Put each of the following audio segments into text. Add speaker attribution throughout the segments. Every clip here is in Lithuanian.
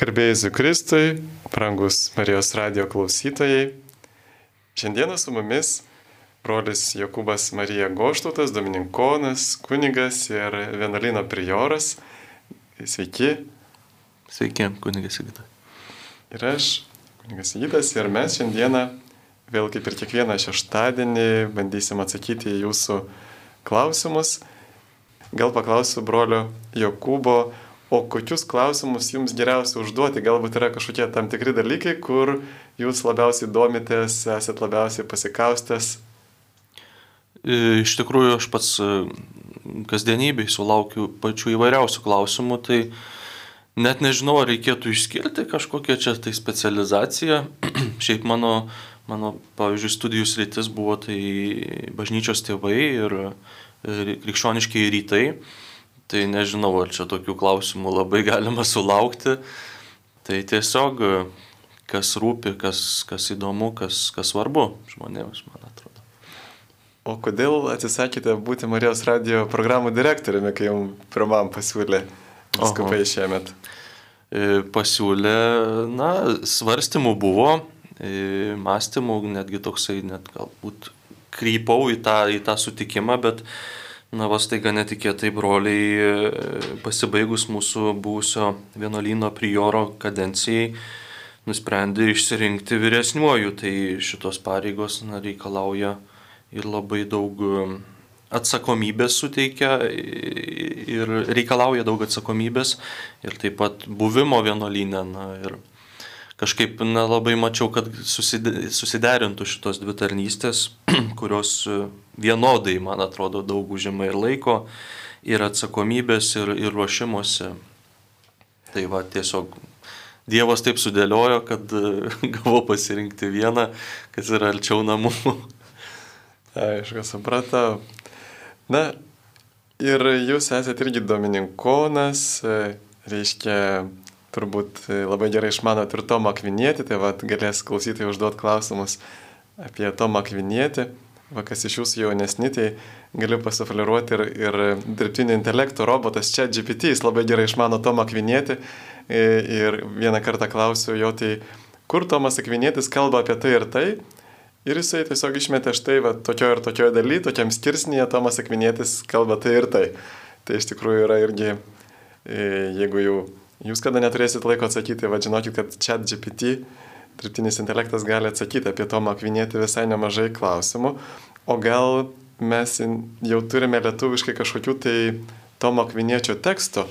Speaker 1: Garbėjai Kristui, brangus Marijos radio klausytojai. Šiandieną su mumis brolis Jokūbas Marija Goštautas, Dominikonas, kunigas ir vienuolino prioras. Sveiki.
Speaker 2: Sveiki, kunigas Sigita.
Speaker 1: Ir aš, kunigas Sigitas, ir mes šiandieną, vėl kaip ir kiekvieną šeštadienį, bandysim atsakyti į jūsų klausimus. Gal paklausiu brolio Jokūbo, O kokius klausimus jums geriausia užduoti? Galbūt yra kažkokie tam tikri dalykai, kur jūs labiausiai domitės, esat labiausiai pasikaustęs?
Speaker 2: E, iš tikrųjų, aš pats e, kasdienybei sulaukiu pačių įvairiausių klausimų, tai net nežinau, ar reikėtų išskirti kažkokią čia tai specializaciją. Šiaip mano, mano, pavyzdžiui, studijų sritis buvo tai bažnyčios tėvai ir krikščioniškiai rytai. Tai nežinau, ar čia tokių klausimų labai galima sulaukti. Tai tiesiog, kas rūpi, kas, kas įdomu, kas, kas svarbu žmonėms, man atrodo.
Speaker 1: O kodėl atsisakėte būti Marijos radio programų direktoriumi, kai jums pirmam pasiūlė viskupai šiemet?
Speaker 2: E, pasiūlė, na, svarstymų buvo, e, mąstymų, netgi toksai, net galbūt krypau į tą, į tą sutikimą, bet Na, vas taiga netikėtai broliai e, pasibaigus mūsų būsio vienuolyno prioro kadencijai nusprendė išsirinkti vyresniuoju, tai šitos pareigos na, reikalauja ir labai daug e, atsakomybės suteikia ir reikalauja daug atsakomybės ir taip pat buvimo vienuolynė. Na, ir kažkaip nelabai mačiau, kad susiderintų šitos dvi tarnystės, kurios e, vienodai, man atrodo, daug užima ir laiko, ir atsakomybės, ir, ir ruošimuose. Tai va, tiesiog Dievas taip sudėliojo, kad e, gavau pasirinkti vieną, kas yra arčiau namų.
Speaker 1: Aišku, supratau. Na, ir jūs esate irgi domininkonas, e, reiškia, turbūt labai gerai išmanot ir Tomą Akvinietį, tai vad galės klausytojai užduoti klausimus apie Tomą Akvinietį. Va, kas iš jūsų jaunesni, tai galiu pasufleruoti ir, ir dirbtinio intelekto robotas čia GPT, jis labai gerai išmano Tomą Akvinietį. Ir vieną kartą klausiu jo, tai kur Tomas Akvinėtis kalba apie tai ir tai. Ir jisai tiesiog išmetė štai, va, tokio ir tokio daly, tokiam skirsnyje Tomas Akvinėtis kalba tai ir tai. Tai iš tikrųjų yra irgi, jeigu jau Jūs kada neturėsit laiko atsakyti, va žinokit, kad chat GPT, dirbtinis intelektas gali atsakyti apie Tomą Akvinėti visai nemažai klausimų. O gal mes jau turime lietuviškai kažkokių tai Tomo Akviniečio tekstų?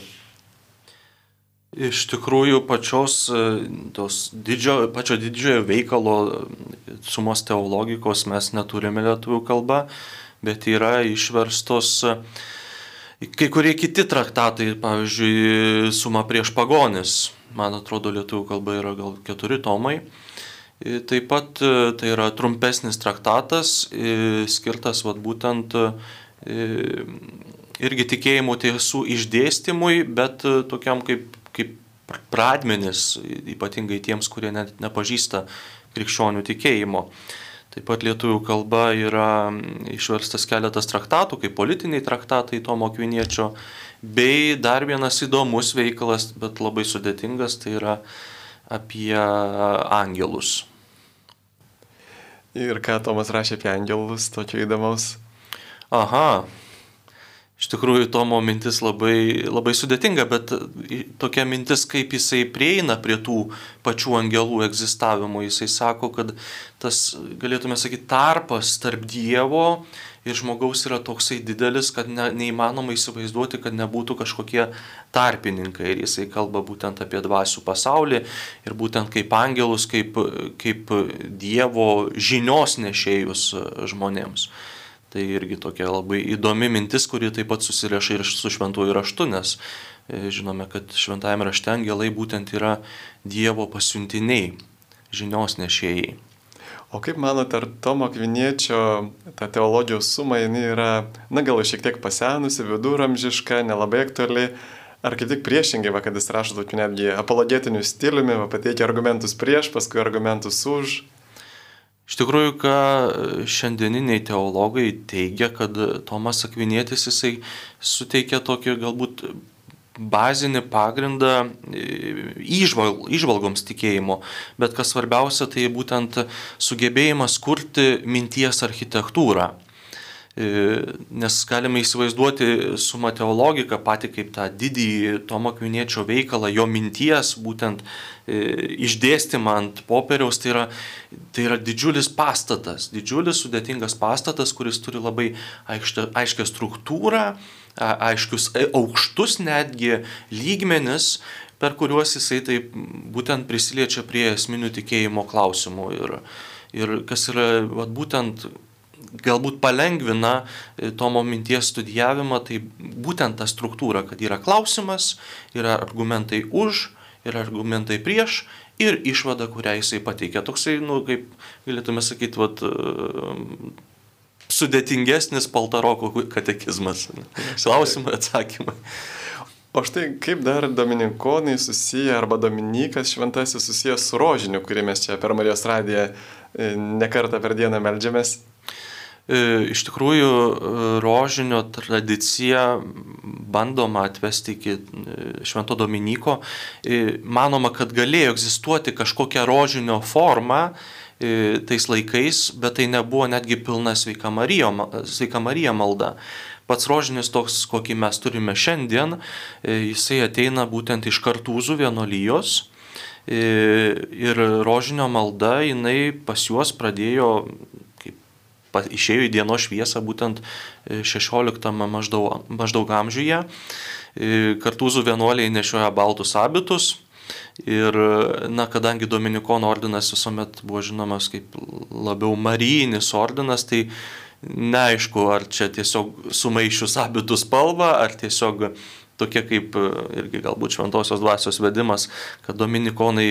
Speaker 2: Iš tikrųjų, pačios e, didžio, pačio didžiojo veikalo e, sumos teologikos mes neturime lietuvių kalba, bet yra išverstos uh, Kai kurie kiti traktatai, pavyzdžiui, Suma prieš pagonis, man atrodo, lietuvių kalba yra gal keturi tomai. Taip pat e, tai yra trumpesnis traktatas, e, skirtas vat, būtent e, irgi tikėjimo tiesų išdėstymui, bet tokiam kaip, kaip pradmenis, ypatingai tiems, kurie net nepažįsta krikščionių tikėjimo. Taip pat lietuvių kalba yra išverstas keletas traktatų, kaip politiniai traktatai Tomo Kviniečio, bei dar vienas įdomus veikalas, bet labai sudėtingas, tai yra apie angelus.
Speaker 1: Ir ką Tomas rašė apie angelus, tokio įdomaus?
Speaker 2: Aha, Iš tikrųjų, Tomo mintis labai, labai sudėtinga, bet tokia mintis, kaip jisai prieina prie tų pačių angelų egzistavimo, jisai sako, kad tas, galėtume sakyti, tarpas tarp Dievo ir žmogaus yra toksai didelis, kad ne, neįmanoma įsivaizduoti, kad nebūtų kažkokie tarpininkai. Ir jisai kalba būtent apie dvasių pasaulį ir būtent kaip angelus, kaip, kaip Dievo žinios nešėjus žmonėms. Tai irgi tokia labai įdomi mintis, kuri taip pat susirieša ir su šventuoju raštu, nes e, žinome, kad šventajame rašte angelai būtent yra Dievo pasiuntiniai, žinios nešėjai.
Speaker 1: O kaip manote, ar Tomo Kviniečio ta teologijos suma, jinai yra, na gal šiek tiek pasenusi, viduramžiška, nelabai aktuali, ar kaip tik priešingai, va, kad jis rašo tokiu netgi apologetiniu stiliumi, va, pateikia argumentus prieš, paskui argumentus už?
Speaker 2: Iš tikrųjų, ką šiandieniniai teologai teigia, kad Tomas Akvinėtis jisai suteikia tokį galbūt bazinį pagrindą įžval, įžvalgoms tikėjimo, bet kas svarbiausia, tai būtent sugebėjimas kurti minties architektūrą. Nes galime įsivaizduoti su mateologika pati kaip tą didįjį Tomo Kviniečio veikalą, jo minties būtent išdėstymą ant popieriaus, tai yra, tai yra didžiulis pastatas, didžiulis sudėtingas pastatas, kuris turi labai aiškę struktūrą, aiškius e, aukštus netgi lygmenis, per kuriuos jisai taip būtent prisiliečia prie esminių tikėjimo klausimų. Ir, ir kas yra vat, būtent galbūt palengvina e, Tomo minties studijavimą, tai būtent ta struktūra, kad yra klausimas, yra argumentai už, yra argumentai prieš ir išvada, kurią jisai pateikia. Toksai, nu, kaip galėtume sakyti, vat, e, sudėtingesnis paltaroko katekizmas. Klausimai, atsakymai.
Speaker 1: O štai kaip dar dominikonai susiję arba dominikas šventasis susijęs su rožiniu, kurį mes čia per Marijos radiją e, nekartą per dieną melžiamės?
Speaker 2: E, iš tikrųjų, e, rožinio tradicija bandoma atvesti iki Švento Dominiko. Manoma, kad galėjo egzistuoti kažkokia rožinio forma, tais laikais, bet tai nebuvo netgi pilna sveika Marija, sveika Marija malda. Pats rožinis toks, kokį mes turime šiandien, jisai ateina būtent iš kartūzų vienolyjos. Ir rožinio malda, jinai pas juos pradėjo, išėjo į dienos šviesą būtent 16 maždaug, maždaug amžiuje. Kartūzų vienuoliai nešioja baltus abitus, Ir, na, kadangi Dominikono ordinas visuomet buvo žinomas kaip labiau marijinis ordinas, tai neaišku, ar čia tiesiog sumaišius abitų spalvą, ar tiesiog tokia kaip irgi galbūt šventosios dvasios vedimas, kad Dominikonai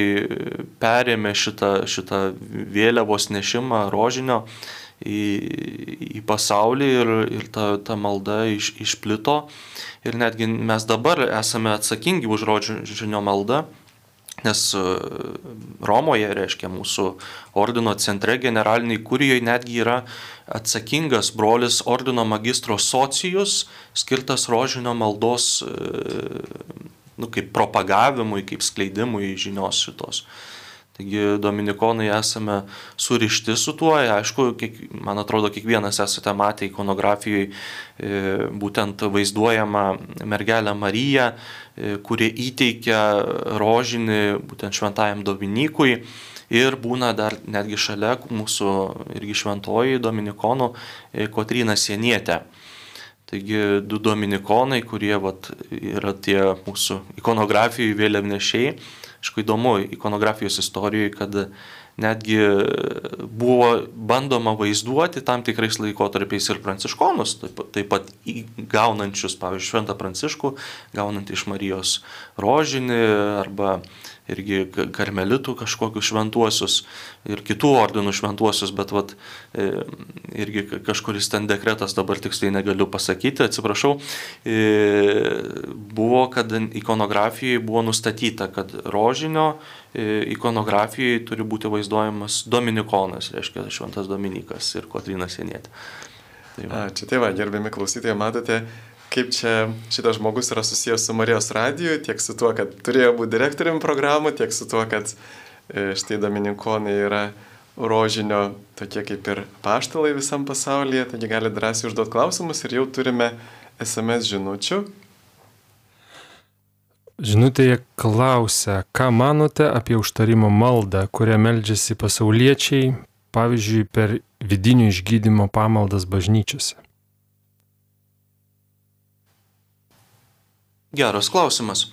Speaker 2: perėmė šitą, šitą vėliavos nešimą rožinio į, į pasaulį ir, ir ta, ta malda iš, išplito. Ir netgi mes dabar esame atsakingi už rožinio maldą Nes e, Romoje, reiškia, mūsų ordino centre generaliniai kurijoje netgi yra atsakingas brolis ordino magistro socijus, skirtas rožinio maldos, e, nu, kaip propagavimui, kaip skleidimui žinios šitos. Taigi dominikonai esame surišti su tuo, aišku, kiek, man atrodo, kiekvienas esate matę ikonografijoje būtent vaizduojama mergelė Marija, e, kuri įteikia rožinį būtent šventajam Dominikui. Ir būna dar netgi šalia mūsų irgi šventoji dominikonų e, Kotryna Sienietė. Taigi du dominikonai, kurie vat, yra tie mūsų ikonografijų vėliavnešiai, Aišku, įdomu ikonografijos istorijoje, kad netgi buvo bandoma vaizduoti tam tikrais laikotarpiais ir pranciškonus, taip, pat gaunančius, pavyzdžiui, Šventą Pranciškų, gaunant iš Marijos rožinį arba irgi karmelitų kažkokius šventuosius ir kitų ordinų šventuosius, bet vat, e, irgi kažkuris ten dekretas, dabar tiksliai negaliu pasakyti, atsiprašau, e, buvo, kad ikonografijoje buvo nustatyta, kad rožinio e, ikonografijoje turi būti vaizduojamas Dominikonas, reiškia Šventas Dominikas ir Kotrynas Sienietė.
Speaker 1: Tai va. A, čia tai va, gerbiami klausytojai, matote, kaip čia šitas žmogus yra susijęs su Marijos radiju, tiek su tuo, kad turėjo būti direktoriumi programų, tiek su tuo, kad e, štai Dominikonai yra rožinio tokie kaip ir paštalai visam pasaulyje, taigi gali drąsiai užduoti klausimus ir jau turime SMS žinučių.
Speaker 3: Žinutėje klausia, ką manote apie užtarimo maldą, kurią meldžiasi pasauliečiai, pavyzdžiui, per vidinio išgydymo pamaldas bažnyčiose?
Speaker 2: Geras klausimas.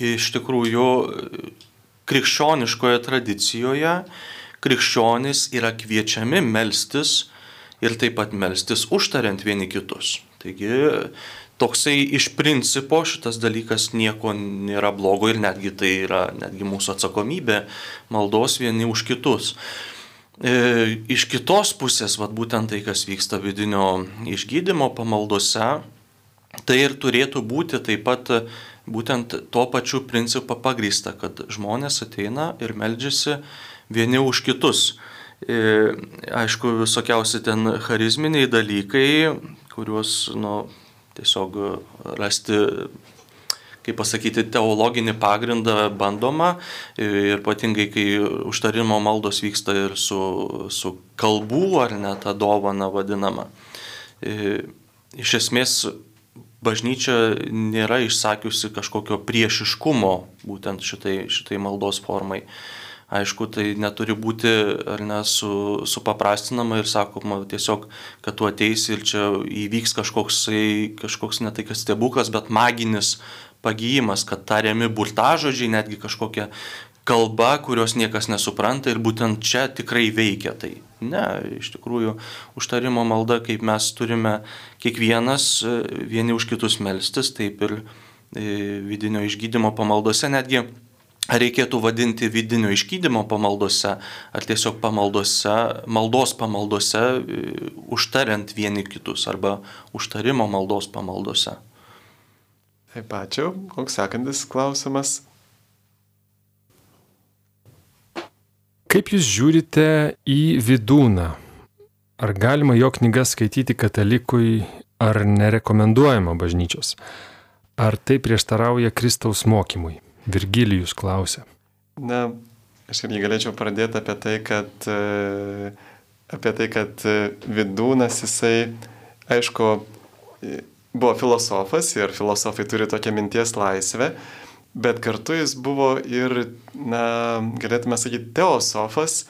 Speaker 2: Iš tikrųjų, krikščioniškoje tradicijoje krikščionys yra kviečiami melstis ir taip pat melstis užtariant vieni kitus. Taigi toksai iš principo šitas dalykas nieko nėra blogo ir netgi tai yra netgi mūsų atsakomybė maldos vieni už kitus. E, iš kitos pusės, vad būtent tai, kas vyksta vidinio išgydymo pamaldose, Tai ir turėtų būti taip pat būtent tuo pačiu principu pagrįsta, kad žmonės ateina ir meldžiasi vieni už kitus. E, aišku, visokiausi ten charizminiai dalykai, kuriuos nu, tiesiog rasti kaip pasakyti, teologinį pagrindą bandoma ir ypatingai, kai užtarimo maldos vyksta ir su, su kalbų ar net tą dovaną vadinama. Iš esmės, bažnyčia nėra išsakiusi kažkokio priešiškumo būtent šitai, šitai maldos formai. Aišku, tai neturi būti ar ne su, supaprastinama ir sakoma tiesiog, kad tu ateisi ir čia įvyks kažkoks, kažkoks ne tai kas stebuklas, bet maginis pagyjimas, kad tariami burtažodžiai, netgi kažkokia kalba, kurios niekas nesupranta ir būtent čia tikrai veikia tai. Ne, iš tikrųjų, užtarimo malda, kaip mes turime kiekvienas vieni už kitus melstis, taip ir e, vidinio išgydymo pamaldose netgi Ar reikėtų vadinti vidinio išgydymo pamaldose, ar tiesiog pamaldose, maldos pamaldose, e, užtariant vieni kitus, arba užtarimo maldos pamaldose?
Speaker 1: Taip, ačiū. Koks sekantis klausimas?
Speaker 3: Kaip jūs žiūrite į vidūną? Ar galima jo knygas skaityti katalikui, ar nerekomenduojama bažnyčios? Ar tai prieštarauja Kristaus mokymui? Virgilijus klausia.
Speaker 1: Na, aš irgi galėčiau pradėti apie tai, kad, e, apie tai, kad e, vidūnas jisai, aišku, buvo filosofas ir filosofai turi tokią minties laisvę, bet kartu jis buvo ir, na, galėtume sakyti, teosofas.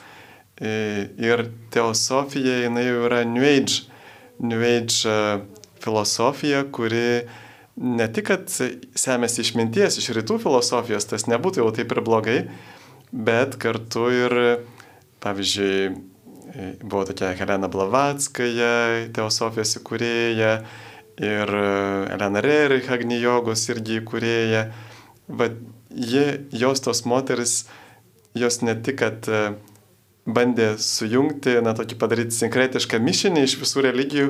Speaker 1: E, ir teosofija, jinai jau yra New Age, New Age filosofija, kuri ne tik, kad semėsi išminties iš rytų filosofijos, tas nebūtų jau taip ir blogai, bet kartu ir, pavyzdžiui, buvo tokia Helena Blavatskaja, teosofijos įkūrėja, ir Elena Rerich, Agnijogos irgi įkūrėja. Va, jie, jos tos moteris, jos ne tik, kad e, bandė sujungti, na, tokį padaryti sinkretišką mišinį iš visų religijų,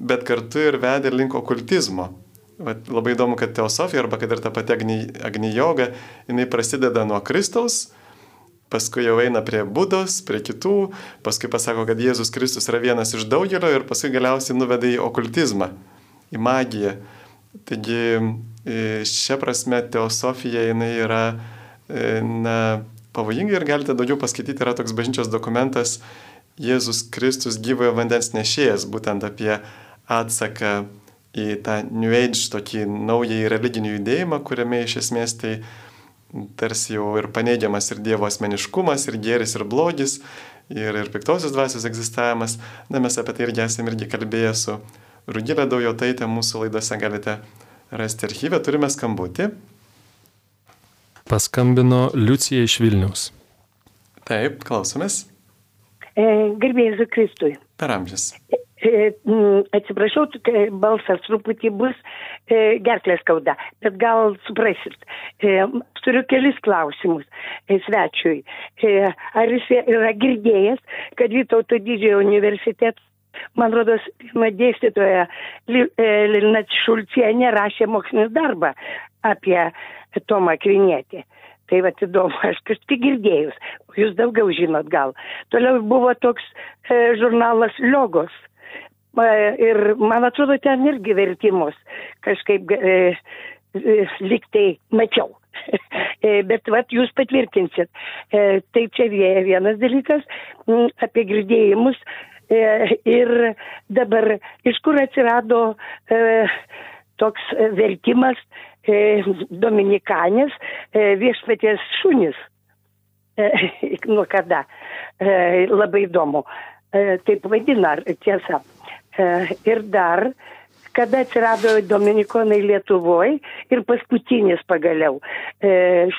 Speaker 1: bet kartu ir vedė link okultizmo. Vat labai įdomu, kad teosofija arba kad ir ta pati agnijoga, jinai prasideda nuo Kristaus, paskui jau eina prie Budos, prie kitų, paskui pasako, kad Jėzus Kristus yra vienas iš daugelio ir paskui galiausiai nuveda į okultizmą, į magiją. Taigi šia prasme teosofija jinai yra na, pavojinga ir galite daugiau paskaityti, yra toks bažnyčios dokumentas Jėzus Kristus gyvojo vandens nešėjas, būtent apie atsaką į tą New Age tokį naują religinį judėjimą, kuriame iš esmės tai tarsi jau ir paneigiamas ir Dievo asmeniškumas, ir gėris, ir blogis, ir, ir piktosios dvasios egzistavimas. Na, mes apie tai irgi esame irgi kalbėję su Rugilė Daujotaitė, mūsų laidose galite rasti archyvę, turime skambutį.
Speaker 3: Paskambino Liucija iš Vilnius.
Speaker 1: Taip, klausomės.
Speaker 4: E, Gerbėjai Kristui.
Speaker 1: Per amžius.
Speaker 4: E, atsiprašau, balsas truputį bus e, gerklės skauda, bet gal suprasit. E, turiu kelis klausimus svečiui. Ar jis yra girdėjęs, kad Vytauto didžiojo universiteto, man rodos, pirmą dėstytoją Lilina Šulcienė rašė mokslinį darbą apie Tomą Krinietį. Tai va įdomu, aš kažkaip girdėjus, jūs daugiau žinot gal. Toliau buvo toks e, žurnalas Logos Ir man atrodo, ten irgi vertimus kažkaip e, e, liktai mačiau. E, bet vat jūs patvirtinsit. E, tai čia vienas dalykas m, apie girdėjimus. E, ir dabar iš kur atsirado e, toks vertimas e, Dominikanės e, viešpatės šunis. Nuo kada? Labai įdomu. Taip vadina, tiesa. Ir dar, kada atsirado Dominikonai Lietuvoje ir paskutinis pagaliau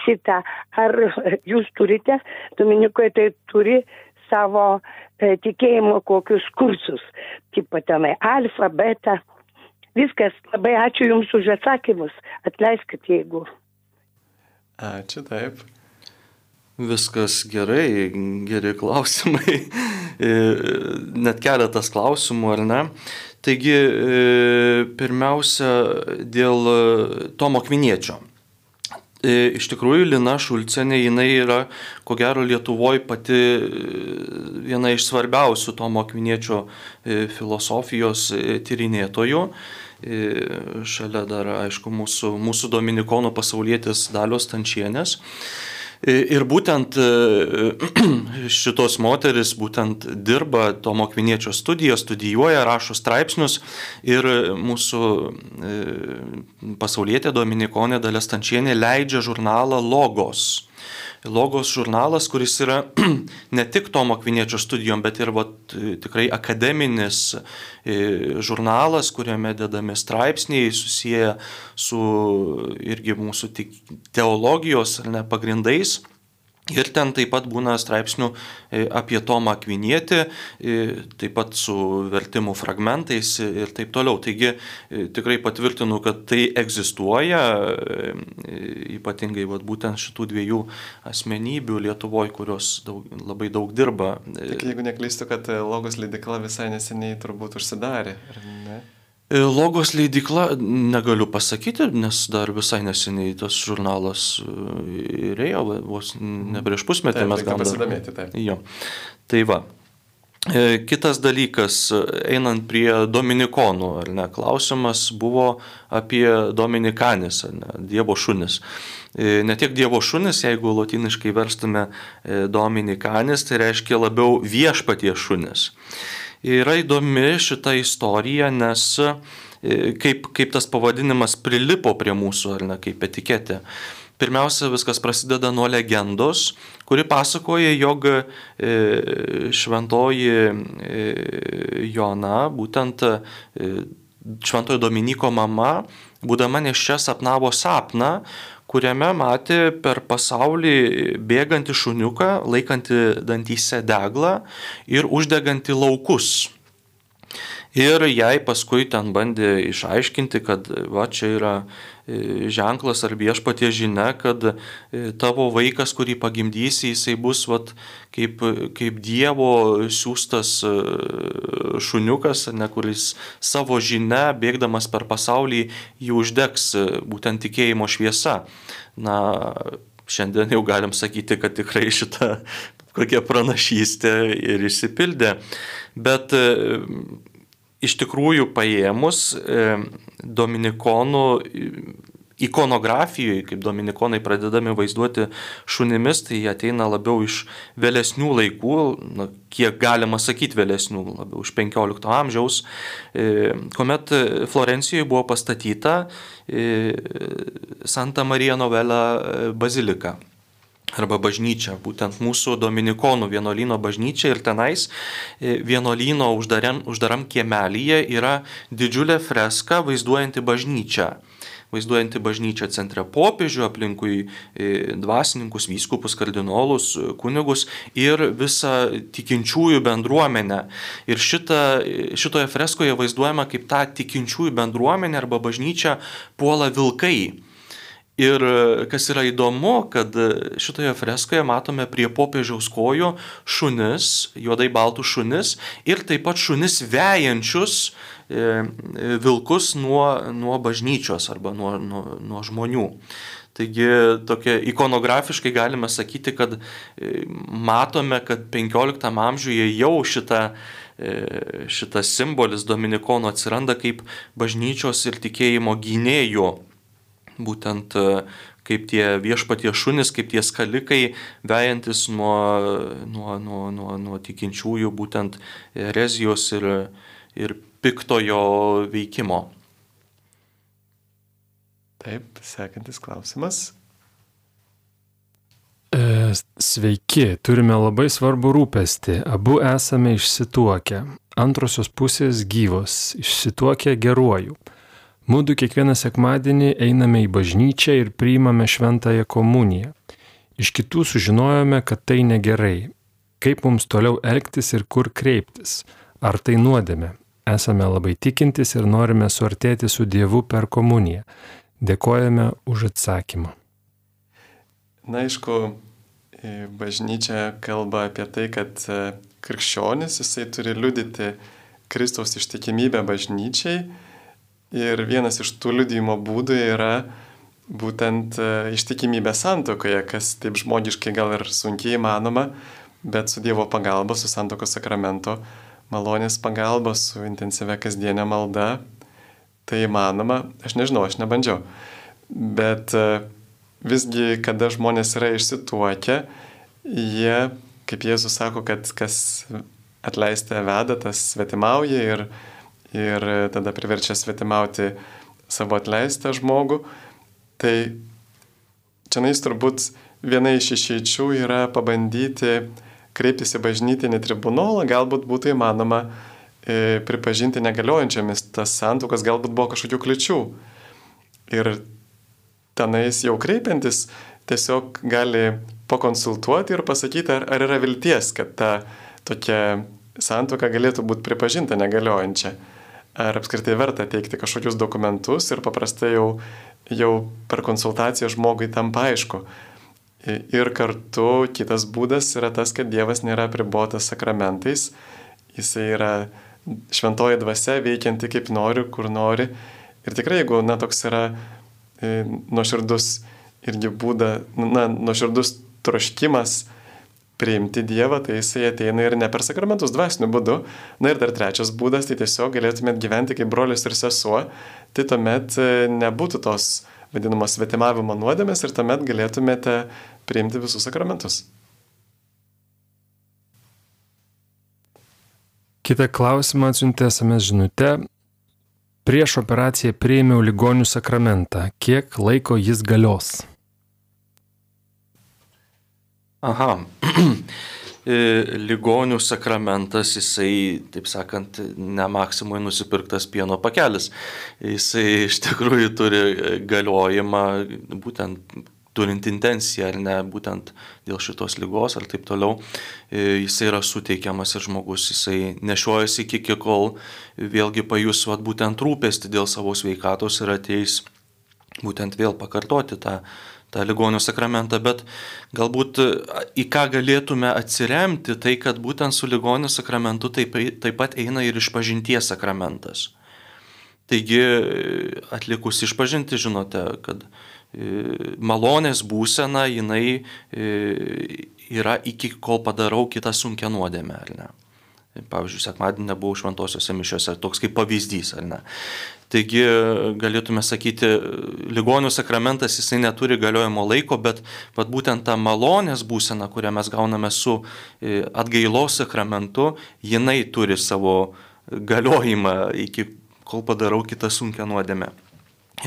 Speaker 4: šitą, ar jūs turite, Dominikoje tai turi savo tikėjimo kokius kursus, tipo tenai alfa, beta. Viskas, labai ačiū Jums už atsakymus, atleiskit jeigu.
Speaker 1: Ačiū taip.
Speaker 2: Viskas gerai, geri klausimai, e, net keletas klausimų, ar ne? Taigi, e, pirmiausia, dėl Tomo Kviniečio. E, iš tikrųjų, Lina Šulcenė, jinai yra, ko gero, Lietuvoje pati viena iš svarbiausių Tomo Kviniečio filosofijos tyrinėtojų. šalia dar, aišku, mūsų, mūsų Dominikonų pasaulietis Dalios Tančienės. Ir būtent šitos moteris būtent dirba Tomo Kviniečio studiją, studijuoja, rašo straipsnius ir mūsų pasaulietė Dominikonė Dalės Tančienė leidžia žurnalą Logos. Logos žurnalas, kuris yra ne tik Tomo Kviniečio studijom, bet ir vat, tikrai akademinis e, žurnalas, kuriame dedami straipsniai susiję su irgi mūsų teologijos ar ne pagrindais. Ir ten taip pat būna straipsnių e, apie Tomą Akvinietį, e, taip pat su vertimų fragmentais ir taip toliau. Taigi e, tikrai patvirtinu, kad tai egzistuoja, ypatingai vat, būtent šitų dviejų asmenybių Lietuvoje, kurios daug, labai daug dirba.
Speaker 1: Tik jeigu neklystu, kad Logos leidikla visai neseniai turbūt užsidarė, ar ne?
Speaker 2: E, logos leidikla negaliu pasakyti, nes dar visai neseniai tas žurnalas įrėjo, e, vos ne prieš pusmetį
Speaker 1: mes galime pasidomėti. Taip.
Speaker 2: Jo. Tai va. E, kitas dalykas, einant prie dominikonų, ar ne, klausimas buvo apie dominikanis, ar ne, Dievo šunis. Ne tiek Dievo šunis, jeigu latiniškai verstume dominikanis, tai reiškia labiau viešpatie šunis. Yra įdomi šita istorija, nes e, kaip, kaip tas pavadinimas prilipo prie mūsų, ar ne, kaip etiketė. Pirmiausia, viskas prasideda nuo legendos, kuri pasakoja, jog e, šventoji e, Jona, būtent šventojo Dominiko mama, būdama neščia sapnavo sapną, kuriame matė per pasaulį bėgantį šuniuką, laikantį dantyse deglą ir uždegantį laukus. Ir jai paskui ten bandė išaiškinti, kad va čia yra ženklas ar viešpatie žinia, kad e, tavo vaikas, kurį pagimdysi, jisai bus vat, kaip, kaip Dievo siūstas e, šuniukas, ne, kuris savo žinia, bėgdamas per pasaulį, jį uždegs būtent tikėjimo šviesa. Na, šiandien jau galim sakyti, kad tikrai šita kokia pranašystė ir išsipildė. Bet iš tikrųjų paėmus e, dominikonų ikonografijoje, kaip dominikonai pradedami vaizduoti šunimis, tai ateina labiau iš vėlesnių laikų, na, kiek galima sakyti vėlesnių, labiau iš 15 amžiaus, e, kuomet Florencijoje buvo pastatyta e, Santa Marija Novela bazilika arba bažnyčia, būtent mūsų Dominikonų vienuolyno bažnyčia ir tenais e, vienuolyno uždaram, uždaram kiemelyje yra didžiulė freska vaizduojanti bažnyčią vaizduojanti bažnyčią centre popiežių, aplinkui e, dvasininkus, vyskupus, kardinolus, kunigus ir visą tikinčiųjų bendruomenę. Ir šita, šitoje freskoje vaizduojama, kaip ta tikinčiųjų bendruomenė arba bažnyčia puola vilkai. Ir e, kas yra įdomu, kad e, šitoje freskoje matome prie popiežiaus kojų šunis, juodai baltų šunis ir taip pat šunis vejančius e, vilkus nuo, nuo bažnyčios arba nuo, nuo, nuo žmonių. Taigi tokia ikonografiškai galime sakyti, kad matome, kad 15 amžiuje jau šita, šitas simbolis Dominikonų atsiranda kaip bažnyčios ir tikėjimo gynėjų būtent e, kaip tie viešpatie šunis, kaip tie skalikai, vejantis nuo, nuo, nuo, nuo, nuo tikinčiųjų būtent erezijos ir, ir piktojo veikimo.
Speaker 1: Taip, sekantis klausimas.
Speaker 3: E, sveiki, turime labai svarbų rūpestį. Abu esame išsituokę. Antrosios pusės gyvos, išsituokę geruoju. Mūdu kiekvieną sekmadienį einame į bažnyčią ir priimame šventąją komuniją. Iš kitų sužinojome, kad tai negerai. Kaip mums toliau elgtis ir kur kreiptis? Ar tai nuodėme? Esame labai tikintis ir norime suartėti su Dievu per komuniją. Dėkojame už atsakymą.
Speaker 1: Na, aišku, bažnyčia kalba apie tai, kad e, krikščionis jisai turi liudyti Kristaus ištikimybę bažnyčiai Ir vienas iš tų liudijimo būdų yra būtent e, ištikimybė santokoje, kas taip žmogiškai gal ir sunkiai įmanoma, bet su Dievo pagalba, su santokos sakramento malonės pagalba, su intensyvia kasdienė malda tai įmanoma, aš nežinau, aš nebandžiau. Bet e, visgi, kada žmonės yra išsituokę, jie, kaip Jėzus sako, kad kas atleistą veda, tas svetimauja ir, ir tada priverčia svetimauti savo atleistą žmogų. Tai čia nais turbūt viena iš išeičių yra pabandyti kreiptis į bažnytinį tribunolą, galbūt būtų įmanoma e, pripažinti negaliojančiamis tas santukas, galbūt buvo kažkokių kliučių. Ir tenais jau kreipiantis tiesiog gali pakonsultuoti ir pasakyti, ar, ar yra vilties, kad ta tokia santuoka galėtų būti pripažinta negaliojančia. Ar apskritai verta teikti kažkokius dokumentus ir paprastai jau, jau per konsultaciją žmogui tampa aišku. Ir kartu kitas būdas yra tas, kad Dievas nėra pribotas sakramentais, jisai yra šventoji dvasia veikianti kaip nori, kur nori. Ir tikrai, jeigu, na, toks yra nuoširdus irgi būda, na, nuoširdus troškimas priimti Dievą, tai jisai ateina ir ne per sakramentus dvasiniu būdu. Na ir dar trečias būdas, tai tiesiog galėtumėt gyventi kaip brolius ir sesuo, tai tuomet e, nebūtų tos vadinamos svetimavimo nuodėmės ir tuomet galėtumėte priimti visus sakramentus.
Speaker 3: Kita klausimą atsiuntė SMS žinutė. Prieš operaciją priėmiau ligonių sakramentą. Kiek laiko jis galios?
Speaker 2: Aha. E, ligonių sakramentas, jisai, taip sakant, ne maksimui nusipirktas pieno pakelis. Jisai iš tikrųjų turi galiojimą būtent turint intenciją ar ne, būtent dėl šitos lygos ar taip toliau, e, jisai yra suteikiamas ir žmogus, jisai nešiojasi iki, iki kol vėlgi pajus vat, būtent rūpesti dėl savo sveikatos ir ateis būtent vėl pakartoti tą tą ligonių sakramentą, bet galbūt e, į ką galėtume atsiremti, tai kad būtent su ligonių sakramentu taip, taip pat eina ir išpažinties sakramentas. Taigi, e, atlikus išpažinti, žinote, kad e, malonės būsena jinai yra iki kol padarau kitą sunkę nuodėmę, ar ne? Pavyzdžiui, sekmadienį nebuvau šventosiuose mišiuose, toks kaip pavyzdys, ar ne? Taigi galėtume sakyti, ligonių sakramentas jisai neturi galiojimo laiko, bet vat, būtent ta malonės būsena, kurią mes gauname su e, atgailos sakramentu, jinai turi savo galiojimą iki kol padarau kitą sunkę nuodėmę.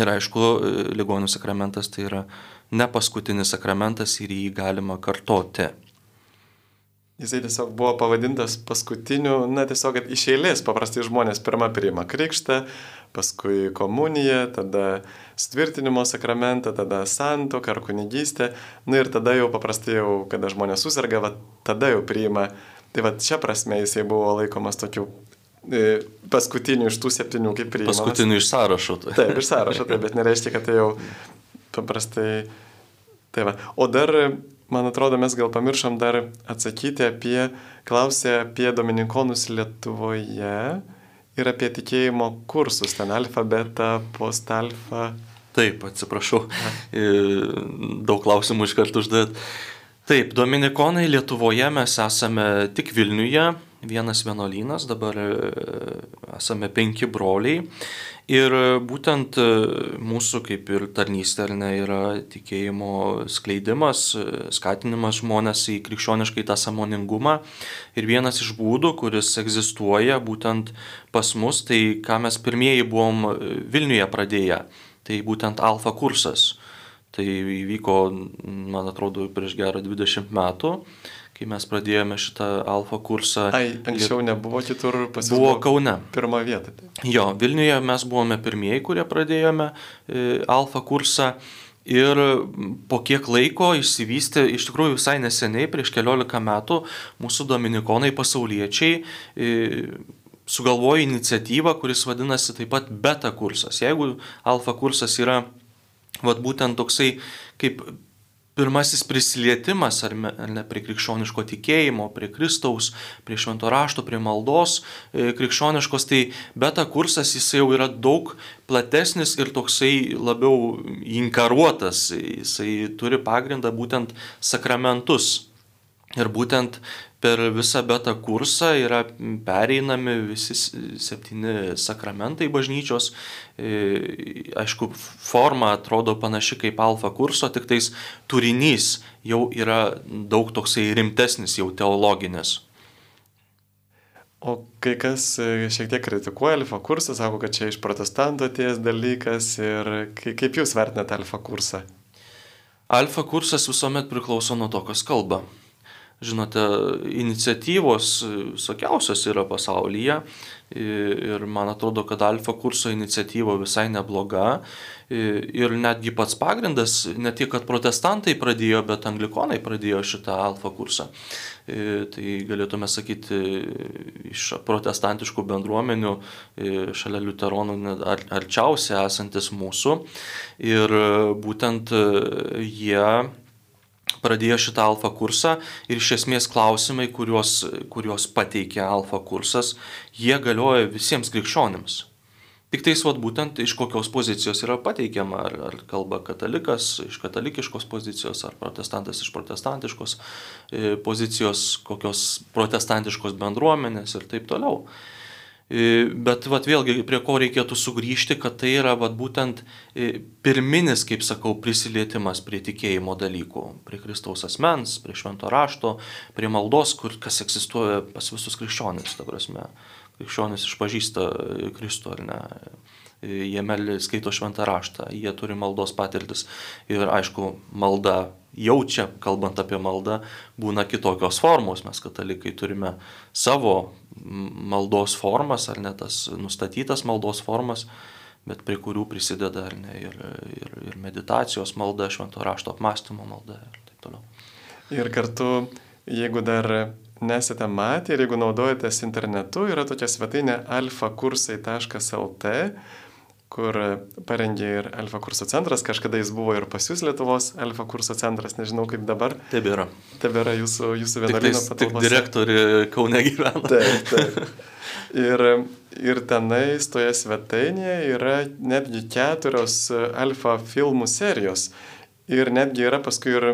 Speaker 2: Ir aišku, e, ligonių sakramentas tai yra ne paskutinis sakramentas ir jį galima kartoti.
Speaker 1: Jisai tiesiog buvo pavadintas paskutiniu, na tiesiog iš eilės paprastai žmonės pirmą priima krikštą, paskui komuniją, tada sutvirtinimo sakramentą, tada santoką ar kunigystę, na ir tada jau paprastai jau, kada žmonės susirga, va, tada jau priima. Tai va čia prasme jisai buvo laikomas tokiu e, paskutiniu iš tų septynių kaip priimamas.
Speaker 2: Paskutiniu iš sąrašo.
Speaker 1: Tai. Taip, iš sąrašo, taip, bet nereiškia, kad tai jau paprastai. Tai va. O dar man atrodo, mes gal pamiršom dar atsakyti apie, klausė apie dominikonus Lietuvoje ir apie tikėjimo kursus, ten alfa, beta, post alfa.
Speaker 2: Taip, atsiprašau, e, daug klausimų iš karto uždėt. Taip, dominikonai Lietuvoje mes esame tik Vilniuje, vienas vienuolynas, dabar e, esame penki broliai Ir būtent e, mūsų kaip ir tarnystė ar ne yra tikėjimo skleidimas, e, skatinimas žmonės į krikščioniškai tą samoningumą. Ir vienas iš būdų, kuris egzistuoja būtent pas mus, tai ką mes pirmieji buvom e, Vilniuje pradėję, tai būtent alfa kursas. Tai įvyko, man atrodo, prieš gerą 20 metų kai mes pradėjome šitą alfa kursą.
Speaker 1: Ai, anksčiau nebuvo kitur
Speaker 2: pas mus. Buvo Kaune.
Speaker 1: Pirmą vietą. Tai.
Speaker 2: Jo, Vilniuje mes buvome pirmieji, kurie pradėjome e, alfa kursą. Ir po kiek laiko išsivystė, iš tikrųjų visai neseniai, prieš keliolika metų, mūsų dominikonai pasauliečiai e, sugalvojo iniciatyvą, kuris vadinasi taip pat beta kursas. Jeigu alfa kursas yra vat, būtent toksai kaip pirmasis prisilietimas ar, me, ar ne prie krikščioniško tikėjimo, prie Kristaus, prie švento rašto, prie maldos e, krikščioniškos, tai beta kursas jis jau yra daug platesnis ir toksai labiau inkaruotas, jisai turi pagrindą būtent sakramentus. Ir būtent per visą beta kursą yra pereinami visi septyni sakramentai bažnyčios. E, aišku, forma atrodo panaši kaip alfa kurso, tik tais turinys jau yra daug toksai rimtesnis, jau teologinis.
Speaker 1: O kai kas e, šiek tiek kritikuoja alfa kursą, sako, kad čia iš protestanto atėjęs dalykas ir kaip jūs vertinate alfa kursą?
Speaker 2: Alfa kursas visuomet priklauso nuo to, kas kalba žinote, iniciatyvos visokiausios yra pasaulyje. Ir man atrodo, kad alfa kurso iniciatyva visai nebloga. Ir netgi pats pagrindas, ne tik, kad protestantai pradėjo, bet anglikonai pradėjo šitą alfa kursą. Tai galėtume sakyti iš protestantiškų bendruomenių šalia liuteronų arčiausiai esantis mūsų. Ir būtent jie pradėjo šitą alfa kursą ir iš esmės klausimai, kuriuos, kuriuos pateikė alfa kursas, jie galioja visiems krikščionims. Tik tais vat, būtent iš kokios pozicijos yra pateikiama, ar, ar kalba katalikas iš katalikiškos pozicijos, ar protestantas iš protestantiškos e, pozicijos, kokios protestantiškos bendruomenės ir taip toliau. Bet vat, vėlgi prie ko reikėtų sugrįžti, kad tai yra vat, būtent pirminis, kaip sakau, prisilietimas prie tikėjimo dalykų, prie Kristaus asmens, prie švento rašto, prie maldos, kur, kas egzistuoja pas visus krikščionis, ta prasme. Krikščionis išpažįsta Kristų ar ne meli, skaito šventą raštą, jie turi maldos patirtis ir aišku, malda jaučia, kalbant apie maldą, būna kitokios formos. Mes katalikai turime savo maldos formas, ar ne tas nustatytas maldos formas, bet prie kurių prisideda ar ne ir, ir, ir meditacijos malda, švento rašto apmąstymo malda ir taip toliau.
Speaker 1: Ir kartu, jeigu dar nesate matę ir jeigu naudojatės internetu, yra tokia svetainė alfakursai.lt kur parengė ir Alfa kurso centras, kažkada jis buvo ir pas jūs Lietuvos Alfa kurso centras, nežinau kaip dabar.
Speaker 2: Tebėra.
Speaker 1: Tebėra jūsų, jūsų vienuolyno
Speaker 2: patalpose. Tik direktorė Kaune gyvena.
Speaker 1: Taip, taip. Ir, ir tenais toje svetainėje yra netgi keturios Alfa filmų serijos. Ir netgi yra paskui ir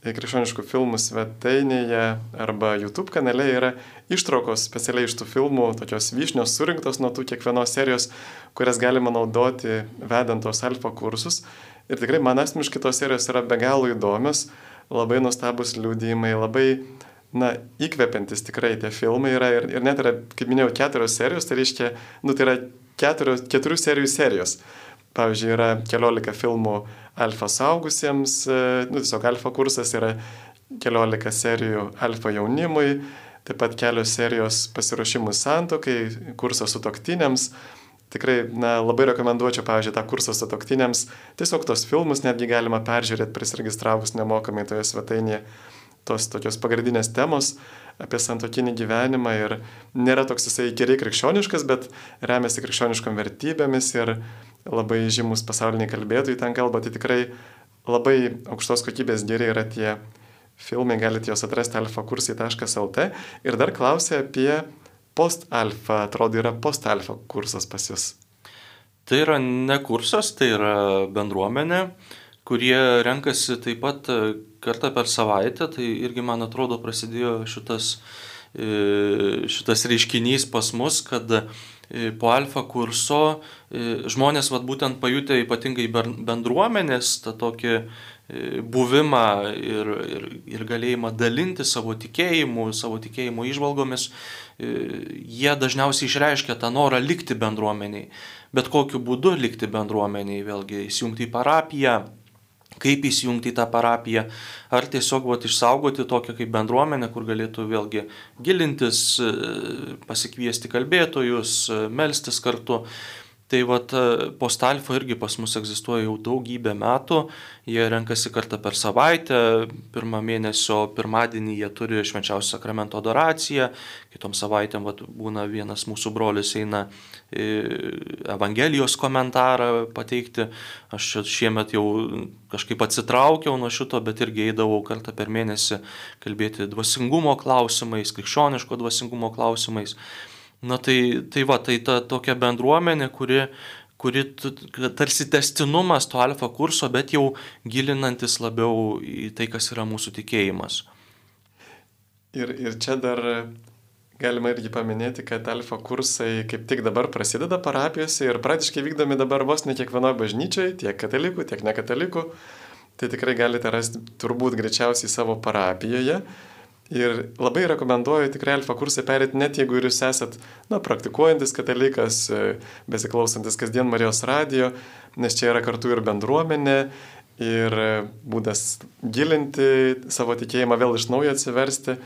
Speaker 1: krikščioniškų filmų svetainėje arba YouTube kanale yra ištraukos specialiai iš tų filmų, tokios vyšnios surinktos nuo tų kiekvienos serijos, kurias galima naudoti vedant tos alfa kursus. Ir tikrai man asmeniškai tos serijos yra be galo įdomios, labai nuostabus liūdėjimai, labai, na, įkvepiantis tikrai tie filmai yra. Ir, ir net yra, kaip minėjau, keturios serijos, tai reiškia, nu, tai yra keturios, keturių serijų serijos. Pavyzdžiui, yra keliolika filmų alfa saugusiems, e, nu, tiesiog alfa kursas yra keliolika serijų alfa jaunimui, taip pat kelios serijos pasiruošimų santokai, kursas su toktiniams. Tikrai na, labai rekomenduočiau, pavyzdžiui, tą kursą su toktiniams. Tiesiog tos filmus netgi galima peržiūrėti prisiregistravus nemokamai toje svetainėje. Tos tokios pagrindinės temos apie santokinį gyvenimą ir nėra toks jisai gerai krikščioniškas, bet remiasi krikščioniškom vertybėmis ir labai žymus pasauliniai kalbėtojai ten kalba, tai tikrai labai aukštos kokybės geri yra tie filmai, galite juos atrasti alfakursai.lt ir dar klausė apie post-alfa, atrodo yra post-alfa kursas pas jūs.
Speaker 2: Tai yra ne kursas, tai yra bendruomenė, kurie renkasi taip pat kartą per savaitę, tai irgi man atrodo prasidėjo šitas, e, šitas reiškinys pas mus, kad E, po alfa kurso e, žmonės vat, būtent pajutė ypatingai bendruomenės tą tokį buvimą ir, ir, ir galėjimą dalinti savo tikėjimu, savo tikėjimo išvalgomis, jie dažniausiai išreiškia tą norą likti bendruomeniai. Bet kokiu būdu likti bendruomeniai, vėlgi įsijungti į parapiją, kaip įsijungti į tą parapiją, ar tiesiog vat, išsaugoti tokią kaip bendruomenę, kur galėtų vėlgi gilintis, e, pasikviesti kalbėtojus, e, melstis kartu. Tai vad e, postalfa irgi pas mus egzistuoja jau daugybę metų, jie renkasi kartą per savaitę, pirmą mėnesio pirmadienį jie turi švenčiausio sakramento adoraciją, kitom savaitėm vat, būna vienas mūsų brolis eina Evangelijos komentarą pateikti, aš šiemet jau kažkaip atsitraukiau nuo šito, bet irgi eidavau kartą per mėnesį kalbėti dvasingumo klausimais, krikščioniško dvasingumo klausimais. Na tai, tai va, tai ta tokia bendruomenė, kuri, kuri tarsi testinumas to alfa kurso, bet jau gilinantis labiau į tai, kas yra mūsų tikėjimas.
Speaker 1: Ir, ir čia dar galima irgi paminėti, kad alfa kursai kaip tik dabar prasideda parapijose ir praktiškai vykdomi dabar vos ne kiekvienoje bažnyčiai, tiek katalikų, tiek nekatalikų. Tai tikrai galite rasti turbūt greičiausiai savo parapijoje. Ir labai rekomenduoju tikrai alfa kursą perėti net jeigu ir jūs esat, na, praktikuojantis katalikas, besiklausantis kasdien Marijos radijo, nes čia yra kartu ir bendruomenė, ir būdas gilinti savo tikėjimą, vėl iš naujo atsiversti.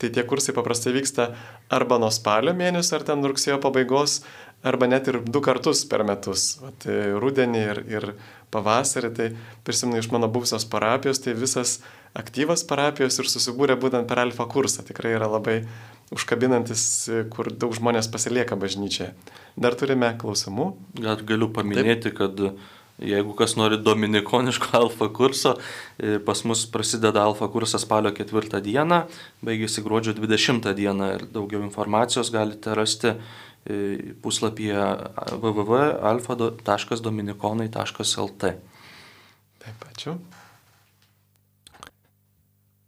Speaker 1: Tai tie kursai paprastai vyksta arba nuo spalio mėnesio, ar ten rugsėjo pabaigos, arba net ir du kartus per metus. Vat, e, rudenį ir, ir pavasarį, tai prisimenu iš mano buvusios parapijos, tai visas aktyvas parapijos ir susibūrė būtent per alfa kursą. Tikrai yra labai užkabinantis, kur daug žmonės pasilieka bažnyčioje. Dar turime klausimų.
Speaker 2: Gal galiu paminėti, Taip. kad Jeigu kas nori dominikoniško alfa kurso, e, pas mus prasideda alfa kursas spalio 4 dieną, baigėsi gruodžio 20 dieną ir daugiau informacijos galite rasti e, puslapyje www.alfa.dominikonai.lt.
Speaker 1: Taip, ačiū.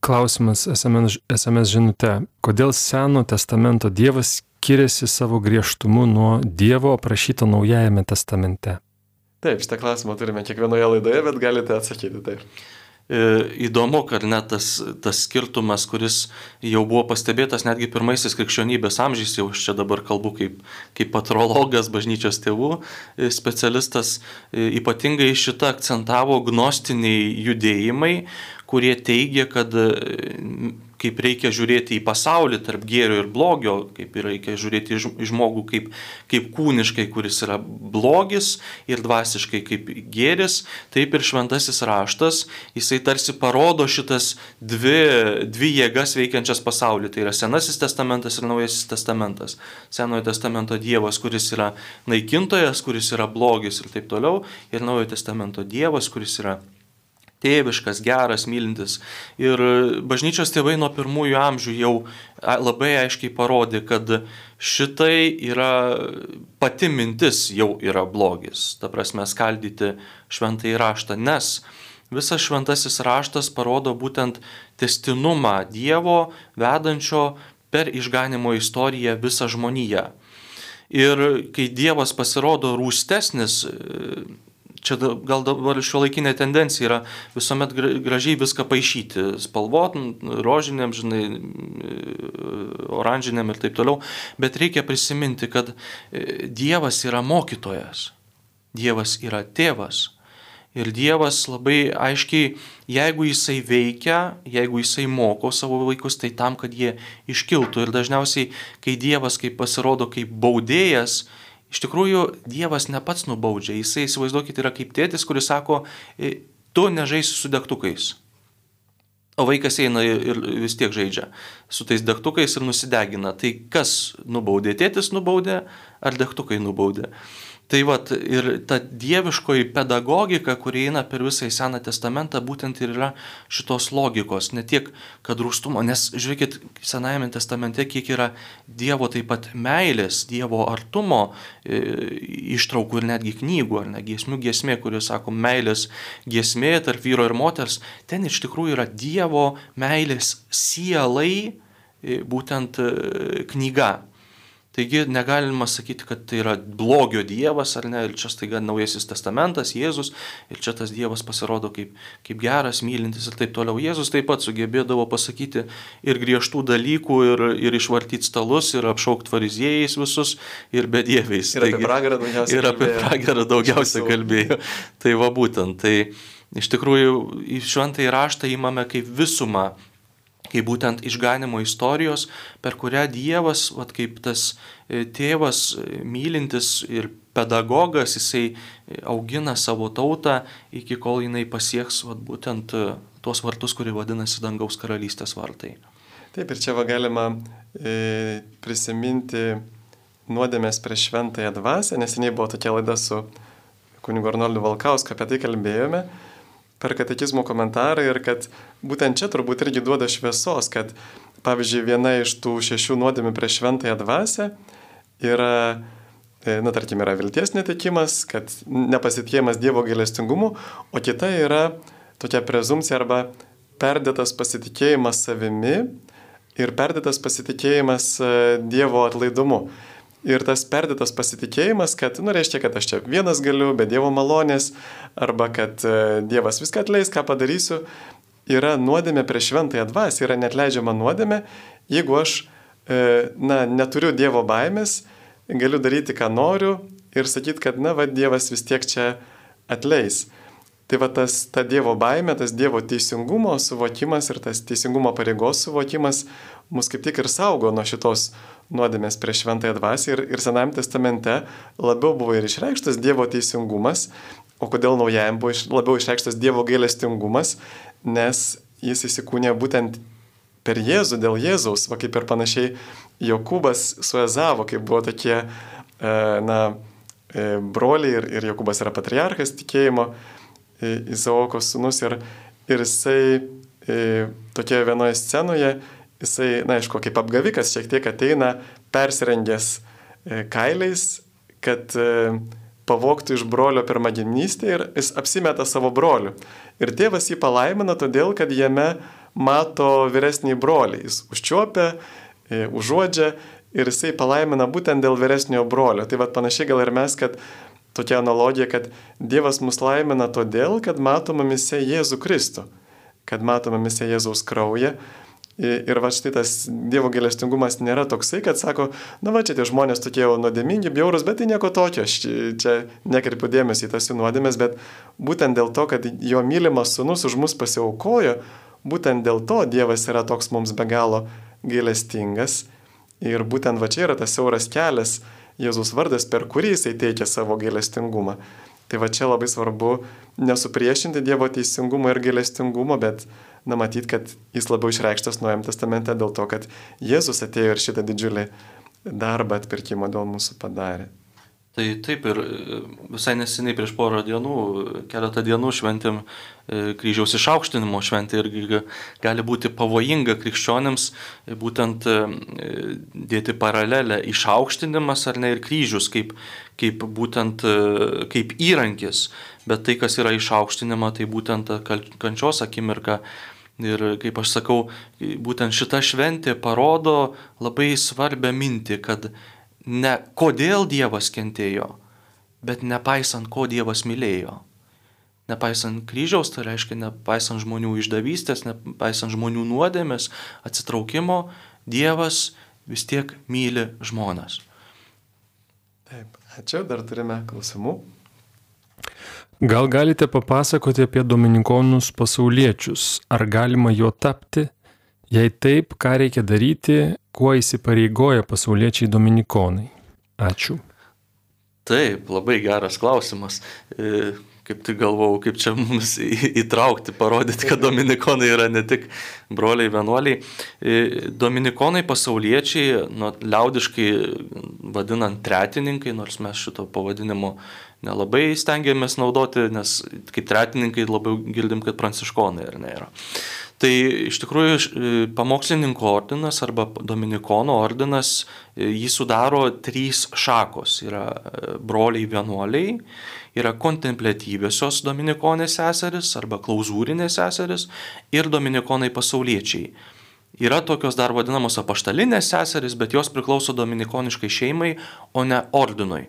Speaker 3: Klausimas SMS, SMS žinute. Kodėl Seno testamento Dievas skiriasi savo griežtumu nuo Dievo aprašyto Naujajame testamente?
Speaker 1: Taip, šitą klausimą turime kiekvienoje laidoje, bet galite atsakyti taip.
Speaker 2: E, įdomu, kad net tas, tas skirtumas, kuris jau buvo pastebėtas netgi pirmaisiais krikščionybės amžiais, jau aš čia dabar kalbu kaip, kaip patrologas, bažnyčios tėvų e, specialistas, e, ypatingai šitą akcentavo gnostiniai judėjimai, kurie teigia, kad kaip reikia žiūrėti į pasaulį tarp gėrio ir blogio, kaip reikia žiūrėti į žmogų kaip, kaip kūniškai, kuris yra blogis ir dvasiškai kaip gėris, taip ir šventasis raštas, jisai tarsi parodo šitas dvi, dvi jėgas veikiančias pasaulį. Tai yra Senasis testamentas ir Naujasis testamentas. Senojo testamento Dievas, kuris yra naikintojas, kuris yra blogis ir taip toliau, ir Naujojo testamento Dievas, kuris yra tėviškas, geras, mylintis. Ir bažnyčios tėvai nuo pirmųjų amžių jau labai aiškiai parodė, kad šitai yra pati mintis jau yra blogis. Ta prasme, skaldyti šventąjį raštą, nes visas šventasis raštas parodo būtent testinumą Dievo vedančio per išganimo istoriją visą žmoniją. Ir kai Dievas pasirodo rūstesnis, čia gal dabar šio laikinė tendencija yra visuomet gražiai viską paaišyti, spalvot, rožiniam, žinai, oranžiniam ir taip toliau, bet reikia prisiminti, kad e, Dievas yra mokytojas, Dievas yra tėvas. Ir Dievas labai aiškiai, jeigu jisai veikia, jeigu jisai moko savo vaikus, tai tam, kad jie iškiltų. Ir dažniausiai, kai Dievas kaip pasirodo kaip baudėjas, Iš tikrųjų, Dievas ne pats nubaudžia, jisai įsivaizduokit yra kaip tėtis, kuris sako, tu nežaisi su degtukais. O vaikas eina ir vis tiek žaidžia su tais degtukais ir nusidegina. Tai kas nubaudė? Tėtis nubaudė ar degtukai nubaudė? Tai vat ir ta dieviškoji pedagogika, kuri eina per visą į Seną testamentą, būtent ir yra šitos logikos, ne tiek, kad rūstumo, nes žiūrėkit, Senajame testamente kiek yra Dievo taip pat meilės, Dievo artumo e, ištraukų ir netgi knygų, ar ne giesmių giesmė, kuris sako meilės giesmė tarp vyro ir moters, ten iš tikrųjų yra Dievo meilės sielai e, būtent e, knyga. Taigi negalima sakyti, kad tai yra blogio dievas ar ne, ir čia staiga naujasis testamentas, Jėzus, ir čia tas dievas pasirodo kaip, kaip geras, mylintis ir taip toliau. Jėzus taip pat sugebėdavo pasakyti ir griežtų dalykų, ir, ir išvartyti stalus, ir apšaukti fariziejais visus, ir bedieviais.
Speaker 1: Ir apie pragarą daugiausiai.
Speaker 2: Ir apie pragarą daugiausiai kalbėjo. Tai va būtent, tai iš tikrųjų šventąjį raštą įmame kaip visumą kaip būtent išganimo istorijos, per kurią Dievas, vat, kaip tas e, tėvas e, mylintis ir pedagogas, jisai e, augina savo tautą iki kol jinai pasieks vat, būtent tuos vartus, kurie vadinasi dangaus karalystės vartai.
Speaker 1: Taip, ir čia va galima e, prisiminti nuodėmės prieš šventąją dvasę, neseniai buvo tokia laida su kunigu Arnoldu Valkausku, apie tai kalbėjome per katekizmo komentarą ir kad būtent čia turbūt irgi duoda šviesos, kad pavyzdžiui viena iš tų šešių nuodėmių prieš šventąją dvasę yra, e, na tarkim, yra vilties netikimas, kad nepasitikėjimas Dievo gailestingumu, o kita yra tokia prezumcija arba perdėtas pasitikėjimas savimi ir perdėtas pasitikėjimas e, Dievo atlaidumu. Ir tas perdėtas pasitikėjimas, kad, nu, reiškia, kad aš čia vienas galiu, be Dievo malonės, arba kad e, Dievas viską atleis, ką padarysiu, yra nuodėmė prieš šventąją dvasę, yra net leidžiama nuodėmė, jeigu aš, e, na, neturiu Dievo baimės, galiu daryti, ką noriu ir sakyti, kad, na, va, Dievas vis tiek čia atleis. Tai va tas ta Dievo baime, tas Dievo teisingumo suvokimas ir tas teisingumo pareigos suvokimas mus kaip tik ir saugo nuo šitos nuodėmės prieš šventąją dvasę ir, ir Senajame testamente labiau buvo ir išreikštas Dievo teisingumas, o kodėl naujajam buvo iš, labiau išreikštas Dievo gailestingumas, nes jis įsikūnė būtent per Jėzų, dėl Jėzaus, va kaip ir panašiai Jokūbas su Ezavo, kai buvo tokie, e, na, e, broliai ir, ir Jokūbas yra patriarchas tikėjimo, Izaoko sūnus ir, ir jisai e, tokioje vienoje scenoje, jisai, na, aišku, kaip apgavikas šiek tiek ateina persirengęs e, kailiais, kad e, pavoktų iš brolio pirmagimnystę ir jis apsimeta savo broliu. Ir tėvas jį palaimina todėl, kad jame mato vyresnį brolį. Jis užčiuopia, užuodžia ir jisai palaimina būtent dėl vyresniojo brolio. Tai vad panašiai gal ir mes, kad tokia analogija, kad Dievas mus laimina todėl, kad matoma mise Jėzų Kristų, kad matoma mise Jėzaus kraują. Ir va štai tas Dievo gailestingumas nėra toksai, kad sako, na va čia tie žmonės tokie jau nuodėmingi, bjaurus, bet tai nieko tokio, aš čia nekreipiu dėmesį į tas jų nuodėmės, bet būtent dėl to, kad jo mylimas sunus už mus pasiaukojo, būtent dėl to Dievas yra toks mums be galo gailestingas. Ir būtent va čia yra tas siauras kelias, Jėzus vardas, per kurį jisai teikia savo gailestingumą. Tai va čia labai svarbu nesupriešinti Dievo teisingumo ir gailestingumo, bet na matyt, kad jis labiau išreikštas Nuojam testamente dėl to, kad Jėzus atėjo ir šitą didžiulį darbą atpirkimo dėl mūsų padarė.
Speaker 2: Tai taip ir e, visai neseniai prieš porą dienų, keletą dienų šventėm e, kryžiaus išaukštinimo šventė irgi gali būti pavojinga krikščionėms e, būtent dėti paralelę išaukštinimas ar ne ir kryžius kaip, kaip būtent kaip įrankis, bet tai, kas yra išaukštinima, tai būtent kančios akimirka. Ir kaip aš sakau, būtent šita šventė parodo labai svarbią mintį, kad ne kodėl Dievas kentėjo, bet nepaisant, ko Dievas mylėjo. Nepaisant kryžiaus, tai reiškia nepaisant žmonių išdavystės, nepaisant žmonių nuodėmės, atsitraukimo, Dievas vis tiek myli žmonės.
Speaker 1: Taip, ačiū, dar turime klausimų.
Speaker 3: Gal galite papasakoti apie dominikonus pasauliečius? Ar galima juo tapti? Jei taip, ką reikia daryti, kuo įsipareigoja pasauliečiai dominikonai? Ačiū.
Speaker 2: Taip, labai geras klausimas. E, kaip tik galvau, kaip čia mums įtraukti, parodyti, kad dominikonai yra ne tik broliai vienuoliai. E, dominikonai pasauliečiai, nu, liaudiškai vadinant tretininkai, nors mes šito pavadinimo nelabai stengiamės naudoti, nes kaip tretininkai labiau girdim, kad pranciškonai ar ne yra. Tai iš tikrųjų e, pamokslininko ordinas arba dominikono ordinas, e, jį sudaro trys šakos. Yra e, broliai vienuoliai, yra kontemplatyviosios dominikonės seseris arba klauzūrinės seseris ir dominikonai pasauliečiai. Yra tokios dar vadinamos apaštalinės seseris, bet jos priklauso dominikoniškai šeimai, o ne ordinui.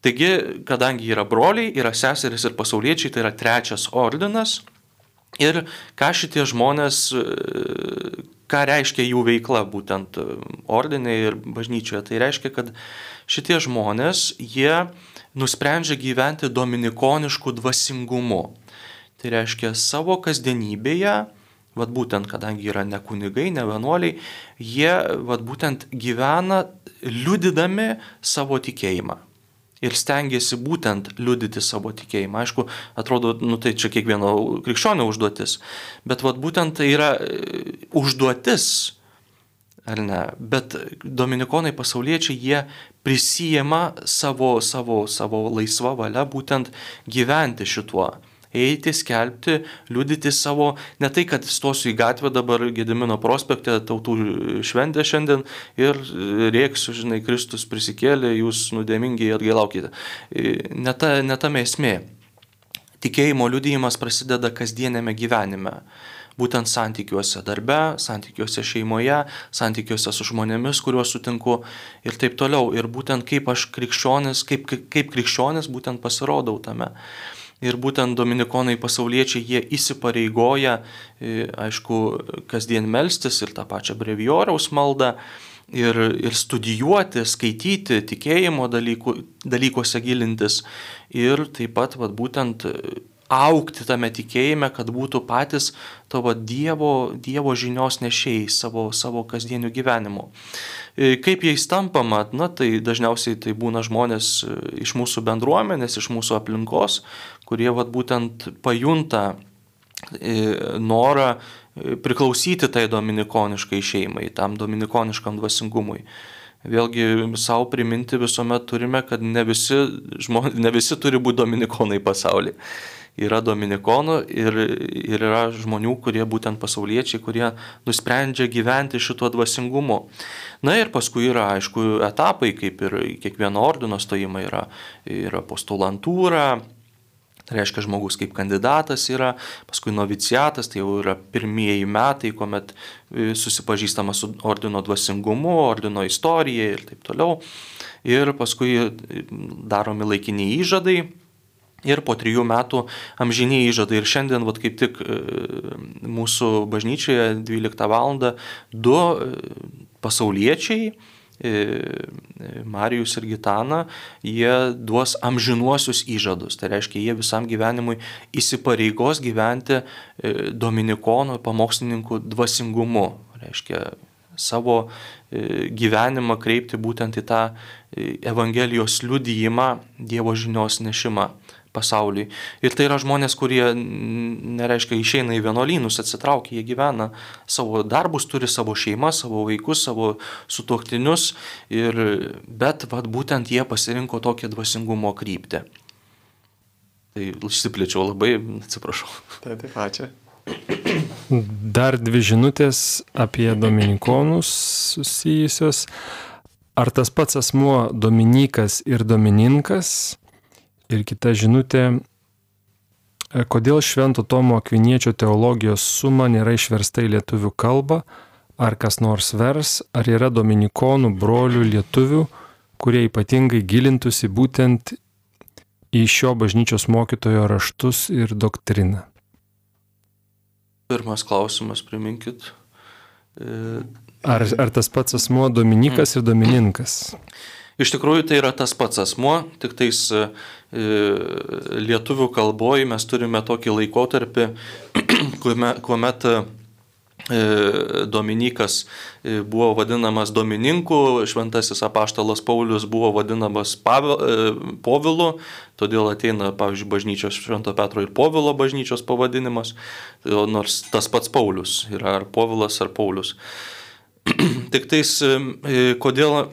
Speaker 2: Taigi, kadangi yra broliai, yra seseris ir pasauliečiai, tai yra trečias ordinas Ir ką šitie žmonės, ką reiškia jų veikla būtent ordinėje ir bažnyčioje. Tai reiškia, kad šitie žmonės, jie nusprendžia gyventi dominikonišku dvasingumu. Tai reiškia savo kasdienybėje, vad būtent, kadangi yra ne kunigai, ne vienuoliai, jie vad būtent gyvena liudydami savo tikėjimą ir stengiasi būtent liudyti savo tikėjimą. Aišku, atrodo, nu, tai čia kiekvieno krikščionio užduotis, bet vat, būtent tai yra e, užduotis, ar ne, bet dominikonai pasauliečiai, jie prisijima savo, savo, savo laisvą valią būtent gyventi šituo eiti, skelbti, liudyti savo, ne tai, kad stosiu į gatvę dabar Gedimino prospekte, tautų šventė šiandien ir rėksiu, žinai, Kristus prisikėlė, jūs nudėmingiai atgailaukite. Ne, ta, ne tame esmė. Tikėjimo liudijimas prasideda kasdienėme gyvenime. būtent santykiuose darbe, santykiuose šeimoje, santykiuose su žmonėmis, kuriuos sutinku ir taip toliau. Ir būtent kaip aš krikščionis, kaip, kaip krikščionis būtent pasirodau tame. Ir būtent dominikonai pasauliečiai, jie įsipareigoja, e, aišku, kasdien melstis ir tą pačią brevioriaus maldą ir, ir studijuoti, skaityti, tikėjimo dalykų, dalykuose gilintis. Ir taip pat vat, būtent aukti tame tikėjime, kad būtų patys tavo Dievo, dievo žinios nešėjai savo, savo kasdieniu gyvenimu. E, kaip jais tampama, na tai dažniausiai tai būna žmonės e, iš mūsų bendruomenės, iš mūsų aplinkos, kurie vat, būtent pajunta e, norą priklausyti tai dominikoniškai šeimai, tam dominikoniškam dvasingumui. Vėlgi savo priminti visuomet turime, kad ne visi, žmonės, ne visi turi būti dominikonai pasaulyje yra dominikonų ir, ir yra žmonių, kurie būtent pasauliečiai, kurie nusprendžia gyventi šituo dvasingumu. Na ir paskui yra, aišku, etapai, kaip ir kiekvieno ordino stojimai yra, yra postulantūra, Tai reiškia, žmogus kaip kandidatas yra, paskui noviciatas, tai jau yra pirmieji metai, kuomet e, susipažįstama su ordino dvasingumu, ordino istorija ir taip toliau. Ir paskui daromi laikiniai įžadai, Ir po trijų metų amžiniai įžadai. Ir šiandien, vat, kaip tik e, mūsų bažnyčioje 12 val. du e, pasauliečiai, e, Marijus ir Gitana, jie duos amžinuosius įžadus. Tai reiškia, jie visam gyvenimui įsipareigos gyventi dominikonų pamokslininkų dvasingumu. Reiškia, savo gyvenimą kreipti būtent į tą Evangelijos liudyjimą, Dievo žinios nešimą pasauliui. Ir tai yra žmonės, kurie, nereiškia, išeina į vienuolynus, atsitraukia, jie gyvena savo darbus, turi savo šeimą, savo vaikus, savo sutoktinius, ir, bet vat, būtent jie pasirinko tokią dvasingumo kryptį. Tai išsiplėčiau labai, atsiprašau.
Speaker 1: Taip, taip, ačiū.
Speaker 3: Dar dvi žinutės apie dominikonus susijusios. Ar tas pats asmuo Dominikas ir Domininkas Ir kita žinutė, e, kodėl Švento Tomo Akviniečio teologijos suma nėra išversta į lietuvių kalbą, ar kas nors vers, ar yra dominikonų brolių lietuvių, kurie ypatingai gilintųsi būtent į šio bažnyčios mokytojo raštus ir doktriną.
Speaker 2: Pirmas klausimas, priminkit.
Speaker 3: E, ar, ar tas pats asmuo Dominikas ir Domininkas?
Speaker 2: Iš tikrųjų tai yra tas pats asmuo, tik tais e, lietuvių kalboje mes turime tokį laikotarpį, kuomet e, Dominikas e, buvo vadinamas Domininku, šventasis apaštalas Paulius buvo vadinamas Povilu, todėl ateina, pavyzdžiui, bažnyčios Švento Petro ir Povilo bažnyčios pavadinimas, nors tas pats Paulius yra ar Povilas ar Paulius. Tik tais, kodėl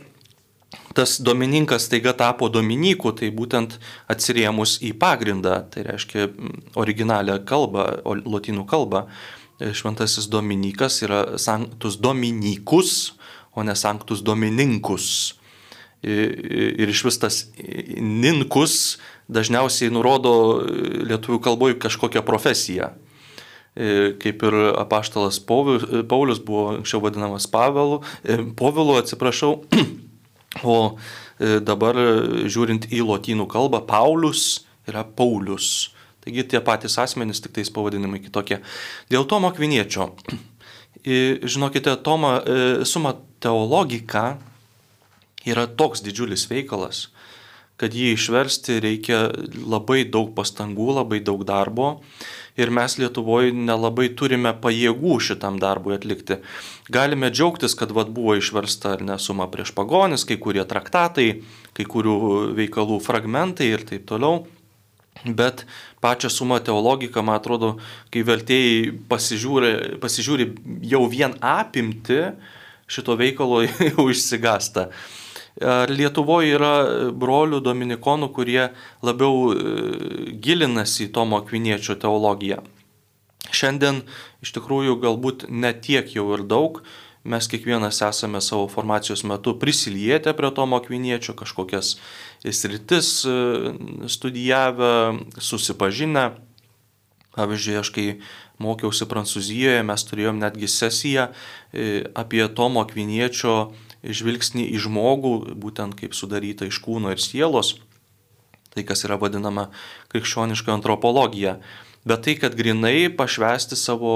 Speaker 2: tas domininkas taiga tapo dominiku, tai būtent atsirėmus į pagrindą, tai reiškia originalią kalbą, lotynų kalbą. E, šventasis dominikas yra sanktus dominikus, o ne sanktus domininkus. Ir iš vis tas ninkus dažniausiai nurodo lietuvių kalboje kažkokią profesiją. E, kaip ir apaštalas Paulius buvo anksčiau vadinamas Pavelu, e, Povilu, atsiprašau, O e, dabar e, žiūrint į lotynų kalbą, Paulius yra Paulius. Taigi tie patys asmenys, tik tais pavadinimai kitokie. Dėl Tomo Kviniečio. Žinokite, Tomo e, suma teologika yra toks didžiulis veikalas, kad jį išversti reikia labai daug pastangų, labai daug darbo ir mes Lietuvoje nelabai turime pajėgų šitam darbui atlikti. Galime džiaugtis, kad vat, buvo išversta ar nesuma prieš pagonis, kai kurie traktatai, kai kurių veikalų fragmentai ir taip toliau. Bet pačią sumą teologiką, man atrodo, kai vertėjai pasižiūri, pasižiūri jau vien apimti šito veikalo, jau išsigasta. Lietuvoje yra brolių dominikonų, kurie labiau e, gilinasi į Tomo Akviniečio teologiją. Šiandien iš tikrųjų galbūt ne tiek jau ir daug, mes kiekvienas esame savo formacijos metu prisilietę prie Tomo Akviniečio, kažkokias sritis e, studijavę, susipažinę. Pavyzdžiui, aš kai mokiausi Prancūzijoje, mes turėjom netgi sesiją e, apie Tomo Akviniečio žvilgsnį į žmogų, būtent kaip sudaryta iš kūno ir sielos, tai kas yra vadinama krikščioniška antropologija. Bet tai, kad grinai pašvesti savo,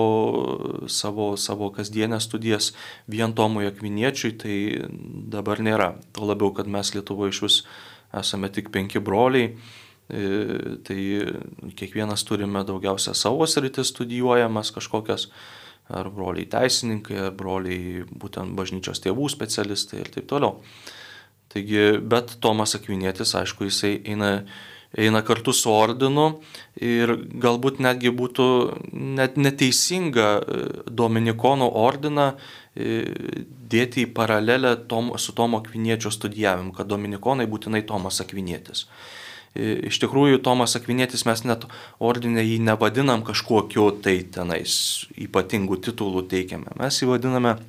Speaker 2: savo, savo kasdienės studijas vien Tomui Akviniečiui, tai dabar nėra. Tuo labiau, kad mes Lietuvoje iš vis esame tik penki broliai, e, tai kiekvienas turime daugiausia savo sritis studijuojamas kažkokias, ar broliai teisininkai, ar broliai būtent bažnyčios tėvų specialistai ir taip toliau. Taigi, bet Tomas Akvinėtis, aišku, jisai eina eina kartu su ordinu ir galbūt netgi būtų net neteisinga e, Dominikonų ordiną e, dėti į paralelę tom, su Tomo Akviniečio studijavimu, kad Dominikonai būtinai Tomas Akvinietis. Iš tikrųjų, Tomas Akvinėtis mes net ordinė jį nevadinam kažkokiu tai tenais ypatingų titulų teikiame. Mes jį vadiname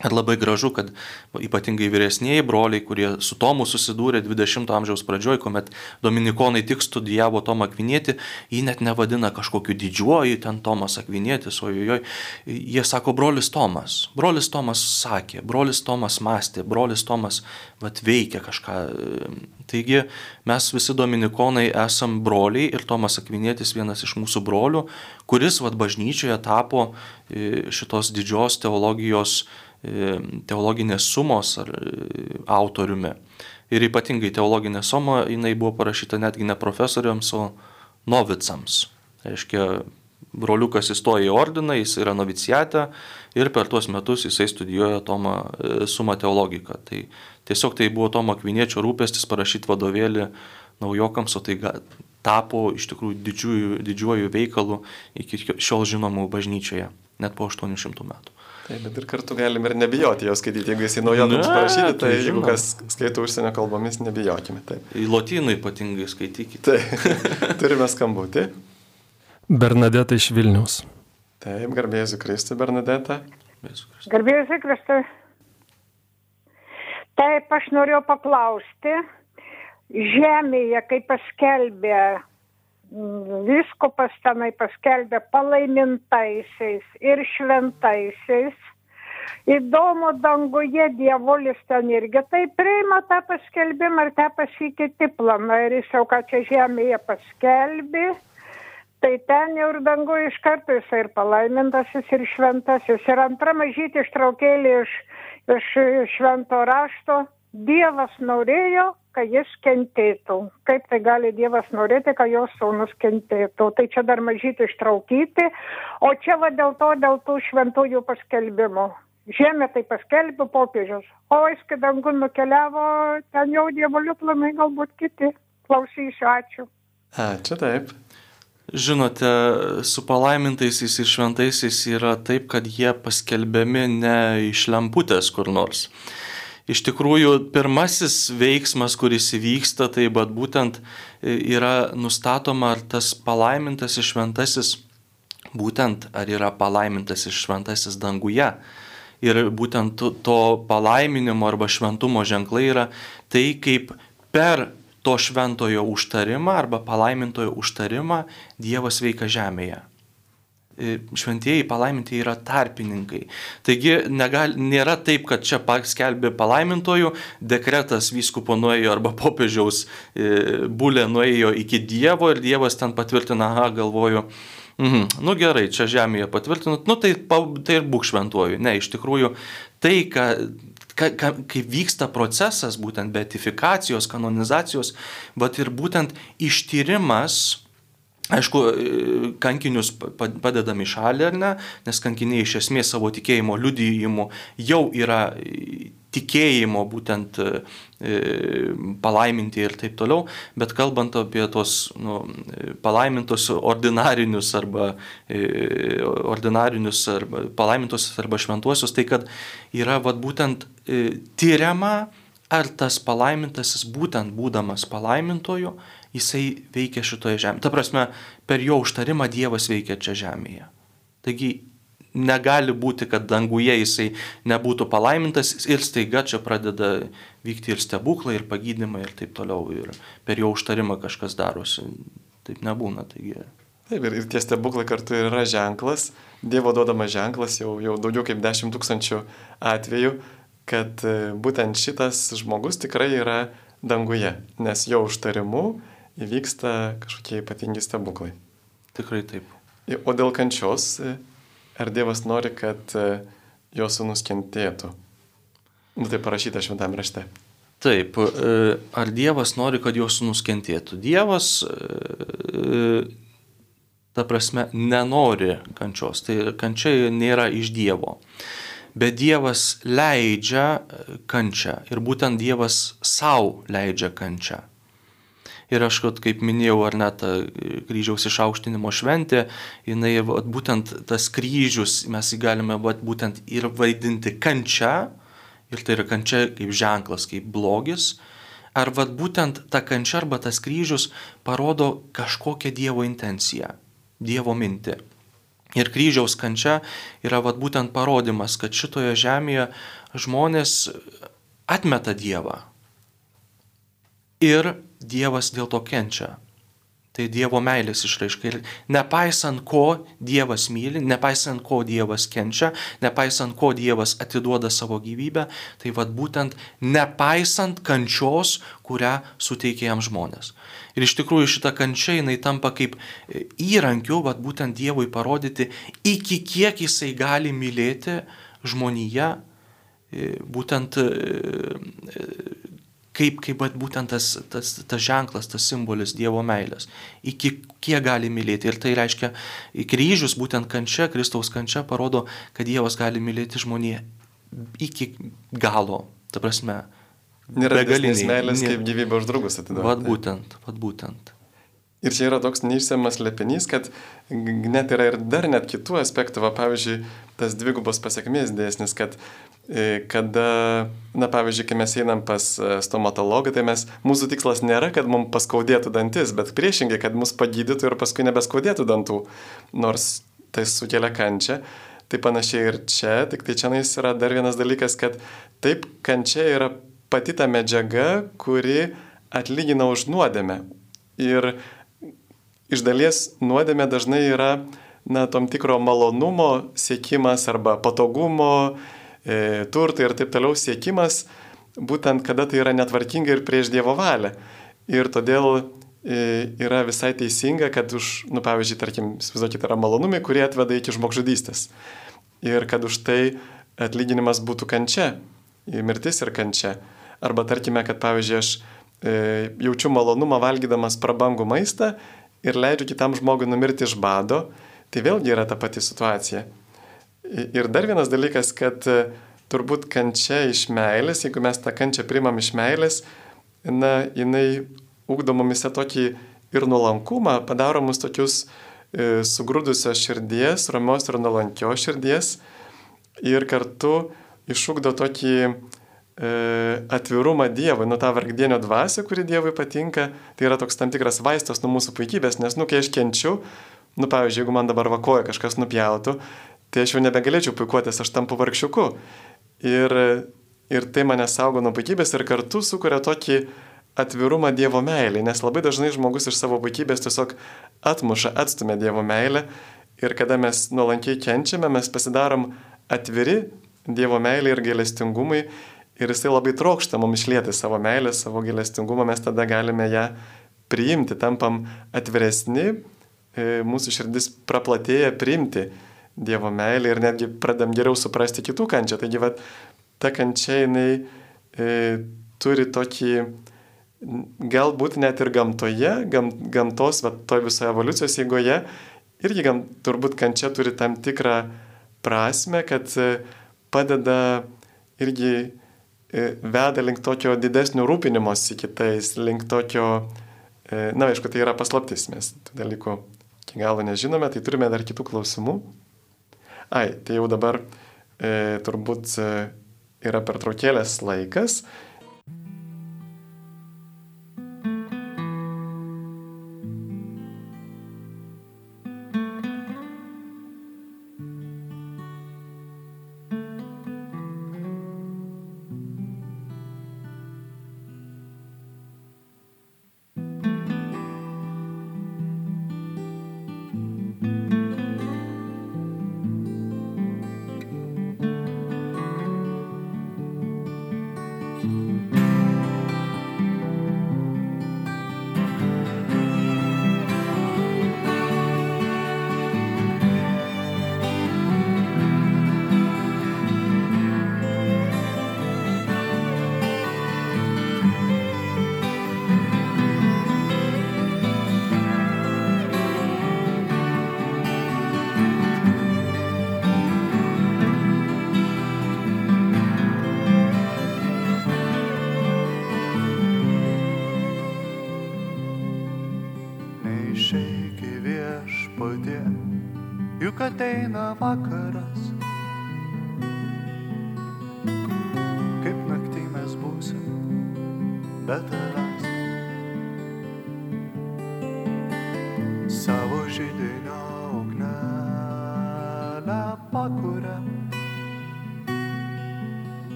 Speaker 2: Ir labai gražu, kad ypatingai vyresnėji broliai, kurie su Tomu susidūrė 20-ojo amžiaus pradžioj, kuomet Dominikonai tik studijavo Tomą Akvinietį, jį net nevadina kažkokiu didžiuoju, ten Tomas Akvinietis, ojojoj. Jie sako brolis Tomas. Brolis Tomas sakė, brolis Tomas mąstė, brolis Tomas vat, veikia kažką. Taigi mes visi Dominikonai esam broliai ir Tomas Akvinietis vienas iš mūsų brolių, kuris vat, bažnyčioje tapo e, šitos didžios teologijos teologinės sumos e, autoriumi. Ir ypatingai teologinė suma, jinai buvo parašyta netgi ne profesoriams, o novicams. Reiškia, broliukas įstoja į ordiną, jis yra novicijate ir per tuos metus jisai studijuoja Tomą e, sumą teologiką. Tai tiesiog tai buvo Tomo Akviniečio rūpestis parašyti vadovėlį naujokams, o tai tapo iš tikrųjų didžiuoju, didžiuoju veikalu iki šiol žinomų bažnyčioje, net po 800 metų.
Speaker 1: Taip, bet ir kartu galim ir nebijoti jo skaityti. Jeigu jisai naujokams parašyti, tai, tai jeigu kas skaito užsienio kalbomis, nebijokime. Taip.
Speaker 2: Į lotynų ypatingai skaitykite.
Speaker 1: Taip, turime skambutį.
Speaker 3: Bernadeta iš Vilnius.
Speaker 1: Taip, garbėsiu Kristui, Bernadeta.
Speaker 5: Garbėsiu Kristui. Taip, aš norėjau paklausti, žemėje, kai paskelbė viskupas tenai paskelbė palaimintaisiais ir šventaisiais. Įdomu, danguje dievulis ten irgi tai priima tą paskelbimą ir tą pasikėti planą ir jis jau ką čia žemėje paskelbė. Tai ten jau ir dangu iš karto jis ir palaimintasis ir šventasis. Ir antra mažyti ištraukėlė iš, iš švento rašto. Dievas norėjo, kad jis kentėtų. Kaip tai gali Dievas norėti, kad jos sūnus kentėtų. Tai čia dar mažyti ištraukyti, o čia va dėl to, dėl tų šventųjų paskelbimų. Žemė tai paskelbė popiežius, o jis, kai dangun nukeliavo, ten jau dievolių planai galbūt kiti. Klausysiu, ačiū.
Speaker 1: Ačiū taip.
Speaker 2: Žinote, su palaimintaisiais ir šventaisiais yra taip, kad jie paskelbiami ne iš lemputės kur nors iš tikrųjų pirmasis veiksmas, kuris įvyksta, tai bet būtent e, yra nustatoma, ar tas palaimintas iš šventasis, būtent ar yra palaimintas iš šventasis danguje. Ir būtent to palaiminimo arba šventumo ženklai yra tai, kaip per to šventojo užtarimą arba palaimintojo užtarimą Dievas veikia žemėje. E, šventieji palaiminti yra tarpininkai. Taigi negal, nėra taip, kad čia paskelbė palaimintojų, dekretas vyskupo nuėjo arba popiežiaus e, bulė nuėjo iki Dievo ir Dievas ten patvirtina, aha, galvoju, mhm, nu gerai, čia žemėje patvirtinut, nu tai, tai ir būk šventuoju. Ne, iš tikrųjų, tai, ką ka, ka, kai vyksta procesas, būtent beatifikacijos, kanonizacijos, bet ir būtent ištyrimas Aišku, kankinius padedam į šalį ar ne, nes kankiniai iš esmės savo tikėjimo liudijimu jau yra tikėjimo būtent e, palaiminti ir taip toliau, bet kalbant apie tos nu, palaimintos ordinarinius arba e, ordinarinius arba palaimintos arba šventuosius, tai kad yra vat, būtent e, tyriama, ar tas palaimintasis būtent būdamas palaimintoju, jisai veikia šitoje žemėje. Ta prasme, per jo užtarimą Dievas veikia čia žemėje. Taigi negali būti, kad danguje jisai nebūtų palaimintas ir staiga čia pradeda vykti ir stebuklai, ir pagydymai, ir taip toliau. Ir per jo užtarimą kažkas darosi. Taip nebūna. Taigi...
Speaker 1: Taip, ir, ir tie stebuklai kartu yra ženklas, Dievo duodamas ženklas jau, jau daugiau kaip 10 tūkstančių atvejų, kad e, būtent šitas žmogus tikrai yra danguje, nes jo užtarimu įvyksta kažkokie ypatingi stebuklai.
Speaker 2: Tikrai taip.
Speaker 1: O dėl kančios, e, ar Dievas nori, kad e, jo sunus kentėtų? Nu, tai parašyta šventame rašte.
Speaker 2: Taip, ar Dievas nori, kad jo sunus kentėtų? Dievas ta prasme, nenori kančios. Tai kančia nėra iš Dievo. Bet Dievas leidžia kančią ir būtent Dievas savo leidžia kančią. Ir aš, kaip minėjau, ar net kryžiaus išaukštinimo šventė, jinai, vat, būtent tas kryžius mes jį galime vat, būtent ir vaidinti kančią, ir tai yra kančia kaip ženklas, kaip blogis, ar vat, būtent ta kančia arba tas kryžius parodo kažkokią Dievo intenciją. Dievo mintį. Ir kryžiaus kančia yra vat, būtent parodimas, kad šitoje žemėje žmonės atmeta Dievą. Ir Dievas dėl to kenčia. Tai Dievo meilės išraiška. Ir nepaisant ko Dievas myli, nepaisant ko Dievas kenčia, nepaisant ko Dievas atiduoda savo gyvybę, tai vad būtent nepaisant kančios, kurią suteikia jam žmonės. Ir iš tikrųjų šita kančia jinai tampa kaip įrankiu, vad būtent Dievui parodyti, iki kiek jisai gali mylėti žmoniją, būtent kaip, kaip būtent tas, tas, tas ženklas, tas simbolis Dievo meilės, iki kiek gali mylėti. Ir tai reiškia, kryžius, būtent kančia, Kristaus kančia parodo, kad Dievas gali mylėti žmoniją iki galo, ta prasme.
Speaker 1: Nėra begalinės meilės, nėra. kaip gyvybę uždrugus atiduoti.
Speaker 2: Vat būtent, vat būtent.
Speaker 1: Ir čia yra toks neišsiamas lepinys, kad net yra ir dar net kitų aspektų, va, pavyzdžiui, tas dvigubos pasiekmės dėsnis, kad kada, na pavyzdžiui, kai mes einam pas e, stomatologą, tai mes, mūsų tikslas nėra, kad mums paskaudėtų dantis, bet priešingai, kad mus pagydytų ir paskui nebeskaudėtų dantų, nors tai sukelia kančią. Tai panašiai ir čia, tik tai čia yra dar vienas dalykas, kad taip kančia yra pati ta medžiaga, kuri atlygina už nuodėmę. Ir iš dalies nuodėmė dažnai yra, na, tom tikro malonumo siekimas arba patogumo, e, turtai ir taip toliau siekimas, būtent kada tai yra netvarkinga ir prieš Dievo valią. Ir todėl e, yra visai teisinga, kad už, nu pavyzdžiui, tarkim, įsivaizduokit, yra malonumai, kurie atveda iki žmogžudystės. Ir kad už tai atlyginimas būtų kančia, mirtis ir kančia. Arba tarkime, kad pavyzdžiui, aš e, jaučiu malonumą valgydamas prabangų maistą ir leidžiu kitam žmogui numirti iš bado, tai vėlgi yra ta pati situacija. Ir dar vienas dalykas, kad e, turbūt kančia iš meilės, jeigu mes tą kančią primam iš meilės, na, jinai ugdo mumise tokį ir nuolankumą, padaro mus tokius e, sugrūdusios širdies, ramios ir nuolankios širdies ir kartu išugdo tokį e, atvirumą Dievui, nu tą vargdienio dvasę, kuri Dievui patinka, tai yra toks tam tikras vaistas nuo mūsų puikybės, nes, nu, kai aš kenčiu, nu, pavyzdžiui, jeigu man dabar vakoja kažkas nupjautų, tai aš jau nebegalėčiau puikuotis, aš tampu vargšiuku. Ir, ir tai mane saugo nuo puikybės ir kartu sukuria tokį atvirumą Dievo meilį, nes labai dažnai žmogus iš savo puikybės tiesiog atmuša, atstumia Dievo meilę ir kada mes nuolankiai kenčiame, mes pasidarom atviri Dievo meilį ir gailestingumui ir jisai labai trokšta mums išlėti savo meilę, savo gailestingumą, mes tada galime ją priimti, tampam atviresni, e, mūsų širdis praplatėja priimti Dievo meilę ir netgi pradam geriau suprasti kitų kančią. Taigi, va, ta kančia jinai e, turi tokį, galbūt net ir gamtoje, gam, gamtos, va, toj visoje evoliucijos eigoje, irgi gam, turbūt kančia turi tam tikrą prasme, kad e, padeda irgi e, veda link tokio didesnio rūpinimosi kitais, link tokio, e, na, aišku, tai yra paslaptis, mes tų dalykų iki galo nežinome, tai turime dar kitų klausimų. Ai, tai jau dabar e, turbūt e, yra pertraukėlės laikas.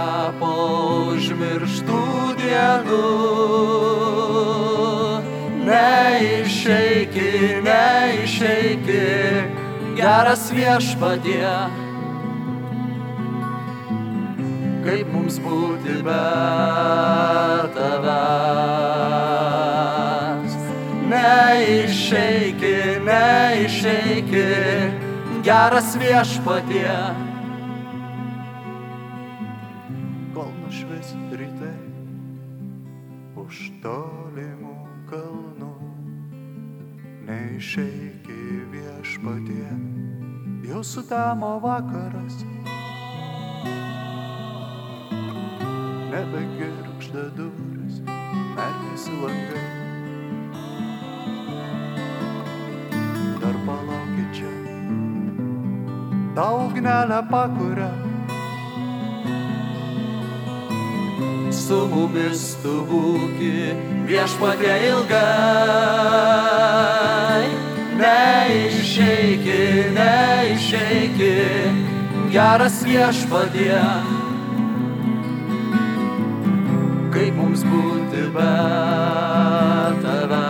Speaker 6: Kapo užmirštų dienų. Neišeiki, neišeiki, geras viešpatie. Kaip mums būti be tavęs? Neišeiki, neišeiki, geras viešpatie.
Speaker 7: Tolimų kalnų. Neišeiki viešpatie, jau sutamo vakaras. Nebegirkšda duris, merkėsi langai. Dar palaukit čia, tau ugnelę pakuria.
Speaker 6: Su mumis tu būki viešpatie ilgai. Neišeiki, neišeiki, geras viešpatie. Kaip mums būti be tavęs?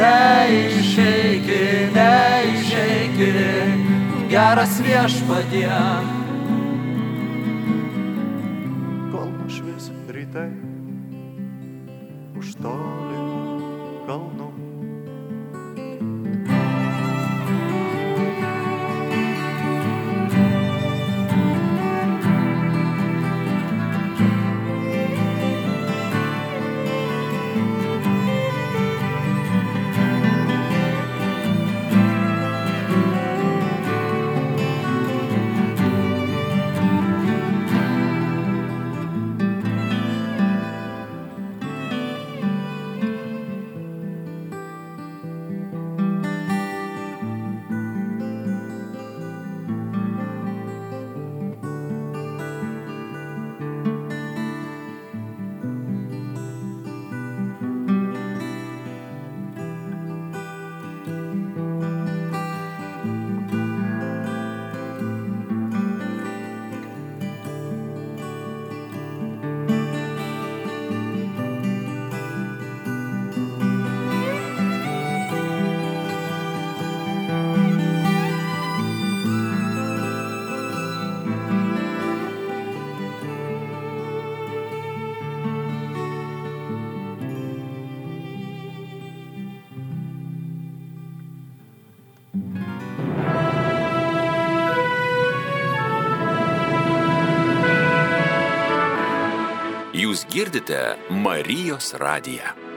Speaker 6: Neišeiki, neišeiki, geras viešpatie.
Speaker 8: Girdite Marijos radiją.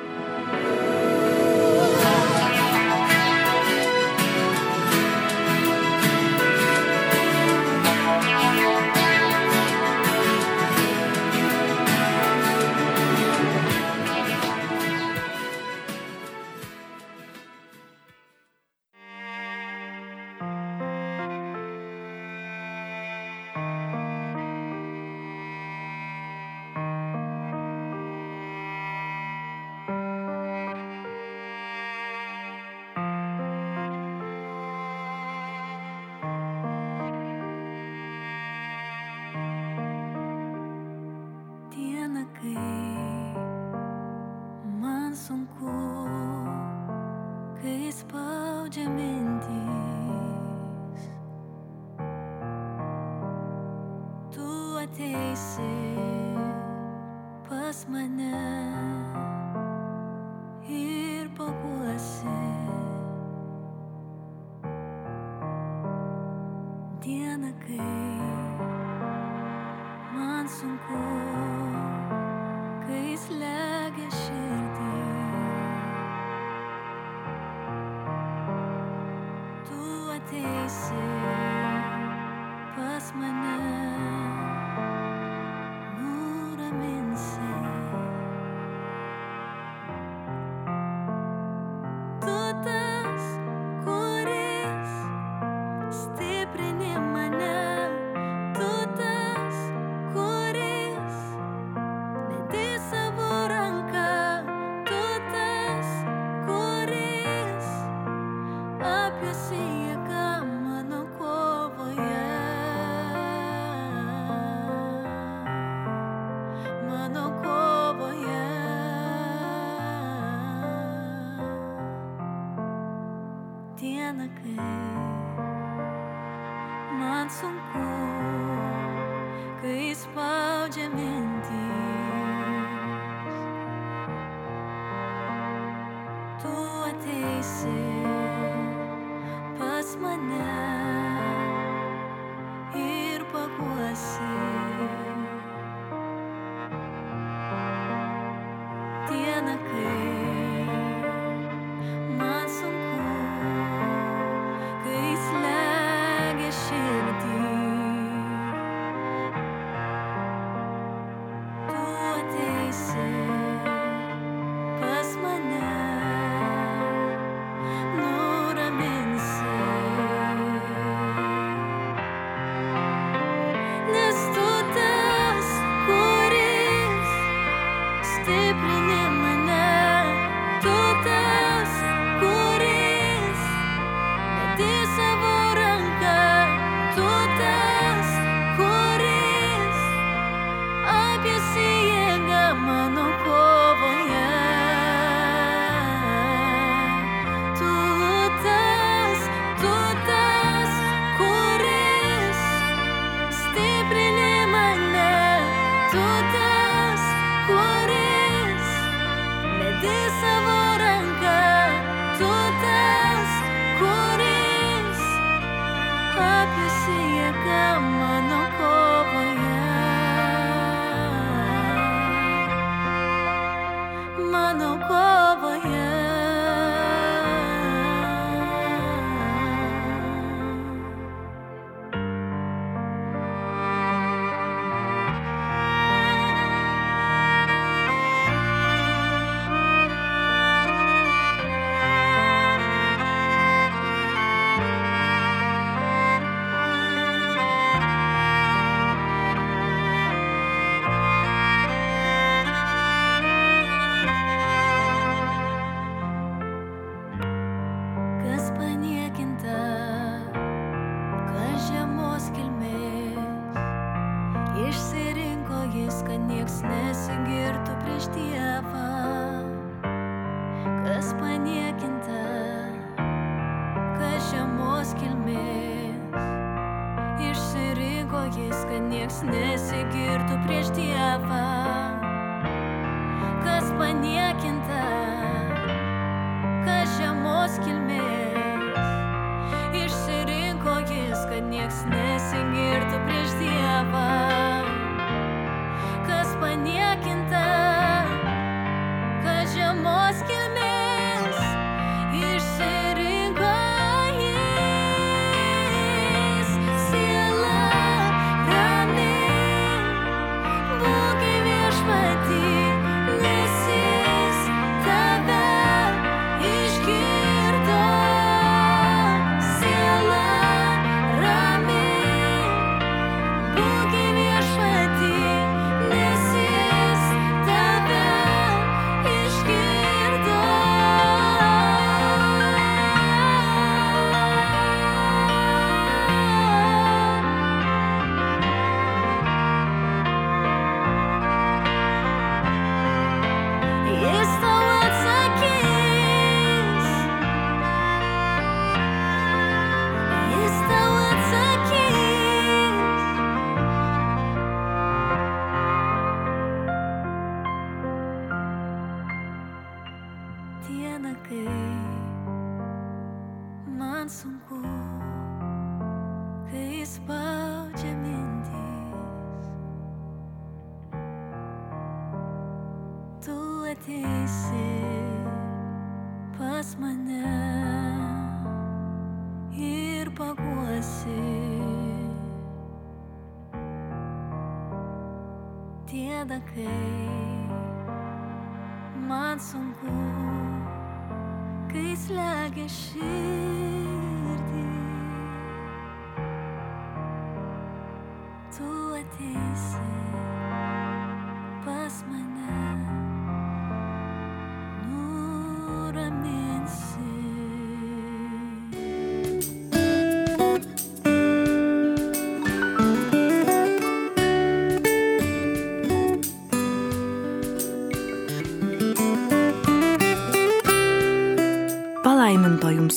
Speaker 9: Jis, kad nieks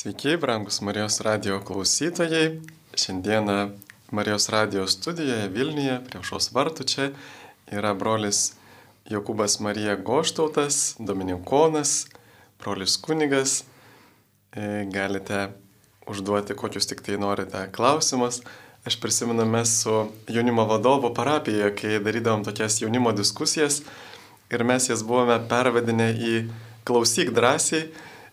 Speaker 1: Sveiki, brangus Marijos radio klausytojai. Šiandieną Marijos radio studijoje Vilniuje, prie aušos vartų čia yra brolis Jokūbas Marija Goštautas, Dominikonas, brolis kunigas. E, Galite užduoti kokius tik tai norite klausimus. Aš prisimenu, mes su jaunimo vadovu parapijoje, kai darydavom tokias jaunimo diskusijas ir mes jas buvome pervadinę į klausyk drąsiai,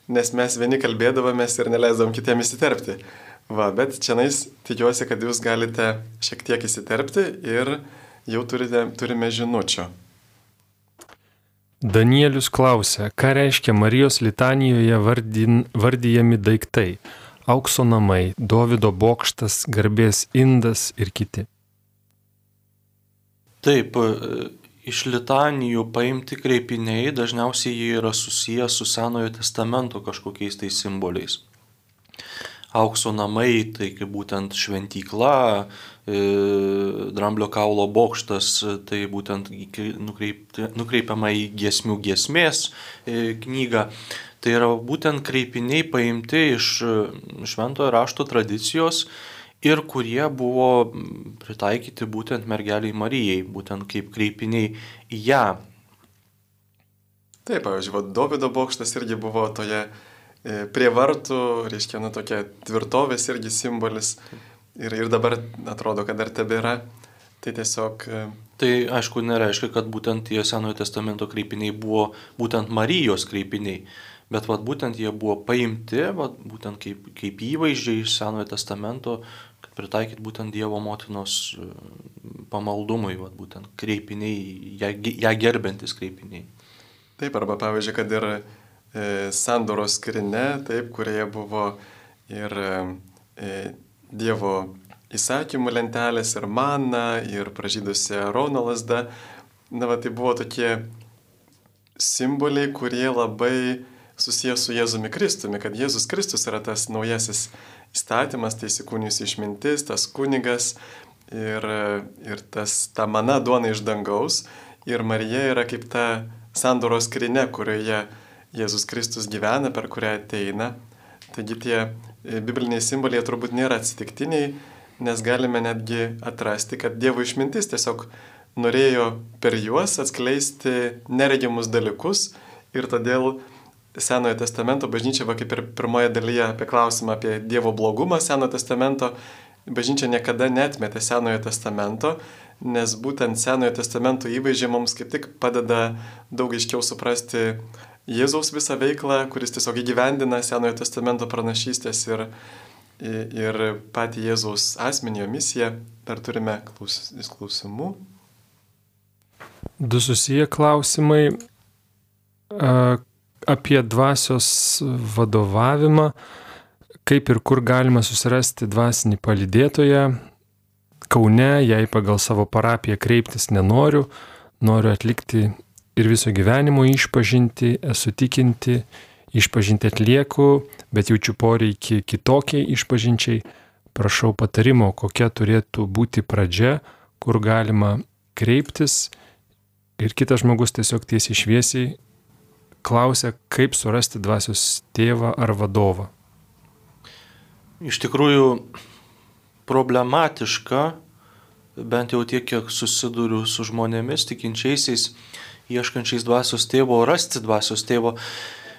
Speaker 1: nes mes vieni kalbėdavomės ir neleisdavom kitiems įsiterpti. Va, bet čia nais tikiuosi, kad jūs galite šiek tiek įsiterpti ir jau turite, turime žinučių.
Speaker 3: Danielius klausia, ką reiškia Marijos litanijoje vardin, vardyjami daiktai - aukso namai, Dovido bokštas, garbės indas ir kiti.
Speaker 2: Taip, iš litanijų paimti kreipiniai dažniausiai jie yra susijęs su Senojo testamento kažkokiais tai simboliais. Aukso namai, tai kaip būtent šventykla, e, dramblio kaulo bokštas, tai būtent nukreipiama į giesmių giesmės e, knygą. Tai yra būtent kreipiniai paimti iš e, šventojo rašto tradicijos ir kurie buvo mm, pritaikyti būtent mergeliai Marijai, būtent kaip kreipiniai į ją.
Speaker 1: Taip, pavyzdžiui, va, Dovido bokštas irgi buvo toje e, prie vartų, reiškia, nu tokia tvirtovės irgi simbolis. Ir, ir dabar atrodo, kad dar tebėra. Tai tiesiog, e,
Speaker 2: Tai aišku nereiškia, kad būtent tie Senojo testamento kreipiniai buvo būtent Marijos kreipiniai, bet vat, būtent jie buvo paimti, vat, būtent kaip, kaip įvaizdžiai iš Senojo testamento, pritaikyti būtent Dievo motinos e, pamaldumui, vat, būtent kreipiniai, ją, ją gerbiantis kreipiniai.
Speaker 1: taip, arba pavyzdžiui, kad ir e, sandoros skrinė, taip, kurioje buvo ir e, Dievo įsakymų lentelės, ir mana, ir pražydusi Arono lasda. Na, va, tai buvo tokie simboliai, kurie labai susijęs su Jėzumi Kristumi, kad Jėzus Kristus yra tas naujasis įstatymas, tai įsikūnijus išmintis, tas kunigas ir, ir tas, ta mana duona iš dangaus. Ir Marija yra kaip ta sandoros skrinė, kurioje Jėzus Kristus gyvena, per kurią ateina. Taigi tie e, bibliniai simboliai turbūt nėra atsitiktiniai, nes galime netgi atrasti, kad Dievo išmintis tiesiog norėjo per juos atskleisti neregimus dalykus ir todėl Senojo testamento bažnyčia, va kaip ir pirmoje dalyje apie klausimą apie Dievo blogumą Senojo testamento, bažnyčia niekada netmetė Senojo testamento, nes būtent Senojo testamento įvaizdžiai mums kaip tik padeda daug aiškiau suprasti Jėzaus visą veiklą, kuris tiesiog įgyvendina Senojo testamento pranašystės ir, ir patį Jėzaus asmenį, jo misiją. Dar turime klaus, klausimų.
Speaker 3: Du susiję klausimai apie dvasios vadovavimą, kaip ir kur galima susirasti dvasinį palydėtoją. Kaune, jei pagal savo parapiją kreiptis nenoriu, noriu atlikti ir viso gyvenimo išpažinti, esu tikinti išpažinti atlieku, bet jaučiu poreikį kitokiai išpažinčiai, prašau patarimo, kokia turėtų būti pradžia, kur galima kreiptis ir kitas žmogus tiesiog tiesiai šviesiai klausia, kaip surasti dvasios tėvą ar vadovą.
Speaker 2: Iš tikrųjų problematiška, bent jau tiek, kiek susiduriu su žmonėmis, tikinčiaisiais, ieškančiais dvasios tėvo, rasti dvasios tėvo.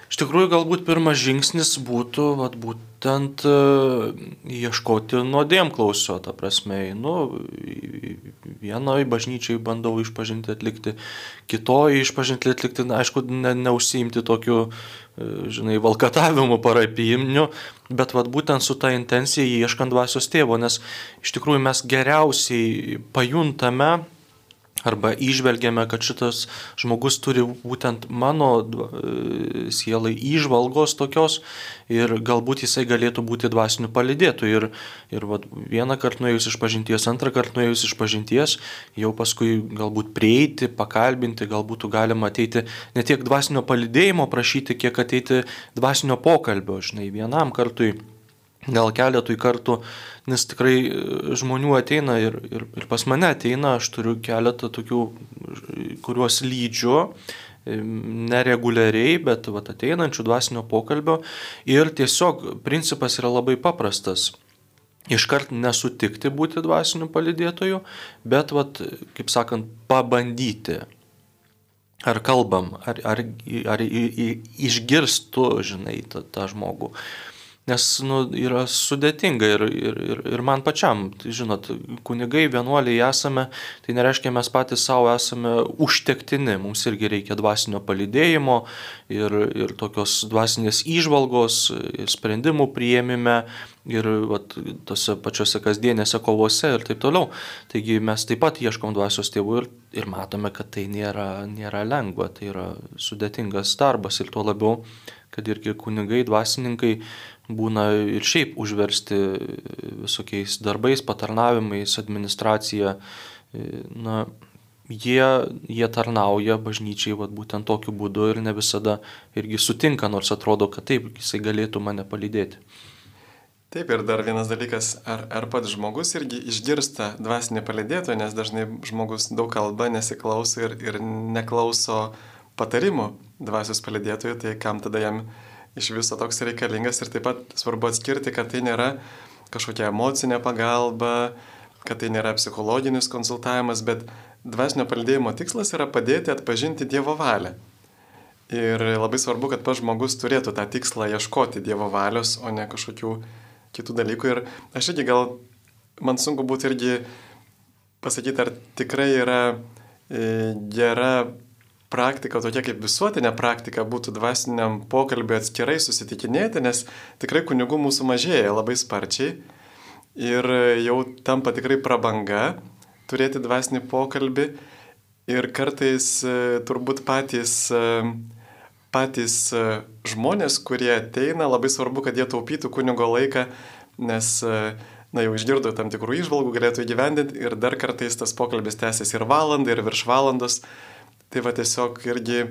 Speaker 2: Iš tikrųjų, galbūt pirmas žingsnis būtų vat, būtent e, ieškoti nuodėmklausio, ta prasme, nu, vienoje bažnyčiai bandau išpažinti atlikti, kitoje išpažinti atlikti, na, aišku, ne, neužsiimti tokiu, e, žinai, valkatavimu parapijimniu, bet vat, būtent su ta intencija ieškant dvasios tėvo, nes iš tikrųjų mes geriausiai pajuntame, Arba išvelgiame, kad šitas žmogus turi būtent mano e, sielai įžvalgos tokios ir galbūt jisai galėtų būti dvasiniu palidėtu. Ir, ir vat, vieną kartą nuėjus iš pažinties, antrą kartą nuėjus iš pažinties, jau paskui galbūt prieiti, pakalbinti, galbūt galima ateiti ne tiek dvasinio palidėjimo prašyti, kiek ateiti dvasinio pokalbio, žinai, vienam kartui gal keletui kartų, nes tikrai e, žmonių ateina ir, ir, ir pas mane ateina, aš turiu keletą tokių, kuriuos lydžiu nereguliariai, bet vat, ateinančių dvasinio pokalbio ir tiesiog principas yra labai paprastas. Iškart nesutikti būti dvasiniu palidėtoju, bet, vat, kaip sakant, pabandyti. Ar kalbam, ar, ar, ar išgirstu, žinai, tą, tą žmogų. Nes nu, yra sudėtinga ir, ir, ir, ir man pačiam, tai, žinot, kunigai, vienuoliai esame, tai nereiškia mes patys savo esame užtektini, mums irgi reikia dvasinio palidėjimo ir, ir tokios dvasinės įžvalgos, ir sprendimų prieimime ir vat, tose pačiose kasdienėse kovose ir taip toliau. Taigi mes taip pat ieškom dvasios tėvų ir, ir matome, kad tai nėra, nėra lengva, tai yra sudėtingas darbas ir tuo labiau, kad irgi kunigai, dvasininkai būna ir šiaip užversti visokiais darbais, patarnavimais, administracija. Na, jie, jie tarnauja bažnyčiai vat, būtent tokiu būdu ir ne visada irgi sutinka, nors atrodo, kad taip, jisai galėtų mane palydėti.
Speaker 1: Taip ir dar vienas dalykas, ar, ar pats žmogus irgi išgirsta dvasinį palidėtoją, nes dažnai žmogus daug kalba, nesiklauso ir, ir neklauso patarimų dvasios palidėtojų, tai kam tada jam iš viso toks reikalingas ir taip pat svarbu atskirti, kad tai nėra kažkokia emocinė pagalba, kad tai nėra psichologinis konsultavimas, bet dvasinio palidėjimo tikslas yra padėti atpažinti Dievo valią. Ir labai svarbu, kad pats žmogus turėtų tą tikslą ieškoti Dievo valios, o ne kažkokių kitų dalykų. Ir aš irgi gal, man sunku būtų irgi pasakyti, ar tikrai yra e, gera praktika, tokia kaip visuotinė praktika būtų dvasiniam pokalbį atskirai susitikinėti, nes tikrai kunigų mūsų mažėja labai sparčiai ir jau tampa tikrai prabanga turėti dvasinį pokalbį ir kartais e, turbūt patys, e, patys e, žmonės, kurie ateina, labai svarbu, kad jie taupytų kunigo laiką, nes na, jau išgirdo tam tikrų išvalgų, galėtų įgyvendinti ir dar kartais tas pokalbis tęsiasi ir valandą, ir virš valandos. Tai va tiesiog irgi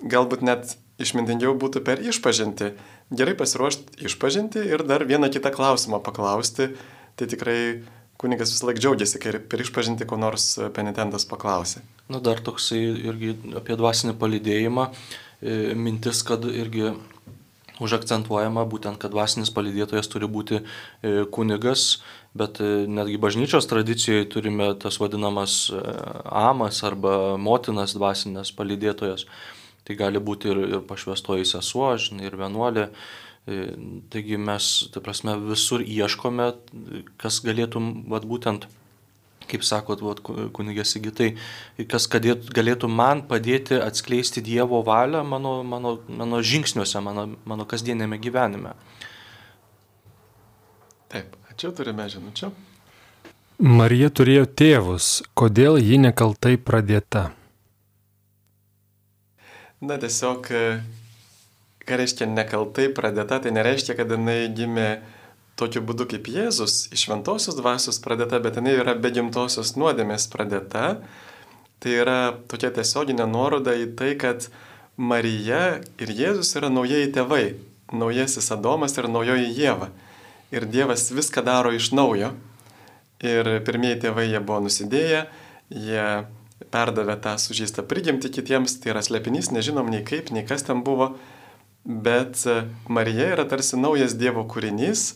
Speaker 1: galbūt net išmintingiau būtų per išpažinti. Gerai pasiruošti išpažinti ir dar vieną kitą klausimą paklausti. Tai tikrai kunigas vis laik džiaugiasi, kai per išpažinti ko nors penitentas paklausė.
Speaker 2: Na dar toksai irgi apie dvasinį palidėjimą. E, mintis, kad irgi užakcentuojama būtent, kad dvasinis palydėtojas turi būti e, kunigas, bet e, netgi bažnyčios tradicijoje turime tas vadinamas e, amas arba motinas dvasinės palydėtojas. Tai gali būti ir, ir pašvestoji sesuo, žinai, ir vienuolė. Taigi mes, tai prasme, visur ieškome, kas galėtų, vad būtent kaip sakot, vat, kunigė Sigitai, kas galėtų, galėtų man padėti atskleisti Dievo valią mano, mano, mano žingsniuose, mano, mano kasdienėme gyvenime.
Speaker 1: Taip, čia turime žinučių.
Speaker 3: Marija turėjo tėvus, kodėl ji nekaltai pradėta?
Speaker 1: Na tiesiog, ką reiškia nekaltai pradėta, tai nereiškia, kad jinai gimė tokiu būdu kaip Jėzus iš šventosios dvasios pradėta, bet jinai yra be gimtosios nuodėmės pradėta. Tai yra tokia tiesioginė nuoroda į tai, kad Marija ir Jėzus yra naujieji tėvai, naujasis Adomas ir naujoji Jėva. Ir Dievas viską daro iš naujo. Ir pirmieji tėvai jie buvo nusidėję, jie perdavė tą sužeistą prigimtį kitiems, tai yra slėpinys, nežinom nei kaip, nei kas ten buvo, bet Marija yra tarsi naujas Dievo kūrinys.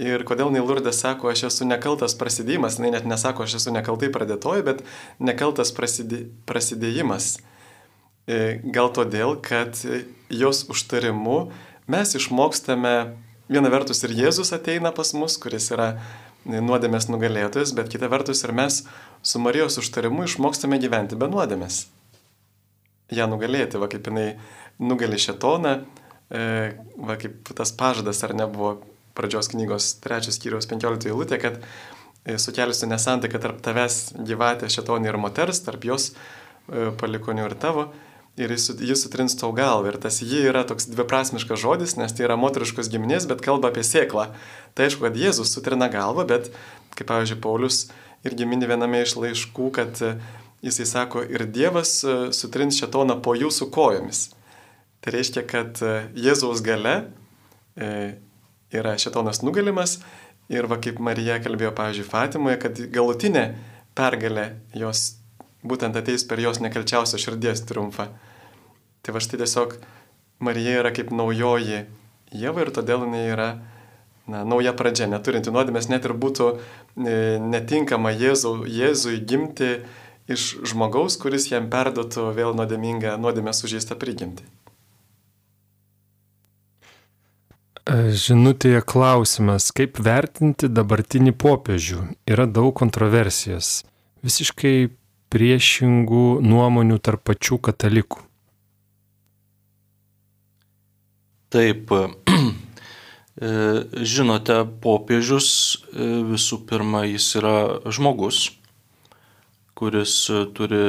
Speaker 1: Ir kodėl Nailurdė sako, aš esu nekaltas prasidėjimas, jinai net nesako, aš esu nekaltai pradėtoji, bet nekaltas prasidė, prasidėjimas. E, gal todėl, kad jos užtarimu mes išmokstame, viena vertus ir Jėzus ateina pas mus, kuris yra nuodėmės nugalėtojas, bet kita vertus ir mes su Marijos užtarimu išmokstame gyventi be nuodėmės. Ja nugalėti, va kaip jinai nugali šetoną, e, va kaip tas pažadas ar nebuvo pradžios knygos trečios skyriaus 15 eilutė, kad e, sukeliusi nesantaiką tarp tavęs gyvatė šetonė ir moters, tarp jos e, palikonių ir tavo, ir jis, jis sutrins tau galvą. Ir tas ji yra toks dviprasmiškas žodis, nes tai yra moteriškos giminės, bet kalba apie sėklą. Tai aišku, kad Jėzus sutrina galvą, bet, kaip pavyzdžiui, Paulius irgi mini viename iš laiškų, kad e, jisai sako, ir Dievas sutrins šetoną po jūsų kojomis. Tai reiškia, kad Jėzaus gale yra šetonas nugalimas ir va kaip Marija kalbėjo, pavyzdžiui, Fatimoje, kad galutinė pergalė jos būtent ateis per jos nekalčiausią širdies triumfą. Tai va štai tiesiog Marija yra kaip naujoji Jėva ir todėl jinai yra na, nauja pradžia, neturinti nuodėmės, net ir būtų e, netinkama Jėzų, Jėzui gimti iš žmogaus, kuris jam perduotų vėl nuodėmingą, nuodėmę sužeistą prigimtį.
Speaker 3: Žinutėje klausimas, kaip vertinti dabartinį popiežių. Yra daug kontroversijos. Visiškai priešingų nuomonių tarp pačių katalikų.
Speaker 2: Taip, žinote, popiežius visų pirma, jis yra žmogus, kuris turi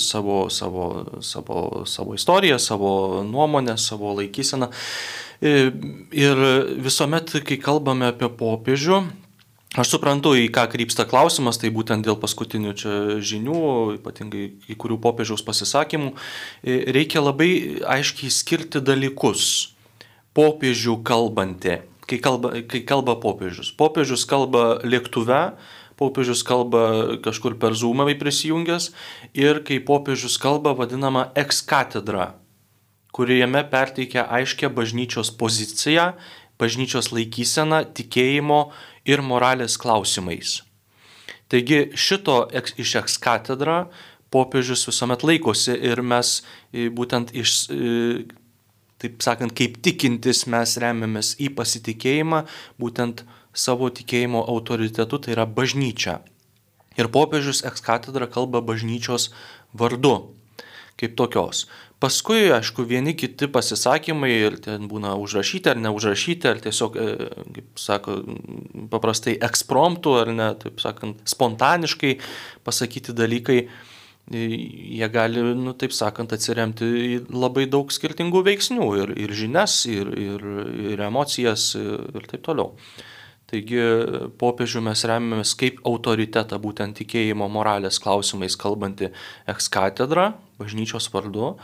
Speaker 2: savo, savo, savo, savo istoriją, savo nuomonę, savo laikyseną. E, ir visuomet, kai kalbame apie popiežių, aš suprantu, į ką krypsta klausimas, tai būtent dėl paskutinių čia žinių, ypatingai kai kurių popiežiaus pasisakymų, e, reikia labai aiškiai skirti dalykus. Popiežių kalbanti, kai kalba, kai kalba popiežius. Popiežius kalba lėktuve, popiežius kalba kažkur per zoomą prisijungęs ir kai popiežius kalba vadinama ex katedra kuriame perteikia aiškę bažnyčios poziciją, bažnyčios laikyseną, tikėjimo ir moralės klausimais. Taigi šito iš ekskatedra popiežius visuomet laikosi ir mes e, būtent iš, e, taip sakant, kaip tikintis mes remiamės į pasitikėjimą, būtent savo tikėjimo autoritetu, tai yra bažnyčia. Ir popiežius ekskatedra kalba bažnyčios vardu kaip tokios. Paskui, aišku, vieni kiti pasisakymai ir ten būna užrašyti ar neužrašyti, ar tiesiog, e, kaip sako, paprastai ekspromptų, ar ne, taip sakant, spontaniškai pasakyti dalykai, jie gali, nu, taip sakant, atsiremti į labai daug skirtingų veiksnių ir, ir žinias, ir, ir, ir emocijas, ir taip toliau. Taigi popiežių mes remiamės kaip autoritetą būtent tikėjimo moralės klausimais kalbantį ekskatedrą, bažnyčios vardu.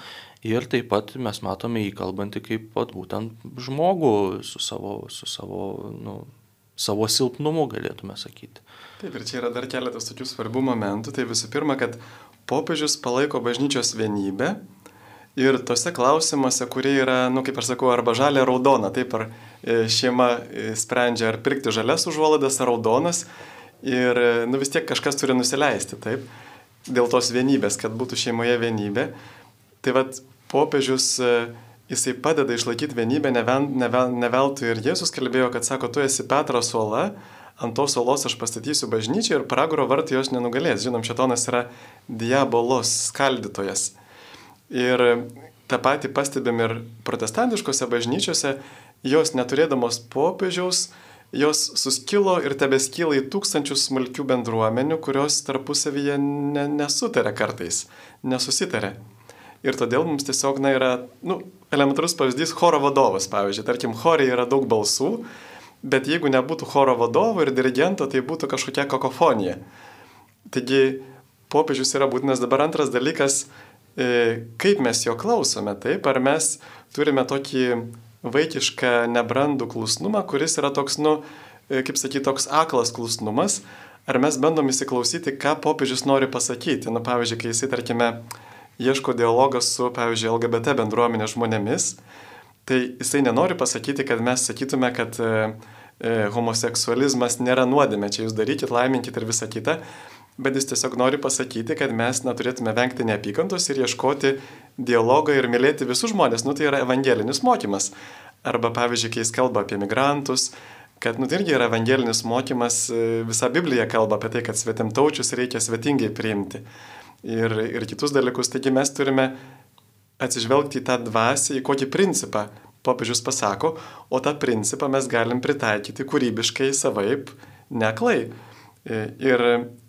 Speaker 2: Ir taip pat mes matome jį kalbantį kaip pat būtent žmogų su savo, su savo, nu, savo silpnumu, galėtume sakyti.
Speaker 1: Taip, ir čia yra dar keletas tokių svarbių momentų. Tai visų pirma, kad popiežius palaiko bažnyčios vienybę ir tose klausimuose, kurie yra, nu, kaip aš sakau, arba žalia, raudona, taip ar e, šeima e, sprendžia, ar pirkti žalias užuolaidas ar raudonas ir, e, nu, vis tiek kažkas turi nusileisti, taip, dėl tos vienybės, kad būtų šeimoje vienybė. Tai vad, popiežius, jisai padeda išlaikyti vienybę, ne, veltui ir Jėzus kalbėjo, kad sako, tu esi Petro suola, ant tos suolos aš pastatysiu bažnyčią ir pragaro vartai jos nenugalės. Žinom, šetonas yra diabolos skaldytojas. Ir tą patį pastebėm ir protestantiškose bažnyčiose, jos neturėdamos popiežiaus, jos suskilo ir tebeskyla į tūkstančius smulkių bendruomenių, kurios tarpusavyje ne, nesutarė kartais, nesusitarė. Ir todėl mums tiesiog, na, yra, nu, elementarus pavyzdys choro vadovas, pavyzdžiui, tarkim, choriai yra daug balsų, bet jeigu nebūtų choro vadovo ir dirigento, tai būtų kažkokia kakofonija. Taigi, popiežius yra būtinas dabar antras dalykas, e, kaip mes jo klausome, taip, ar mes turime tokį vaikišką nebrandų klusnumą, kuris yra toks, nu, e, kaip sakyti, toks aklas klusnumas, ar mes bandom įsiklausyti, ką popiežius nori pasakyti. Nu, pavyzdžiui, kai jisai, tarkime, ieško dialogą su, pavyzdžiui, LGBT bendruomenės žmonėmis, tai jisai nenori pasakyti, kad mes sakytume, kad e, e, homoseksualizmas nėra nuodėmė, čia jūs darykit, laiminkit ir visa kita, bet jis tiesiog nori pasakyti, kad mes neturėtume vengti neapykantos ir ieškoti dialogą ir mylėti visus žmonės. Nu, tai yra evangelinis mokymas. Arba, pavyzdžiui, kai jis kalba apie migrantus, kad, nu, tai irgi yra evangelinis mokymas, e, visa Biblija kalba apie tai, kad svetimtaučius reikia svetingai priimti. Ir, ir kitus dalykus. Taigi mes turime atsižvelgti į tą dvasę, į kokį principą popiežius pasako, o tą principą mes galim pritaikyti kūrybiškai savaip, neklai. Ir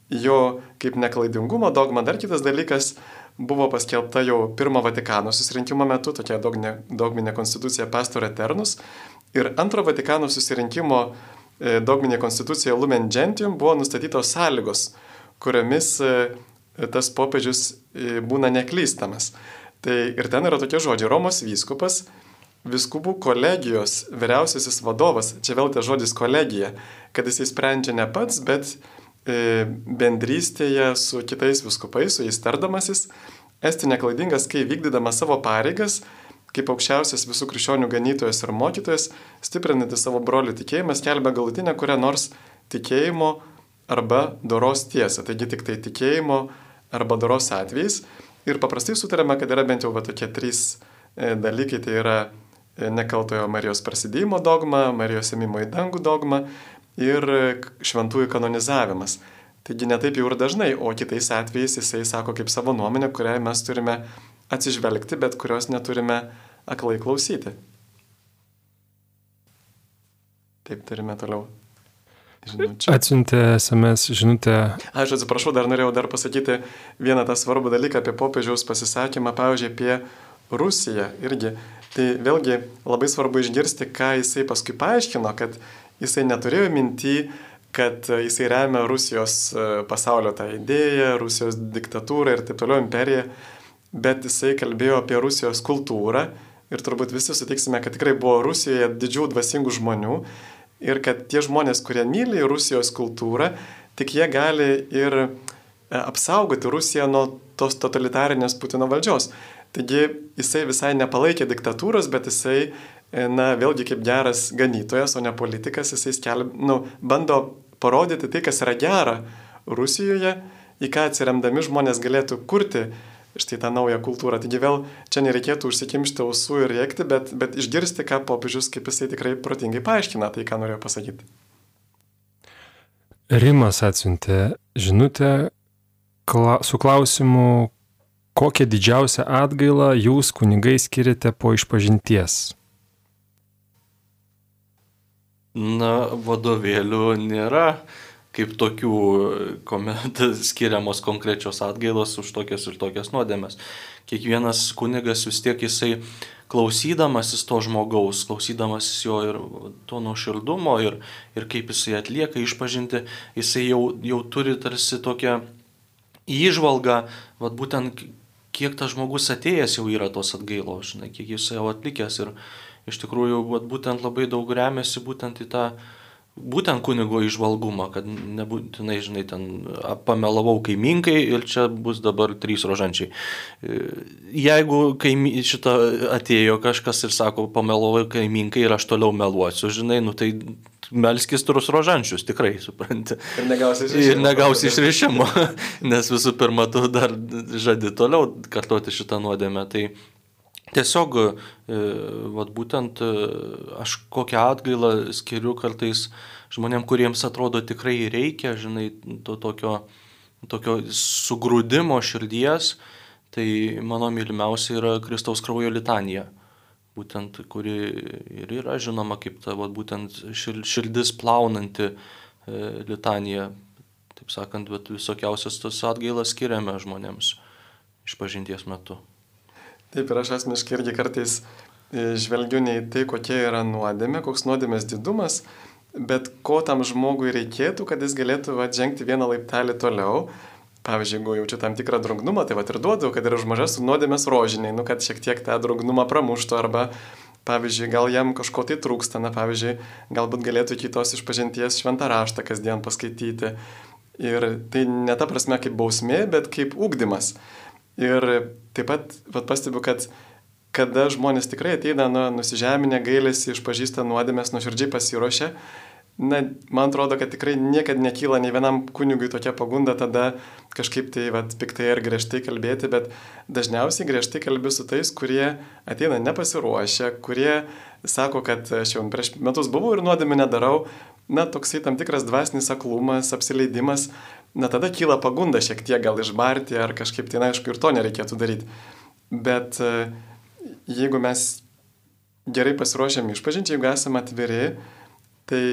Speaker 1: jo kaip neklaidingumo dogma. Dar kitas dalykas buvo paskelbta jau pirmo Vatikano susirinkimo metu, tokia dogminė, dogminė konstitucija Pastor Eternus. Ir antro Vatikano susirinkimo e, dogminė konstitucija Lumen Gentium buvo nustatytos sąlygos, kuriomis e, tas popiežius e, būna neklystamas. Tai ir ten yra tokie žodžiai Romos vyskupas, viskupų kolegijos vyriausiasis vadovas, čia vėl tas žodis kolegija, kad jis įsprendžia ne pats, bet E, bendrystėje su kitais viskupais, su jais tardamasis, esti neklaidingas, kai vykdydamas savo pareigas, kaip aukščiausias visų krikščionių ganytojas ir mokytojas, stiprinantis savo brolių tikėjimą, skelbia galutinę kurią nors tikėjimo arba doros tiesą. Taigi tik tai tikėjimo arba doros atvejais. Ir paprastai sutarėme, kad yra bent jau va, tokie trys e, dalykai. Tai yra e, nekaltojo Marijos prasidėjimo dogma, Marijos ėmimo į dangų dogma ir šventųjų kanonizavimas. Taigi netaip jau ir dažnai, o kitais atvejais jisai sako kaip savo nuomonę, kurią mes turime atsižvelgti, bet kurios neturime aklai klausyti. Taip turime toliau.
Speaker 3: Žinučių. Atsiuntė SMS žinutę.
Speaker 1: Aš atsiprašau, dar norėjau dar pasakyti vieną tą svarbų dalyką apie popiežiaus pasisakymą, pavyzdžiui, apie Rusiją irgi. Tai vėlgi labai svarbu išgirsti, ką jisai paskui paaiškino, kad jisai neturėjo minti, kad jisai remia Rusijos e, pasaulio tą idėją, Rusijos diktatūrą ir taip toliau imperiją, bet jisai kalbėjo apie Rusijos kultūrą ir turbūt visi sutiksime, kad tikrai buvo Rusijoje didžių dvasingų žmonių ir kad tie žmonės, kurie myli Rusijos kultūrą, tik jie gali ir e, apsaugoti Rusiją nuo tos totalitarinės Putino valdžios. Taigi jisai visai nepalaikė diktatūros, bet jisai E, na, vėlgi kaip geras ganytojas, o ne politikas, jisai skelb, nu, bando parodyti tai, kas yra gera Rusijoje, į ką atsiremdami žmonės galėtų kurti štai tą naują kultūrą. Taigi vėl čia nereikėtų užsikimšti ausų ir rėkti, bet, bet išgirsti, ką popiežius, kaip jisai tikrai protingai paaiškina tai, ką norėjo pasakyti.
Speaker 3: Rimas atsiuntė žinutę kla su klausimu, kokią didžiausią atgailą jūs kunigai skiriate po išpažinties.
Speaker 2: Na, vadovėlių nėra kaip tokių, kuomet skiriamos konkrečios atgailos už tokias ir tokias nuodėmės. Kiekvienas kunigas vis tiek jisai klausydamasis to žmogaus, klausydamasis jo ir to nuoširdumo ir, ir kaip jisai atlieka išpažinti, jisai jau, jau turi tarsi tokią įžvalgą, vad būtent kiek tas žmogus atėjęs jau yra tos atgailos, žinai, kiek jis jau atlikęs ir, iš tikrųjų vat, būtent labai daug remiasi būtent į tą būtent kunigo išvalgumą, kad nebūtinai, žinai, ten pamelavau kaiminkai ir čia bus dabar trys rožančiai. Jeigu kaimy, šitą atėjo kažkas ir sako, pamelavau kaiminkai ir aš toliau meluosiu, žinai, nu tai melskis turus rožančius, tikrai, supranti.
Speaker 1: Ir negausi išrišimo.
Speaker 2: Ir negausi išrišimo, nes visų pirma, tu dar žadi toliau kartoti šitą nuodėmę. Tai Tiesiog, e, vat, būtent e, aš kokią atgailą skiriu kartais žmonėm, kuriems atrodo tikrai reikia, žinai, to tokio, tokio sugrūdimo širdies, tai mano mylimiausia yra Kristaus kraujo litanija. Būtent, kuri ir yra žinoma kaip ta, vat, būtent širdis plaunanti e, litanija. Taip sakant, bet visokiausias tas atgailas skiriame žmonėms išpažinties metu.
Speaker 1: Taip ir aš asmeniškai irgi kartais e, žvelgiu ne į tai, kokia yra nuodėmė, koks nuodėmės didumas, bet ko tam žmogui reikėtų, kad jis galėtų atžengti vieną laiptelį toliau. pavyzdžiui, jeigu jaučiu tam tikrą drungnumą, tai va ir duodu, kad yra už mažas nuodėmės rožiniai, nu, kad šiek tiek tą drungnumą pramuštų arba, pavyzdžiui, gal jam kažko tai trūksta, na, pavyzdžiui, galbūt galėtų kitos išpažinties šventą raštą kasdien paskaityti. Ir tai ne ta prasme kaip bausmė, bet kaip ūkdymas. Ir taip pat vat, pastebiu, kad kada žmonės tikrai ateina nu, nusižeminę, gailėsi, išpažįsta nuodėmės, nuoširdžiai pasiruošia, na, man atrodo, kad tikrai niekada nekyla nei vienam kunigui tokia pagunda tada kažkaip tai vat, piktai ar griežtai kalbėti, bet dažniausiai griežtai kalbi su tais, kurie ateina nepasiruošę, kurie sako, kad aš jau prieš metus buvau ir nuodėmę nedarau, na, toksai tam tikras dvasinis aklumas, apsileidimas, na, tada kyla pagunda šiek tiek gal išbarti ar kažkaip tai, na, aišku, ir to nereikėtų daryti. Bet jeigu mes gerai pasiruošėm išpažinti, jeigu esame atviri, Tai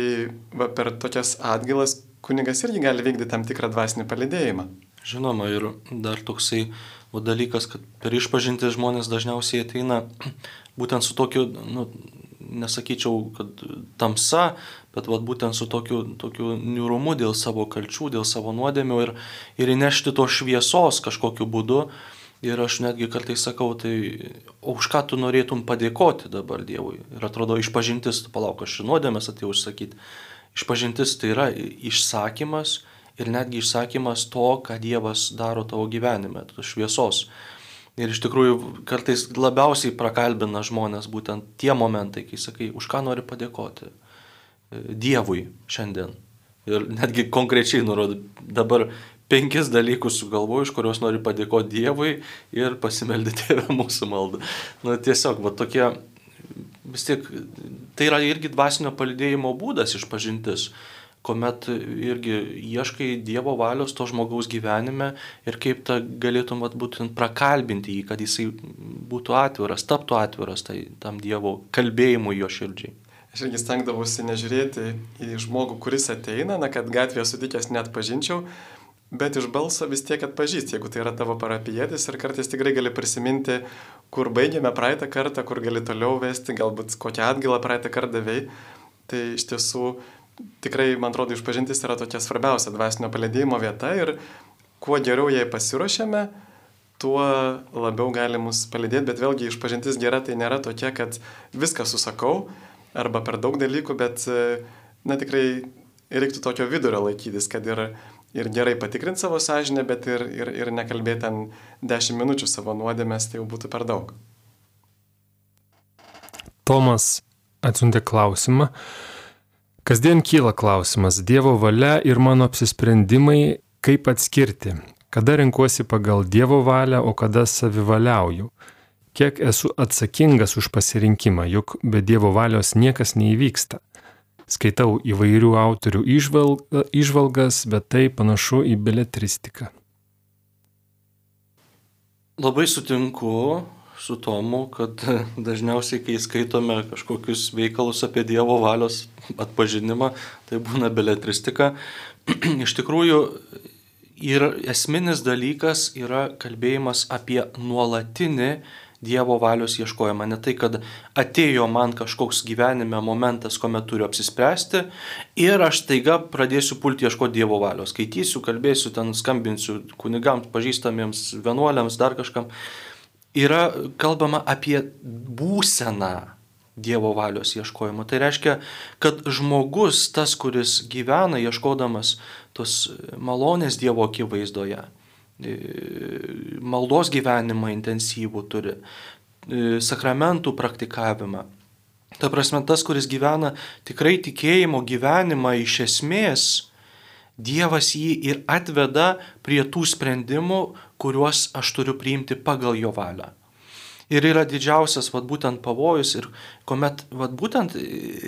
Speaker 1: va, per tokias atgilas kunigas irgi gali vykdyti tam tikrą dvasinį palidėjimą.
Speaker 2: Žinoma, ir dar toksai o dalykas, kad per išpažinti žmonės dažniausiai ateina būtent su tokiu, nu, nesakyčiau, kad tamsa, bet vat, būtent su tokiu, tokiu niurumu dėl savo kalčių, dėl savo nuodėmių ir, ir įnešti to šviesos kažkokiu būdu, Ir aš netgi kartais sakau, tai o už ką tu norėtum padėkoti dabar Dievui? Ir atrodo, išpažintis, palauk, aš nuodėmės atėjau užsakyti. Išpažintis tai yra išsakymas ir netgi išsakymas to, ką Dievas daro tavo gyvenime, tos šviesos. Ir iš tikrųjų kartais labiausiai prakalbina žmonės būtent tie momentai, kai sakai, už ką nori padėkoti Dievui šiandien. Ir netgi konkrečiai nurodo, dabar penkis dalykus sugalvoju, iš kuriuos noriu padėkoti Dievui ir pasimeldyti tėvę mūsų maldą. Na tiesiog, va tokie, vis tiek, tai yra irgi dvasinio palidėjimo būdas išpažintis kuomet irgi ieškai Dievo valios to žmogaus gyvenime ir kaip tą galėtum vat, būtent prakalbinti jį, kad jisai būtų atviras, taptų atviras tai, tam Dievo kalbėjimui jo širdžiai.
Speaker 1: Aš irgi stengdavausi nežiūrėti į žmogų, kuris ateina, na, kad gatvėje sutikęs net pažinčiau, bet iš balso vis tiek atpažįsti, jeigu tai yra tavo parapijėtis ir kartais tikrai gali prisiminti, kur baigėme praeitą kartą, kur gali toliau vesti, galbūt kokią atgilą praeitą kartą davėjai. Tai iš tiesų tikrai, man atrodo, išpažintis yra tokia svarbiausia dvasinio palėdėjimo vieta ir kuo geriau jai pasiruošiame, tuo labiau gali mus palidėti, bet vėlgi išpažintis gera tai nėra tokia, kad viską susakau arba per daug dalykų, bet, na tikrai reiktų tokio vidurio laikytis, kad ir ir gerai patikrinti savo sąžinę, bet ir, ir, ir nekalbėti ten 10 minučių savo nuodėmės, tai jau būtų per daug.
Speaker 3: Tomas atsiuntė klausimą. Kasdien kyla klausimas Dievo valia ir mano apsisprendimai, kaip atskirti, kada renkuosi pagal Dievo valią, o kada savivaliauju. Kiek esu atsakingas už pasirinkimą, juk be Dievo valios niekas neįvyksta skaitau įvairių autorių išvalg, išvalgas, bet tai panašu į beletristiką.
Speaker 2: Labai sutinku su Tomu, kad dažniausiai, kai skaitome kažkokius veikalus apie Dievo valios atpažinimą, tai būna beletristika. Iš tikrųjų, ir esminis dalykas yra kalbėjimas apie nuolatinį Dievo valios ieškojimą. Ne tai, kad atėjo man kažkoks gyvenime momentas, kuomet turiu apsispręsti ir aš taiga pradėsiu pulti ieškoti Dievo valios. Skaitysiu, kalbėsiu, ten skambinsiu kunigams, pažįstamiems, vienuoliams, dar kažkam. Yra kalbama apie būseną Dievo valios ieškojimo. Tai reiškia, kad žmogus, tas, kuris gyvena ieškodamas tos malonės Dievo akivaizdoje, E, maldos gyvenimą intensyvų turi, e, sakramentų praktikavimą. Ta prasme, tas, kuris gyvena tikrai tikėjimo gyvenimą iš esmės, Dievas jį ir atveda prie tų sprendimų, kuriuos aš turiu priimti pagal jo valią. Ir yra didžiausias, vad būtent pavojus ir kuomet, vad būtent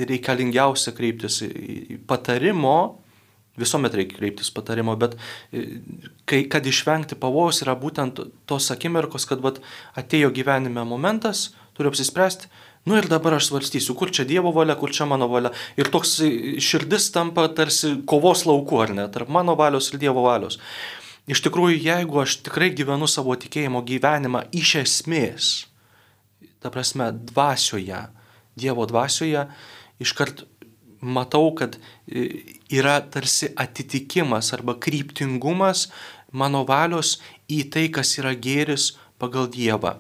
Speaker 2: reikalingiausia kreiptis patarimo, Visuomet reikia kreiptis patarimo, bet e, kai, kad išvengti pavojus yra būtent tos akimirkos, kad vat, atėjo gyvenime momentas, turiu apsispręsti, nu ir dabar aš svarstysiu, kur čia Dievo valia, kur čia mano valia. Ir toks širdis tampa tarsi kovos lauku, ar ne, tarp mano valios ir Dievo valios. Iš tikrųjų, jeigu aš tikrai gyvenu savo tikėjimo gyvenimą iš esmės, ta prasme, dvasioje, Dievo dvasioje, iškart matau, kad e, yra tarsi atitikimas arba kryptingumas mano valios į tai, kas yra gėris pagal Dievą.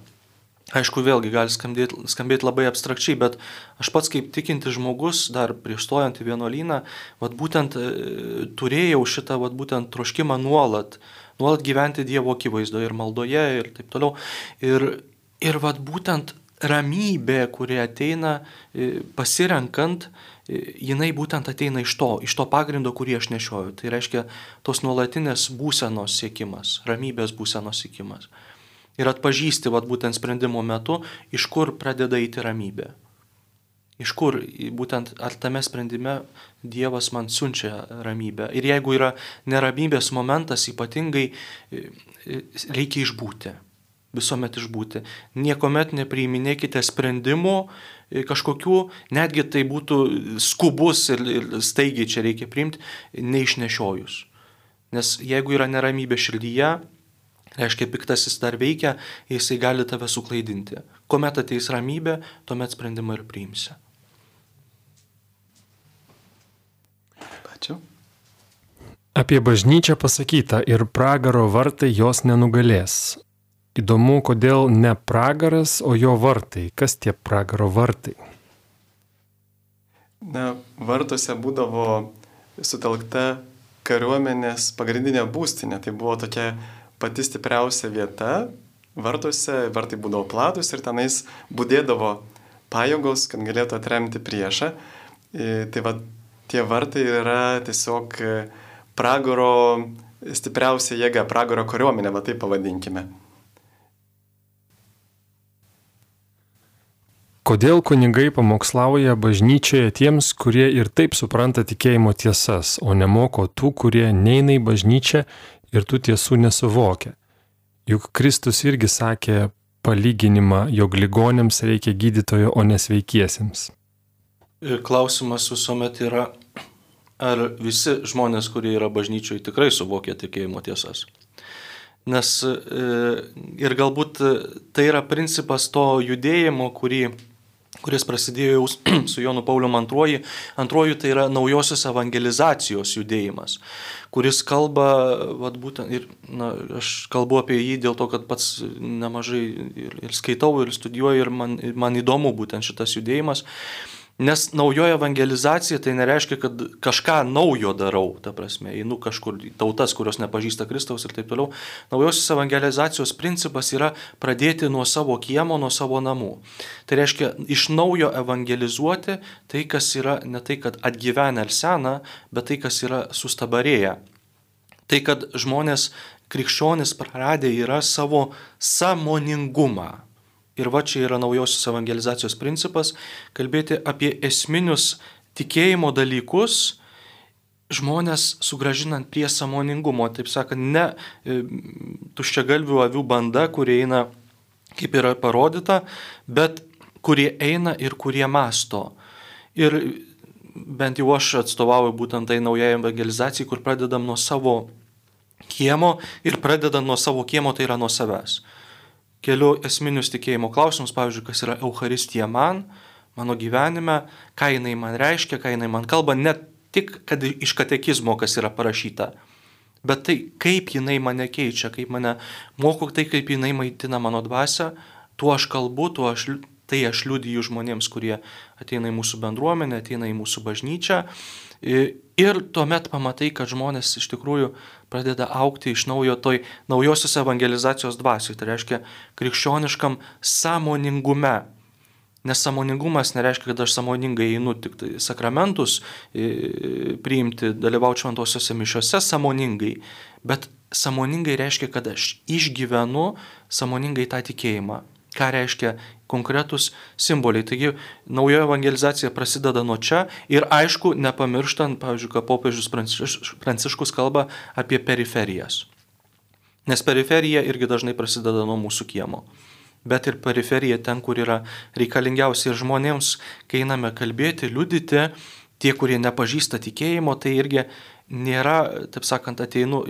Speaker 2: Aišku, vėlgi gali skambėti, skambėti labai abstrakčiai, bet aš pats kaip tikinti žmogus, dar prieš stojant į vienuolyną, vat būtent e, turėjau šitą vat būtent troškimą nuolat, nuolat gyventi Dievo akivaizdoje ir maldoje ir taip toliau. Ir, ir vat būtent ramybė, kuri ateina e, pasirenkant, e, jinai būtent ateina iš to, iš to pagrindo, kurį aš nešioju. Tai reiškia tos nuolatinės būsenos siekimas, ramybės būsenos siekimas ir atpažįsti vat, būtent sprendimo metu, iš kur pradeda įti ramybė. Iš kur būtent ar tame sprendime Dievas man siunčia ramybę. Ir jeigu yra neramybės momentas, ypatingai e, e, reikia išbūti. Visuomet išbūti. Niekuomet nepriiminėkite sprendimų e, kažkokių, netgi tai būtų skubus ir, ir staigiai čia reikia priimti, neišnešiojus. Nes jeigu yra neramybė širdyje, Reiškia, piktasis dar veikia, jisai gali tave suklaidinti. Komet ateis ramybė, tuomet sprendimą ir priimsi.
Speaker 1: Ačiū.
Speaker 3: Apie bažnyčią pasakyta ir pragaro vartai jos nenugalės. Įdomu, kodėl ne pragaras, o jo vartai. Kas tie pragaro vartai?
Speaker 1: Na, vartuose būdavo sutelkta kariuomenės pagrindinė būstinė. Tai buvo tokia pati stipriausia vieta vartuose, vartai būdavo platus ir tenais būdėdavo pajėgos, kad galėtų atremti priešą. E, tai va, tie vartai yra tiesiog e, pragaro stipriausia jėga, pragaro kariuomenė, va taip pavadinkime.
Speaker 3: Kodėl kunigai pamokslauja bažnyčioje tiems, kurie ir taip supranta tikėjimo tiesas, o nemoko tų, kurie neina į bažnyčią ir tų tiesų nesuvokia. Juk Kristus irgi sakė palyginimą, jog ligonėms reikia gydytojo, o nesveikiesiems.
Speaker 2: Klausimas visuomet yra, ar visi žmonės, kurie yra bažnyčioje, tikrai suvokia tikėjimo tiesas. Nes e, ir galbūt tai yra principas to judėjimo, kurį kuris prasidėjo jau su Jonu Pauliu II. Antroji tai yra naujosios evangelizacijos judėjimas, kuris kalba, vat, būtent, ir na, aš kalbu apie jį dėl to, kad pats nemažai ir, ir skaitau, ir studijuoju, ir man, man įdomu būtent šitas judėjimas. Nes naujoji evangelizacija tai nereiškia, kad kažką naujo darau, ta prasme, einu kažkur tautas, kurios nepažįsta Kristaus ir taip toliau. Naujosios evangelizacijos principas yra pradėti nuo savo kiemo, nuo savo namų. Tai reiškia iš naujo evangelizuoti tai, kas yra ne tai, kad atgyvenę ar sena, bet tai, kas yra sustabarėję. Tai, kad žmonės krikščionis praradę yra savo samoningumą Ir va čia yra naujosios evangelizacijos principas - kalbėti apie esminius tikėjimo dalykus, žmonės sugražinant prie samoningumo, taip sakant, ne e, tuščiagalvių avių banda, kurie eina, kaip yra parodyta, bet kurie eina ir kurie masto. Ir bent jau aš atstovauju būtent tai naujai evangelizacijai, kur pradedam nuo savo kiemo ir pradedam nuo savo kiemo, tai yra nuo savęs keliu esminius tikėjimo klausimus, pavyzdžiui, kas yra Euharistija man, mano gyvenime, ką jinai man reiškia, ką jinai man kalba, ne tik kad iš katekizmo, kas yra parašyta, bet tai, kaip jinai mane keičia, kaip mane moko, tai kaip jinai maitina mano dvasę, tuo aš kalbu, tuo aš, tai aš liudyju žmonėms, kurie ateina į mūsų bendruomenę, ateina į mūsų bažnyčią. Ir tuomet pamatai, kad žmonės iš tikrųjų pradeda aukti iš naujo toj naujosios evangelizacijos dvasiui, tai reiškia krikščioniškam sąmoningume. Nes sąmoningumas nereiškia, kad aš sąmoningai einu tik tai sakramentus priimti, dalyvauti šventosiuose mišiuose sąmoningai, bet sąmoningai reiškia, kad aš išgyvenu sąmoningai tą tikėjimą. Ką reiškia konkretus simboliai. Taigi naujoji evangelizacija prasideda nuo čia ir aišku, nepamirštant, pavyzdžiui, ką popiežius Pranciškus kalba apie periferijas. Nes periferija irgi dažnai prasideda nuo mūsų kiemo. Bet ir periferija ten, kur yra reikalingiausia ir žmonėms, kai einame kalbėti, liudyti, tie, kurie nepažįsta tikėjimo, tai irgi nėra, taip sakant, ateinu,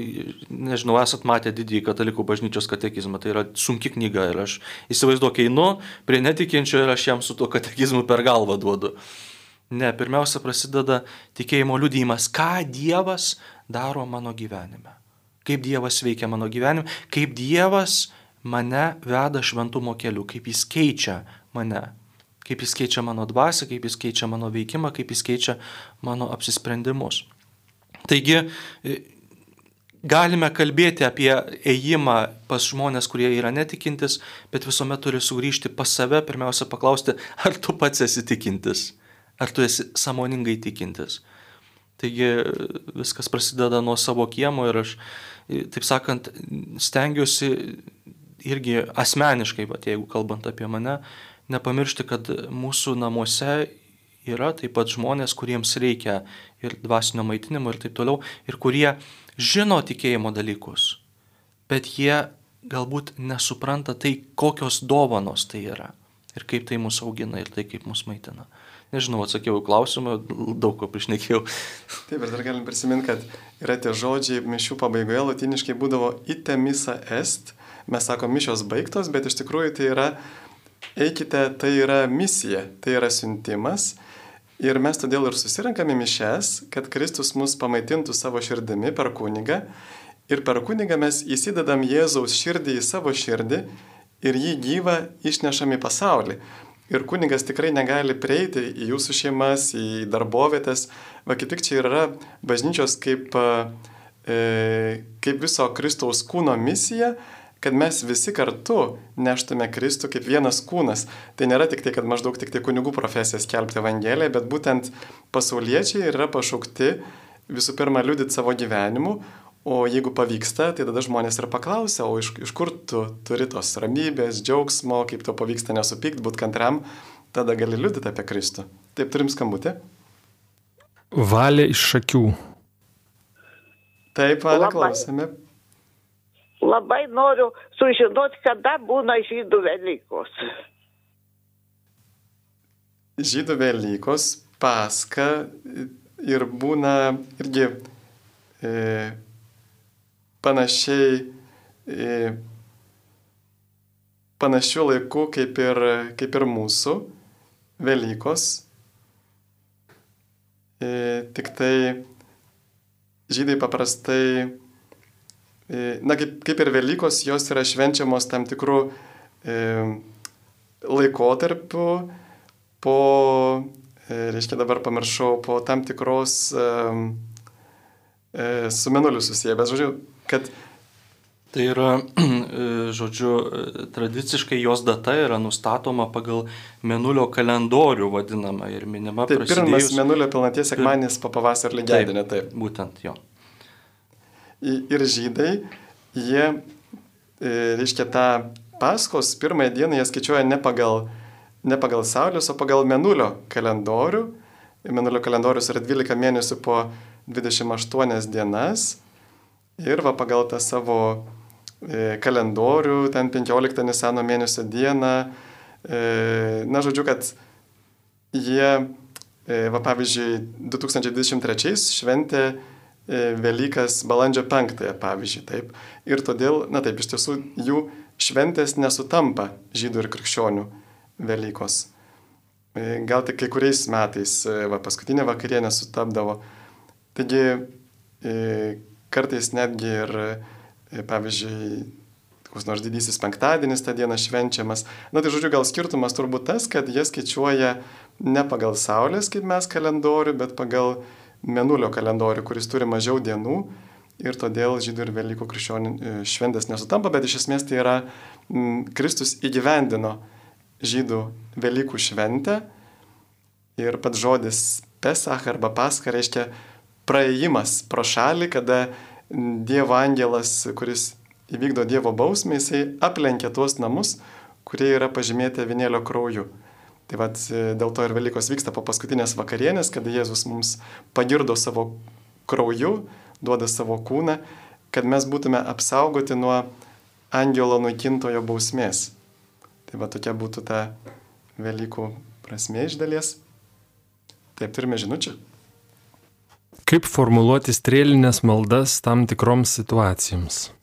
Speaker 2: nežinau, esat matę didįjį katalikų bažnyčios katekizmą, tai yra sunki knyga ir aš įsivaizduoju, einu prie netikinčio ir aš jam su tuo katekizmu per galvą duodu. Ne, pirmiausia prasideda tikėjimo liudijimas, ką Dievas daro mano gyvenime. kaip Dievas veikia mano gyvenime, kaip Dievas mane veda šventumo keliu, kaip jis keičia mane, kaip jis keičia mano dvasę, kaip jis keičia mano veikimą, kaip jis keičia mano apsisprendimus. Taigi, e, galime kalbėti apie ėjimą pas žmonės, kurie yra netikintis, bet visuomet turi sugrįžti pas save, pirmiausia paklausti, ar tu pats esi tikintis, ar tu esi samoningai tikintis. Taigi viskas prasideda nuo savo kiemo ir aš, taip sakant, stengiuosi irgi asmeniškai, bet jeigu kalbant apie mane, nepamiršti, kad mūsų namuose yra taip pat žmonės, kuriems reikia ir dvasinio maitinimo ir taip toliau, ir kurie žino tikėjimo dalykus, bet jie galbūt nesupranta tai, kokios dovanos tai yra ir kaip tai mus augina ir tai kaip mus maitina. Nežinau, atsakiau klausimą, daug ko priešnekėjau.
Speaker 1: Taip, ir dar galim prisiminti, kad yra tie žodžiai mišių pabaigoje, latiniškai būdavo itemisa est, mes sakom mišios baigtos, bet iš tikrųjų tai yra, eikite, tai yra misija, tai yra siuntimas. Ir mes todėl ir susirinkame mišes, kad Kristus mus pamaitintų savo širdimi per kunigą. Ir per kunigą mes įsidedam Jėzaus širdį į savo širdį ir jį gyvą išnešam į pasaulį. Ir kunigas tikrai negali prieiti į jūsų šeimas, į darbovietės. Va kaip tik čia yra bažnyčios kaip, e, kaip viso Kristaus kūno misija, kad mes visi kartu neštume Kristų kaip vienas kūnas. Tai nėra tik tai, kad maždaug tik tai kunigų profesija skelbti Evangeliją, bet būtent pasauliečiai yra pašaukti visų pirma liudyti savo gyvenimu, O jeigu pavyksta, tai tada žmonės ir paklausia, o iš, iš kur tu turi tos ramybės, džiaugsmo, kaip to pavyksta nesupykti, būti kantram, tada gali liudyti apie Kristų. Taip turim skambutį.
Speaker 3: Valė iš šakių.
Speaker 1: Taip, Valė, klausome.
Speaker 10: Labai noriu sužinoti, kada būna žydų Velykos.
Speaker 1: Žydų Velykos paska ir būna irgi e, panašiai, panašių laikų kaip ir, kaip ir mūsų Velykos. Tik tai žydai paprastai, na kaip, kaip ir Velykos, jos yra švenčiamos tam tikrų laikotarpių po, reiškia dabar pamiršau, po tam tikros su menuliu susiję, bet žodžiu, kad
Speaker 2: Tai yra, žodžiu, tradiciškai jos data yra nustatoma pagal menulio kalendorių vadinamą ir minima
Speaker 1: taip, prasidėjus... pirmas menulio pilnaties sekmanis po pavasario lygiadienė, taip.
Speaker 2: Būtent jo.
Speaker 1: Ir žydai, jie, e, reiškia, tą paskos pirmąją dieną jie skaičiuoja ne pagal, ne pagal Saulės, o pagal menulio kalendorių. Menulio kalendorius yra 12 mėnesių po 28 dienas Ir va pagal tą savo e, kalendorių, ten 15 Nisano mėnesio dieną, e, na žodžiu, kad jie, va pavyzdžiui, 2023 šventė Velykas balandžio 5, pavyzdžiui, taip. Ir todėl, na taip, iš tiesų jų šventės nesutampa žydų ir krikščionių Velykos. Gal tik kai kuriais metais, va paskutinė vakarienė sutapdavo. Taigi, kartais netgi ir, e, pavyzdžiui, koks nors didysis penktadienis tą dieną švenčiamas. Na tai žodžiu, gal skirtumas turbūt tas, kad jie skaičiuoja ne pagal Saulės kaip mes kalendorių, bet pagal Menulio kalendorių, kuris turi mažiau dienų ir todėl žydų ir Velykų krikščionių e, šventės nesutampa, bet iš esmės tai yra m, Kristus įgyvendino žydų Velykų šventę ir pats žodis Pesach arba Paska reiškia praėjimas pro šalį, kada Dievo angelas, kuris įvykdo Dievo bausmę, jisai aplenkia tuos namus, kurie yra pažymėti avinėlio krauju. Tai vad dėl to ir Velykos vyksta po paskutinės vakarienės, kada Jėzus mums pagirdo savo krauju, duoda savo kūną, kad mes būtume apsaugoti nuo angelo naikintojo bausmės. Tai va tokia būtų ta Velykų prasme iš dalies. Taip turime žinučią.
Speaker 3: Kaip formuluoti strėlinės maldas tam tikroms situacijoms?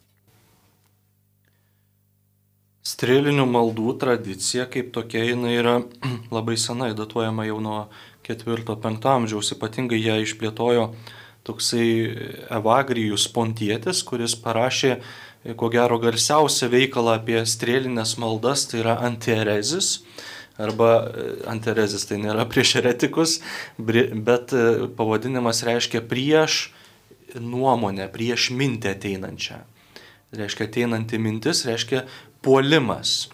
Speaker 2: Strėlinių maldų tradicija kaip tokia jinai yra labai senai datuojama jau nuo 4-5 amžiaus, ypatingai ją išplėtojo toksai Evagrijus Pontietis, kuris parašė, ko gero, garsiausią veikalą apie strėlinės maldas, tai yra Antierezis. Arba Antierezis tai nėra prieš eretikus, bet pavadinimas reiškia prieš nuomonę, prieš mintį ateinančią. Reiškia ateinanti mintis, reiškia puolimas.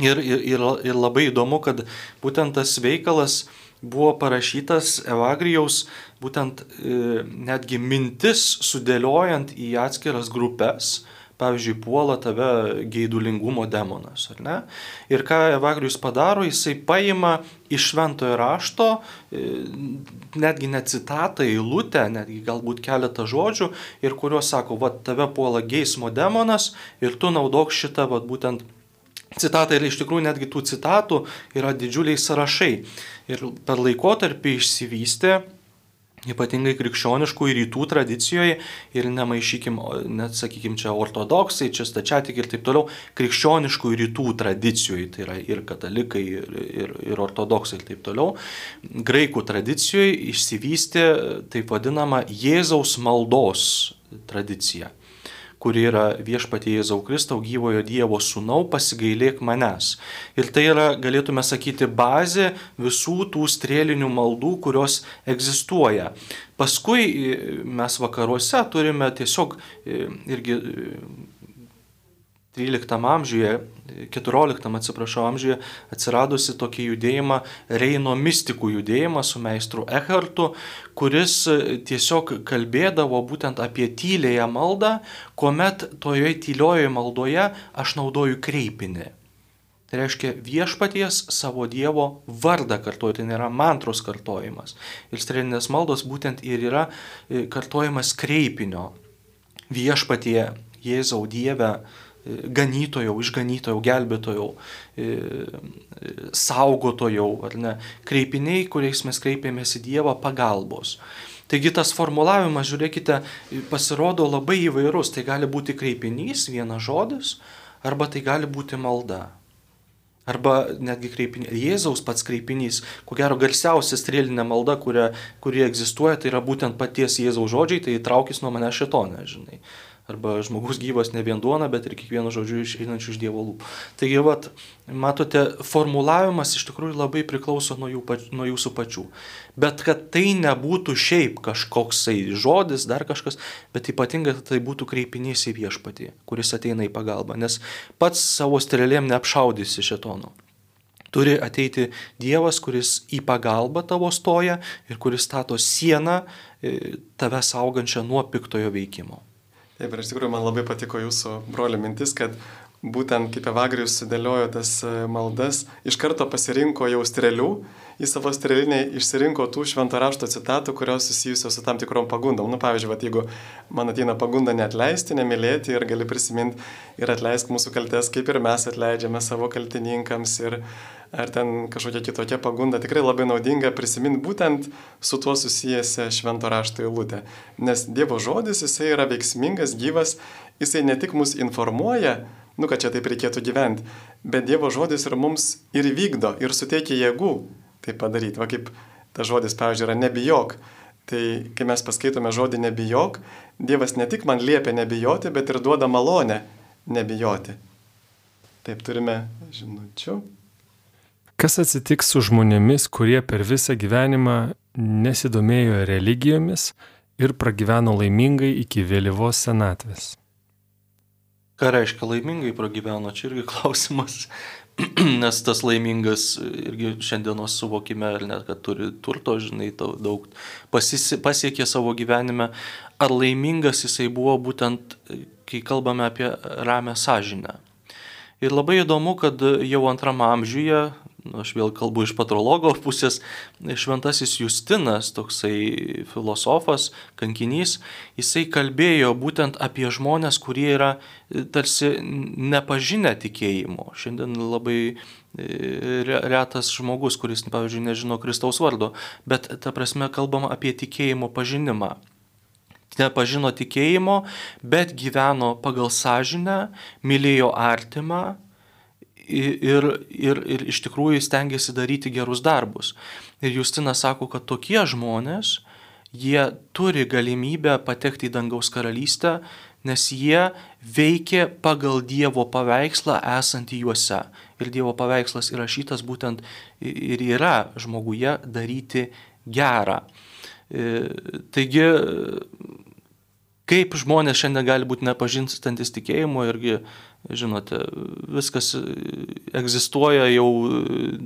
Speaker 2: Ir, ir, ir, labai įdomu, kad būtent tas veikalas buvo parašytas Evagrijaus, būtent e, netgi mintis sudėliojant į atskiras grupės, pavyzdžiui, puola tave geidulingumo demonas, ar ne? Ir ką Evagrijus padaro, jisai paima iš šventojo rašto, e, netgi ne citatą, eilutę, netgi galbūt keletą žodžių, ir kuriuos sako, va, tave puola geismo demonas ir tu naudok šitą, va, būtent citatą ir iš tikrųjų netgi tų citatų yra didžiuliai sąrašai. Ir per laikotarpį išsivystė ypatingai krikščioniškų ir rytų tradicijoje. Ir nemaišykim, net sakykim, čia ortodoksai, čia stačiatik ir taip toliau, krikščioniškų ir rytų tradicijoje, tai yra ir katalikai, ir, ir, ir ortodoksai ir taip toliau, graikų tradicijoje išsivystė taip vadinama Jėzaus maldos tradicija kuri yra viešpatie Jėzau Kristau gyvojo Dievo sūnau, pasigailėk manęs. Ir tai yra, galėtume sakyti, bazė visų tų strėlinių maldų, kurios egzistuoja. Paskui e, mes vakaruose turime tiesiog e, irgi 13 amžiuje, 14 atsiprašau amžiuje atsiradusi tokį judėjimą, Reino mistikų judėjimą su meistru Echartu, kuris tiesiog kalbėdavo būtent apie tylėją maldą, kuomet toje tyliojoje maldoje aš naudoju kreipinį. Tai reiškia viešpaties savo Dievo vardą kartuoju, tai nėra mantros kartojimas. Ir strėlinės maldos būtent ir yra e, kartojimas kreipinio. Viešpatie Jėzau Dieve, ganytojau, išganytojau, gelbėtojau, e, saugotojau, ar ne, kreipiniai, kuriais mes kreipiamės į Dievą pagalbos. Taigi tas formulavimas, žiūrėkite, pasirodo labai įvairus. Tai gali būti kreipinys, vienas žodis, arba tai gali būti malda. Arba netgi kreipinys, Jėzaus pats kreipinys, ko gero garsiausia strėlinė malda, kuria, kuri egzistuoja, tai yra būtent paties Jėzaus žodžiai, tai traukis nuo mane šitonė, žinai arba žmogus gyvas ne vien duona, bet ir kiekvieno žodžiu išeinančių iš Dievo lūpų. Taigi, vat, matote, formulavimas iš tikrųjų labai priklauso nuo, jų, nuo jūsų pačių. Bet kad tai nebūtų šiaip kažkoksai žodis, dar kažkas, bet ypatingai tai būtų kreipinys į viešpatį, kuris ateina į pagalbą, nes pats savo strėlėm neapšaudysi šetonų. Turi ateiti Dievas, kuris į pagalbą tavo stoja ir kuris stato sieną e, tave saugančią nuo piktojo veikimo.
Speaker 1: Taip, ir iš tikrųjų man labai patiko jūsų brolio mintis, kad būtent kaip Evagrijus sudėliojo tas e, maldas, iš karto pasirinko jau strėlių, į savo strėlinę išsirinko tų švento rašto citatų, kurios susijusios su tam tikrom pagundom. Nu, pavyzdžiui, vat, jeigu man ateina pagunda neatleisti, nemylėti ir gali prisiminti ir atleisk mūsų kaltes, kaip ir mes atleidžiame savo kaltininkams ir ar ten kažkokia kitokia pagunda, tikrai labai naudinga prisiminti būtent su tuo susijęs švento rašto eilutė. Nes Dievo žodis, jisai yra veiksmingas, gyvas, jisai ne tik mus informuoja, nu, kad čia taip reikėtų gyventi, bet Dievo žodis ir mums ir vykdo, ir suteikia jėgų tai padaryti. Va kaip tas žodis, pavyzdžiui, yra nebijok. Tai kai mes paskaitome žodį nebijok, Dievas ne tik man liepia nebijoti, bet ir duoda malonę nebijoti. Taip turime žinučių.
Speaker 3: Kas atsitiks su žmonėmis, kurie per visą gyvenimą nesidomėjo religijomis ir pragyveno laimingai iki vėlyvos senatvės?
Speaker 2: Ką reiškia laimingai pragyveno, čia irgi klausimas. Nes tas laimingas irgi šiandienos suvokime, ar net, kad turi turto, žinai, daug pasisi, pasiekė savo gyvenime, ar laimingas jisai buvo būtent, kai kalbame apie ramę sąžinę. Ir labai įdomu, kad jau antram amžiuje aš vėl kalbu iš patrologo pusės, šventasis Justinas, toksai filosofas, kankinys, jisai kalbėjo būtent apie žmonės, kurie yra e, tarsi nepažinę tikėjimo. Šiandien labai e, retas žmogus, kuris, pavyzdžiui, nežino Kristaus vardo, bet ta prasme kalbama apie tikėjimo pažinimą nepažino tikėjimo, bet gyveno pagal sąžinę, mylėjo artimą, ir, ir, ir iš tikrųjų stengiasi daryti gerus darbus. Ir Justinas sako, kad tokie žmonės, jie turi galimybę patekti į dangaus karalystę, nes jie veikia pagal Dievo paveikslą esantį juose. Ir Dievo paveikslas įrašytas būtent ir yra žmoguje daryti gerą. E, taigi, kaip žmonės šiandien gali būti nepažinstantis tikėjimo irgi žinote, viskas egzistuoja jau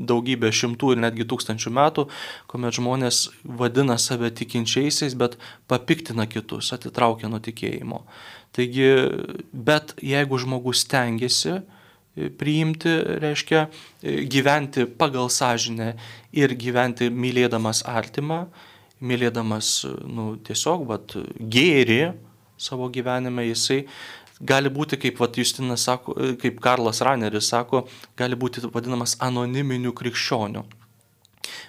Speaker 2: daugybę šimtų ir netgi tūkstančių metų, kuomet žmonės vadina save tikinčiaisiais, bet papiktina kitus, atitraukia nuo tikėjimo. Taigi, bet jeigu žmogus tengiasi priimti, reiškia gyventi pagal sąžinę ir gyventi mylėdamas artimą, mylėdamas nu, tiesiog vat, gėri savo gyvenime, jisai gali būti, kaip vat, Justinas sako, kaip Karlas Raneris sako, gali būti vadinamas anoniminiu krikščioniu.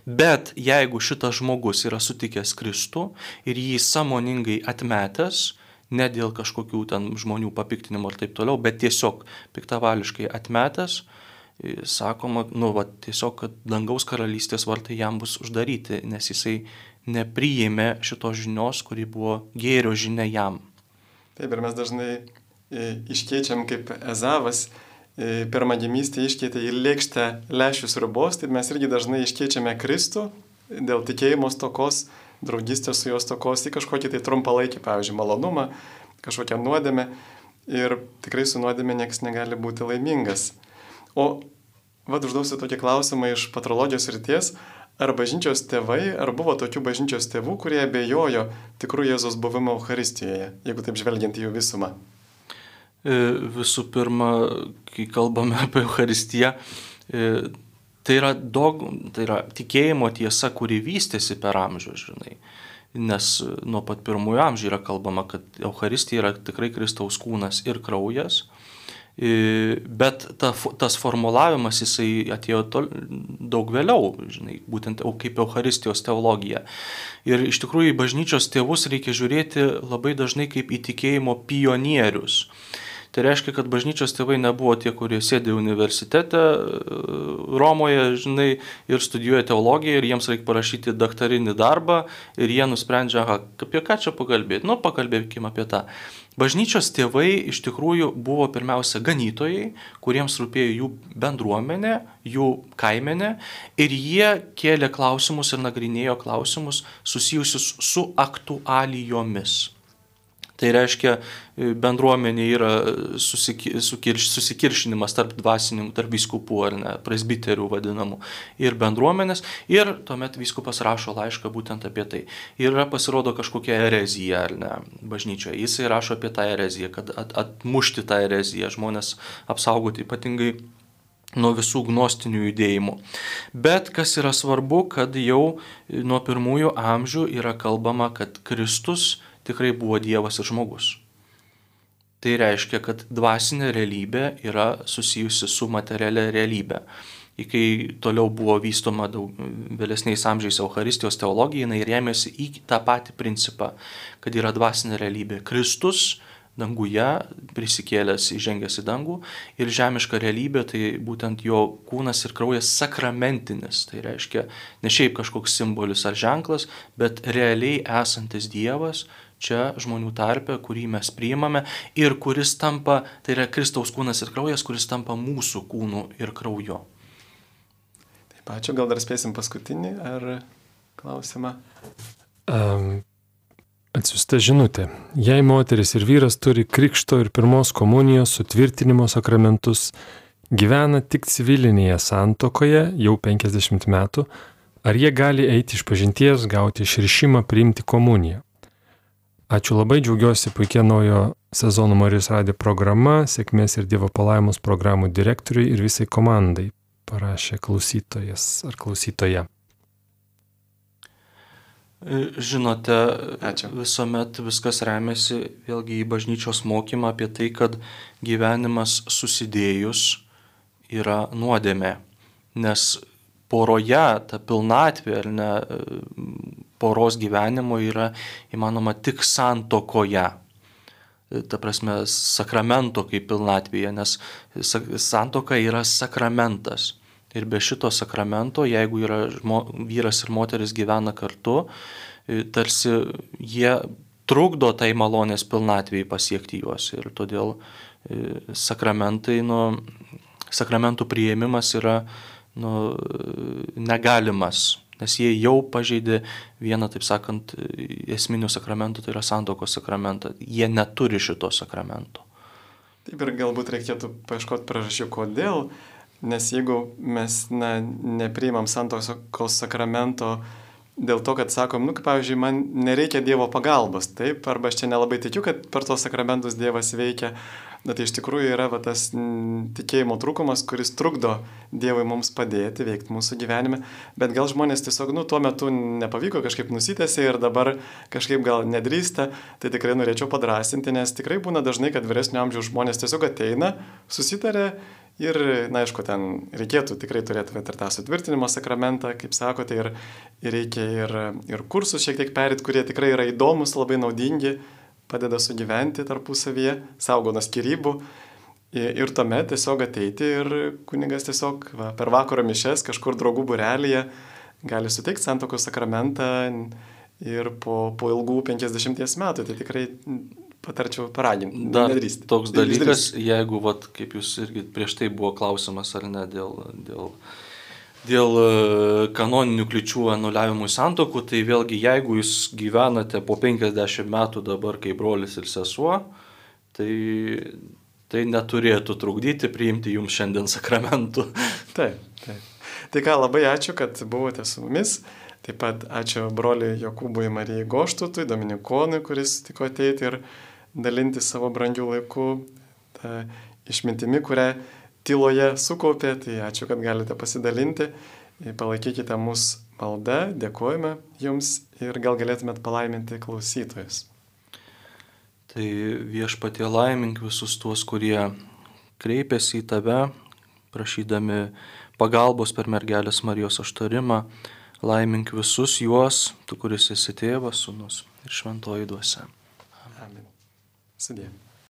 Speaker 2: Bet jeigu šitas žmogus yra sutikęs Kristų ir jį samoningai atmetęs, ne dėl kažkokių ten žmonių papiktinimų ir taip toliau, bet tiesiog piktavališkai atmetęs, sakoma, nu, va, tiesiog, kad dangaus karalystės vartai jam bus uždaryti, nes jisai nepriėmė šitos žinios, kuri buvo gėrio žinia jam.
Speaker 1: Taip, ir mes dažnai iškeičiam kaip Ezavas pirmagimystė iškeitė į lėkštę lešius ribos, tai mes irgi dažnai iškeičiame Kristų dėl tikėjimo stokos, draugystės su jos stokos į kažkokį tai trumpalaikį, pavyzdžiui, malonumą, kažkokią nuodėmę ir tikrai su nuodėmė niekas negali būti laimingas. O vad užduosiu tokį klausimą iš patrologijos ryties, ar bažnyčios tėvai, ar buvo tokių bažnyčios tėvų, kurie abejojo tikrų Jėzos buvimo Euharistijoje, jeigu taip žvelgiant į jų visumą?
Speaker 2: E, visų pirma, kai kalbame apie Euharistiją, e, tai yra, dog, tai yra tikėjimo tiesa, kuri vystėsi per amžius, žinai. Nes nuo pat pirmųjų amžių yra kalbama, kad Euharistija yra tikrai Kristaus kūnas ir kraujas. E, bet ta, tas formulavimas jisai atėjo tol, daug vėliau, žinai, būtent kaip Euharistijos teologija. Ir iš tikrųjų į bažnyčios tėvus reikia žiūrėti labai dažnai kaip į tikėjimo pionierius. Tai reiškia, kad bažnyčios tėvai nebuvo tie, kurie sėdė universitete e, Romoje, žinai, ir studijuoja teologiją ir jiems reikia parašyti daktarinį darbą ir jie nusprendžia, aha, apie ką čia pakalbėti. Nu, pakalbėkime apie tą. Bažnyčios tėvai iš tikrųjų buvo pirmiausia ganytojai, kuriems rūpėjo jų bendruomenė, jų kaimenė ir jie kėlė klausimus ir nagrinėjo klausimus susijusius su aktualijomis. Tai reiškia, e, bendruomenė yra susikirš, susikiršinimas tarp dvasininkų, tarp viskupų ar ne, presbiterių vadinamų ir bendruomenės. Ir tuomet viskupas rašo laišką būtent apie tai. Ir yra pasirodo kažkokia erezija ar ne bažnyčioje. Jisai rašo apie tą ereziją, kad at, atmušti tą ereziją, žmonės apsaugoti ypatingai nuo visų gnostinių judėjimų. Bet kas yra svarbu, kad jau nuo pirmųjų amžių yra kalbama, kad Kristus tikrai buvo Dievas ir žmogus. Tai reiškia, kad dvasinė realybė yra susijusi su materialia realybė. Ir kai toliau buvo vystoma daug, vėlesniais amžiais Euharistijos teologija, jinai rėmėsi į tą patį principą, kad yra dvasinė realybė. Kristus danguje prisikėlęs įžengęs į dangų ir žemiška realybė tai būtent jo kūnas ir kraujas sakramentinis. Tai reiškia ne šiaip kažkoks simbolis ar ženklas, bet realiai esantis Dievas čia žmonių tarpe, kurį mes priimame ir kuris tampa, tai yra Kristaus kūnas ir kraujas, kuris tampa mūsų kūnu ir krauju.
Speaker 1: Taip, ačiū, gal dar spėsim paskutinį ar klausimą?
Speaker 3: Um, atsiusta žinutė. Jei moteris ir vyras turi krikšto ir pirmos komunijos sutvirtinimo sakramentus, gyvena tik civilinėje santokoje jau 50 metų, ar jie gali eiti iš pažinties, gauti išrišimą, priimti komuniją? Ačiū labai, džiaugiuosi puikia naujo sezono Marijos radio programa, sėkmės ir Dievo palaimos programų direktoriui ir visai komandai, parašė klausytojas ar klausytoja.
Speaker 2: Žinote, Ačiū. visuomet viskas remiasi vėlgi į bažnyčios mokymą apie tai, kad gyvenimas susidėjus yra nuodėmė. Nes poroje ta pilnatvė, ar ne, poros gyvenimo yra įmanoma tik santokoje. Ta prasme, sakramento kaip pilnatvėje, nes santoka yra sakramentas. Ir be šito sakramento, jeigu yra žmo, vyras ir moteris gyvena kartu, e, tarsi jie trukdo tai malonės pilnatvėjai pasiekti juos. Ir todėl e, sakramentai, nu, sakramentų prieimimas yra nu, negalimas, nes jie jau pažeidė vieną, taip sakant, esminių sakramentų, tai yra santokos sakramentą. Jie neturi šito sakramento.
Speaker 1: Taip ir galbūt reikėtų paieškoti priežasčių, kodėl, nes jeigu mes na, nepriimam santokos sakramento, dėl to, kad sakom, nu, pavyzdžiui, man nereikia Dievo pagalbos, taip, arba aš čia nelabai tikiu, kad per tos sakramentus Dievas veikia, Na tai iš tikrųjų yra va, tas tikėjimo trūkumas, kuris trukdo Dievui mums padėti veikti mūsų gyvenime, bet gal žmonės tiesiog, nu, tuo metu nepavyko kažkaip nusitęsti ir dabar kažkaip gal nedrįsta, tai tikrai norėčiau padrasinti, nes tikrai būna dažnai, kad vyresnio amžiaus žmonės tiesiog ateina, susitarė ir, na aišku, ten reikėtų tikrai turėti ir tą sutvirtinimo sakramentą, kaip sakote, ir, ir reikia ir, ir kursus šiek tiek perėti, kurie tikrai yra įdomus, labai naudingi padeda sugyventi tarpusavyje, saugo nuo skirybų. Ir tuomet tiesiog ateiti ir kunigas tiesiog va, per vakaro mišes kažkur draugų burelėje gali suteikti santokos sakramentą ir po, po ilgų 50 metų. Tai tikrai patarčiau paraginti.
Speaker 2: Dar nedrįsti. Toks dalykas, jeigu, vat, kaip jūs irgi prieš tai buvo klausimas ar ne dėl, dėl dėl e, kanoninių kliučių anuliavimui santokų, tai vėlgi jeigu jūs gyvenate po 50 metų dabar kaip brolis ir sesuo, tai, tai neturėtų trukdyti priimti jums šiandien sakramentų.
Speaker 1: Taip, taip. Tai ką, labai ačiū, kad buvote su mumis. Taip pat ačiū broliui Jokūbui Marijai Goštutui, Dominikonui, kuris tiko ateiti ir dalinti savo brangių laikų išmintimi, kurią tyloje sukaupė, tai ačiū, kad galite pasidalinti. Palaikykite mus malda, dėkojame jums ir gal galėtumėt palaiminti klausytojus.
Speaker 2: Tai viešpatie laimink visus tuos, kurie kreipiasi į tave, prašydami pagalbos per mergelės Marijos aštarimą. Laimink visus juos, tu kuris esi tėvas, sunus ir šventoji duose.
Speaker 1: Amen. Sudėjai.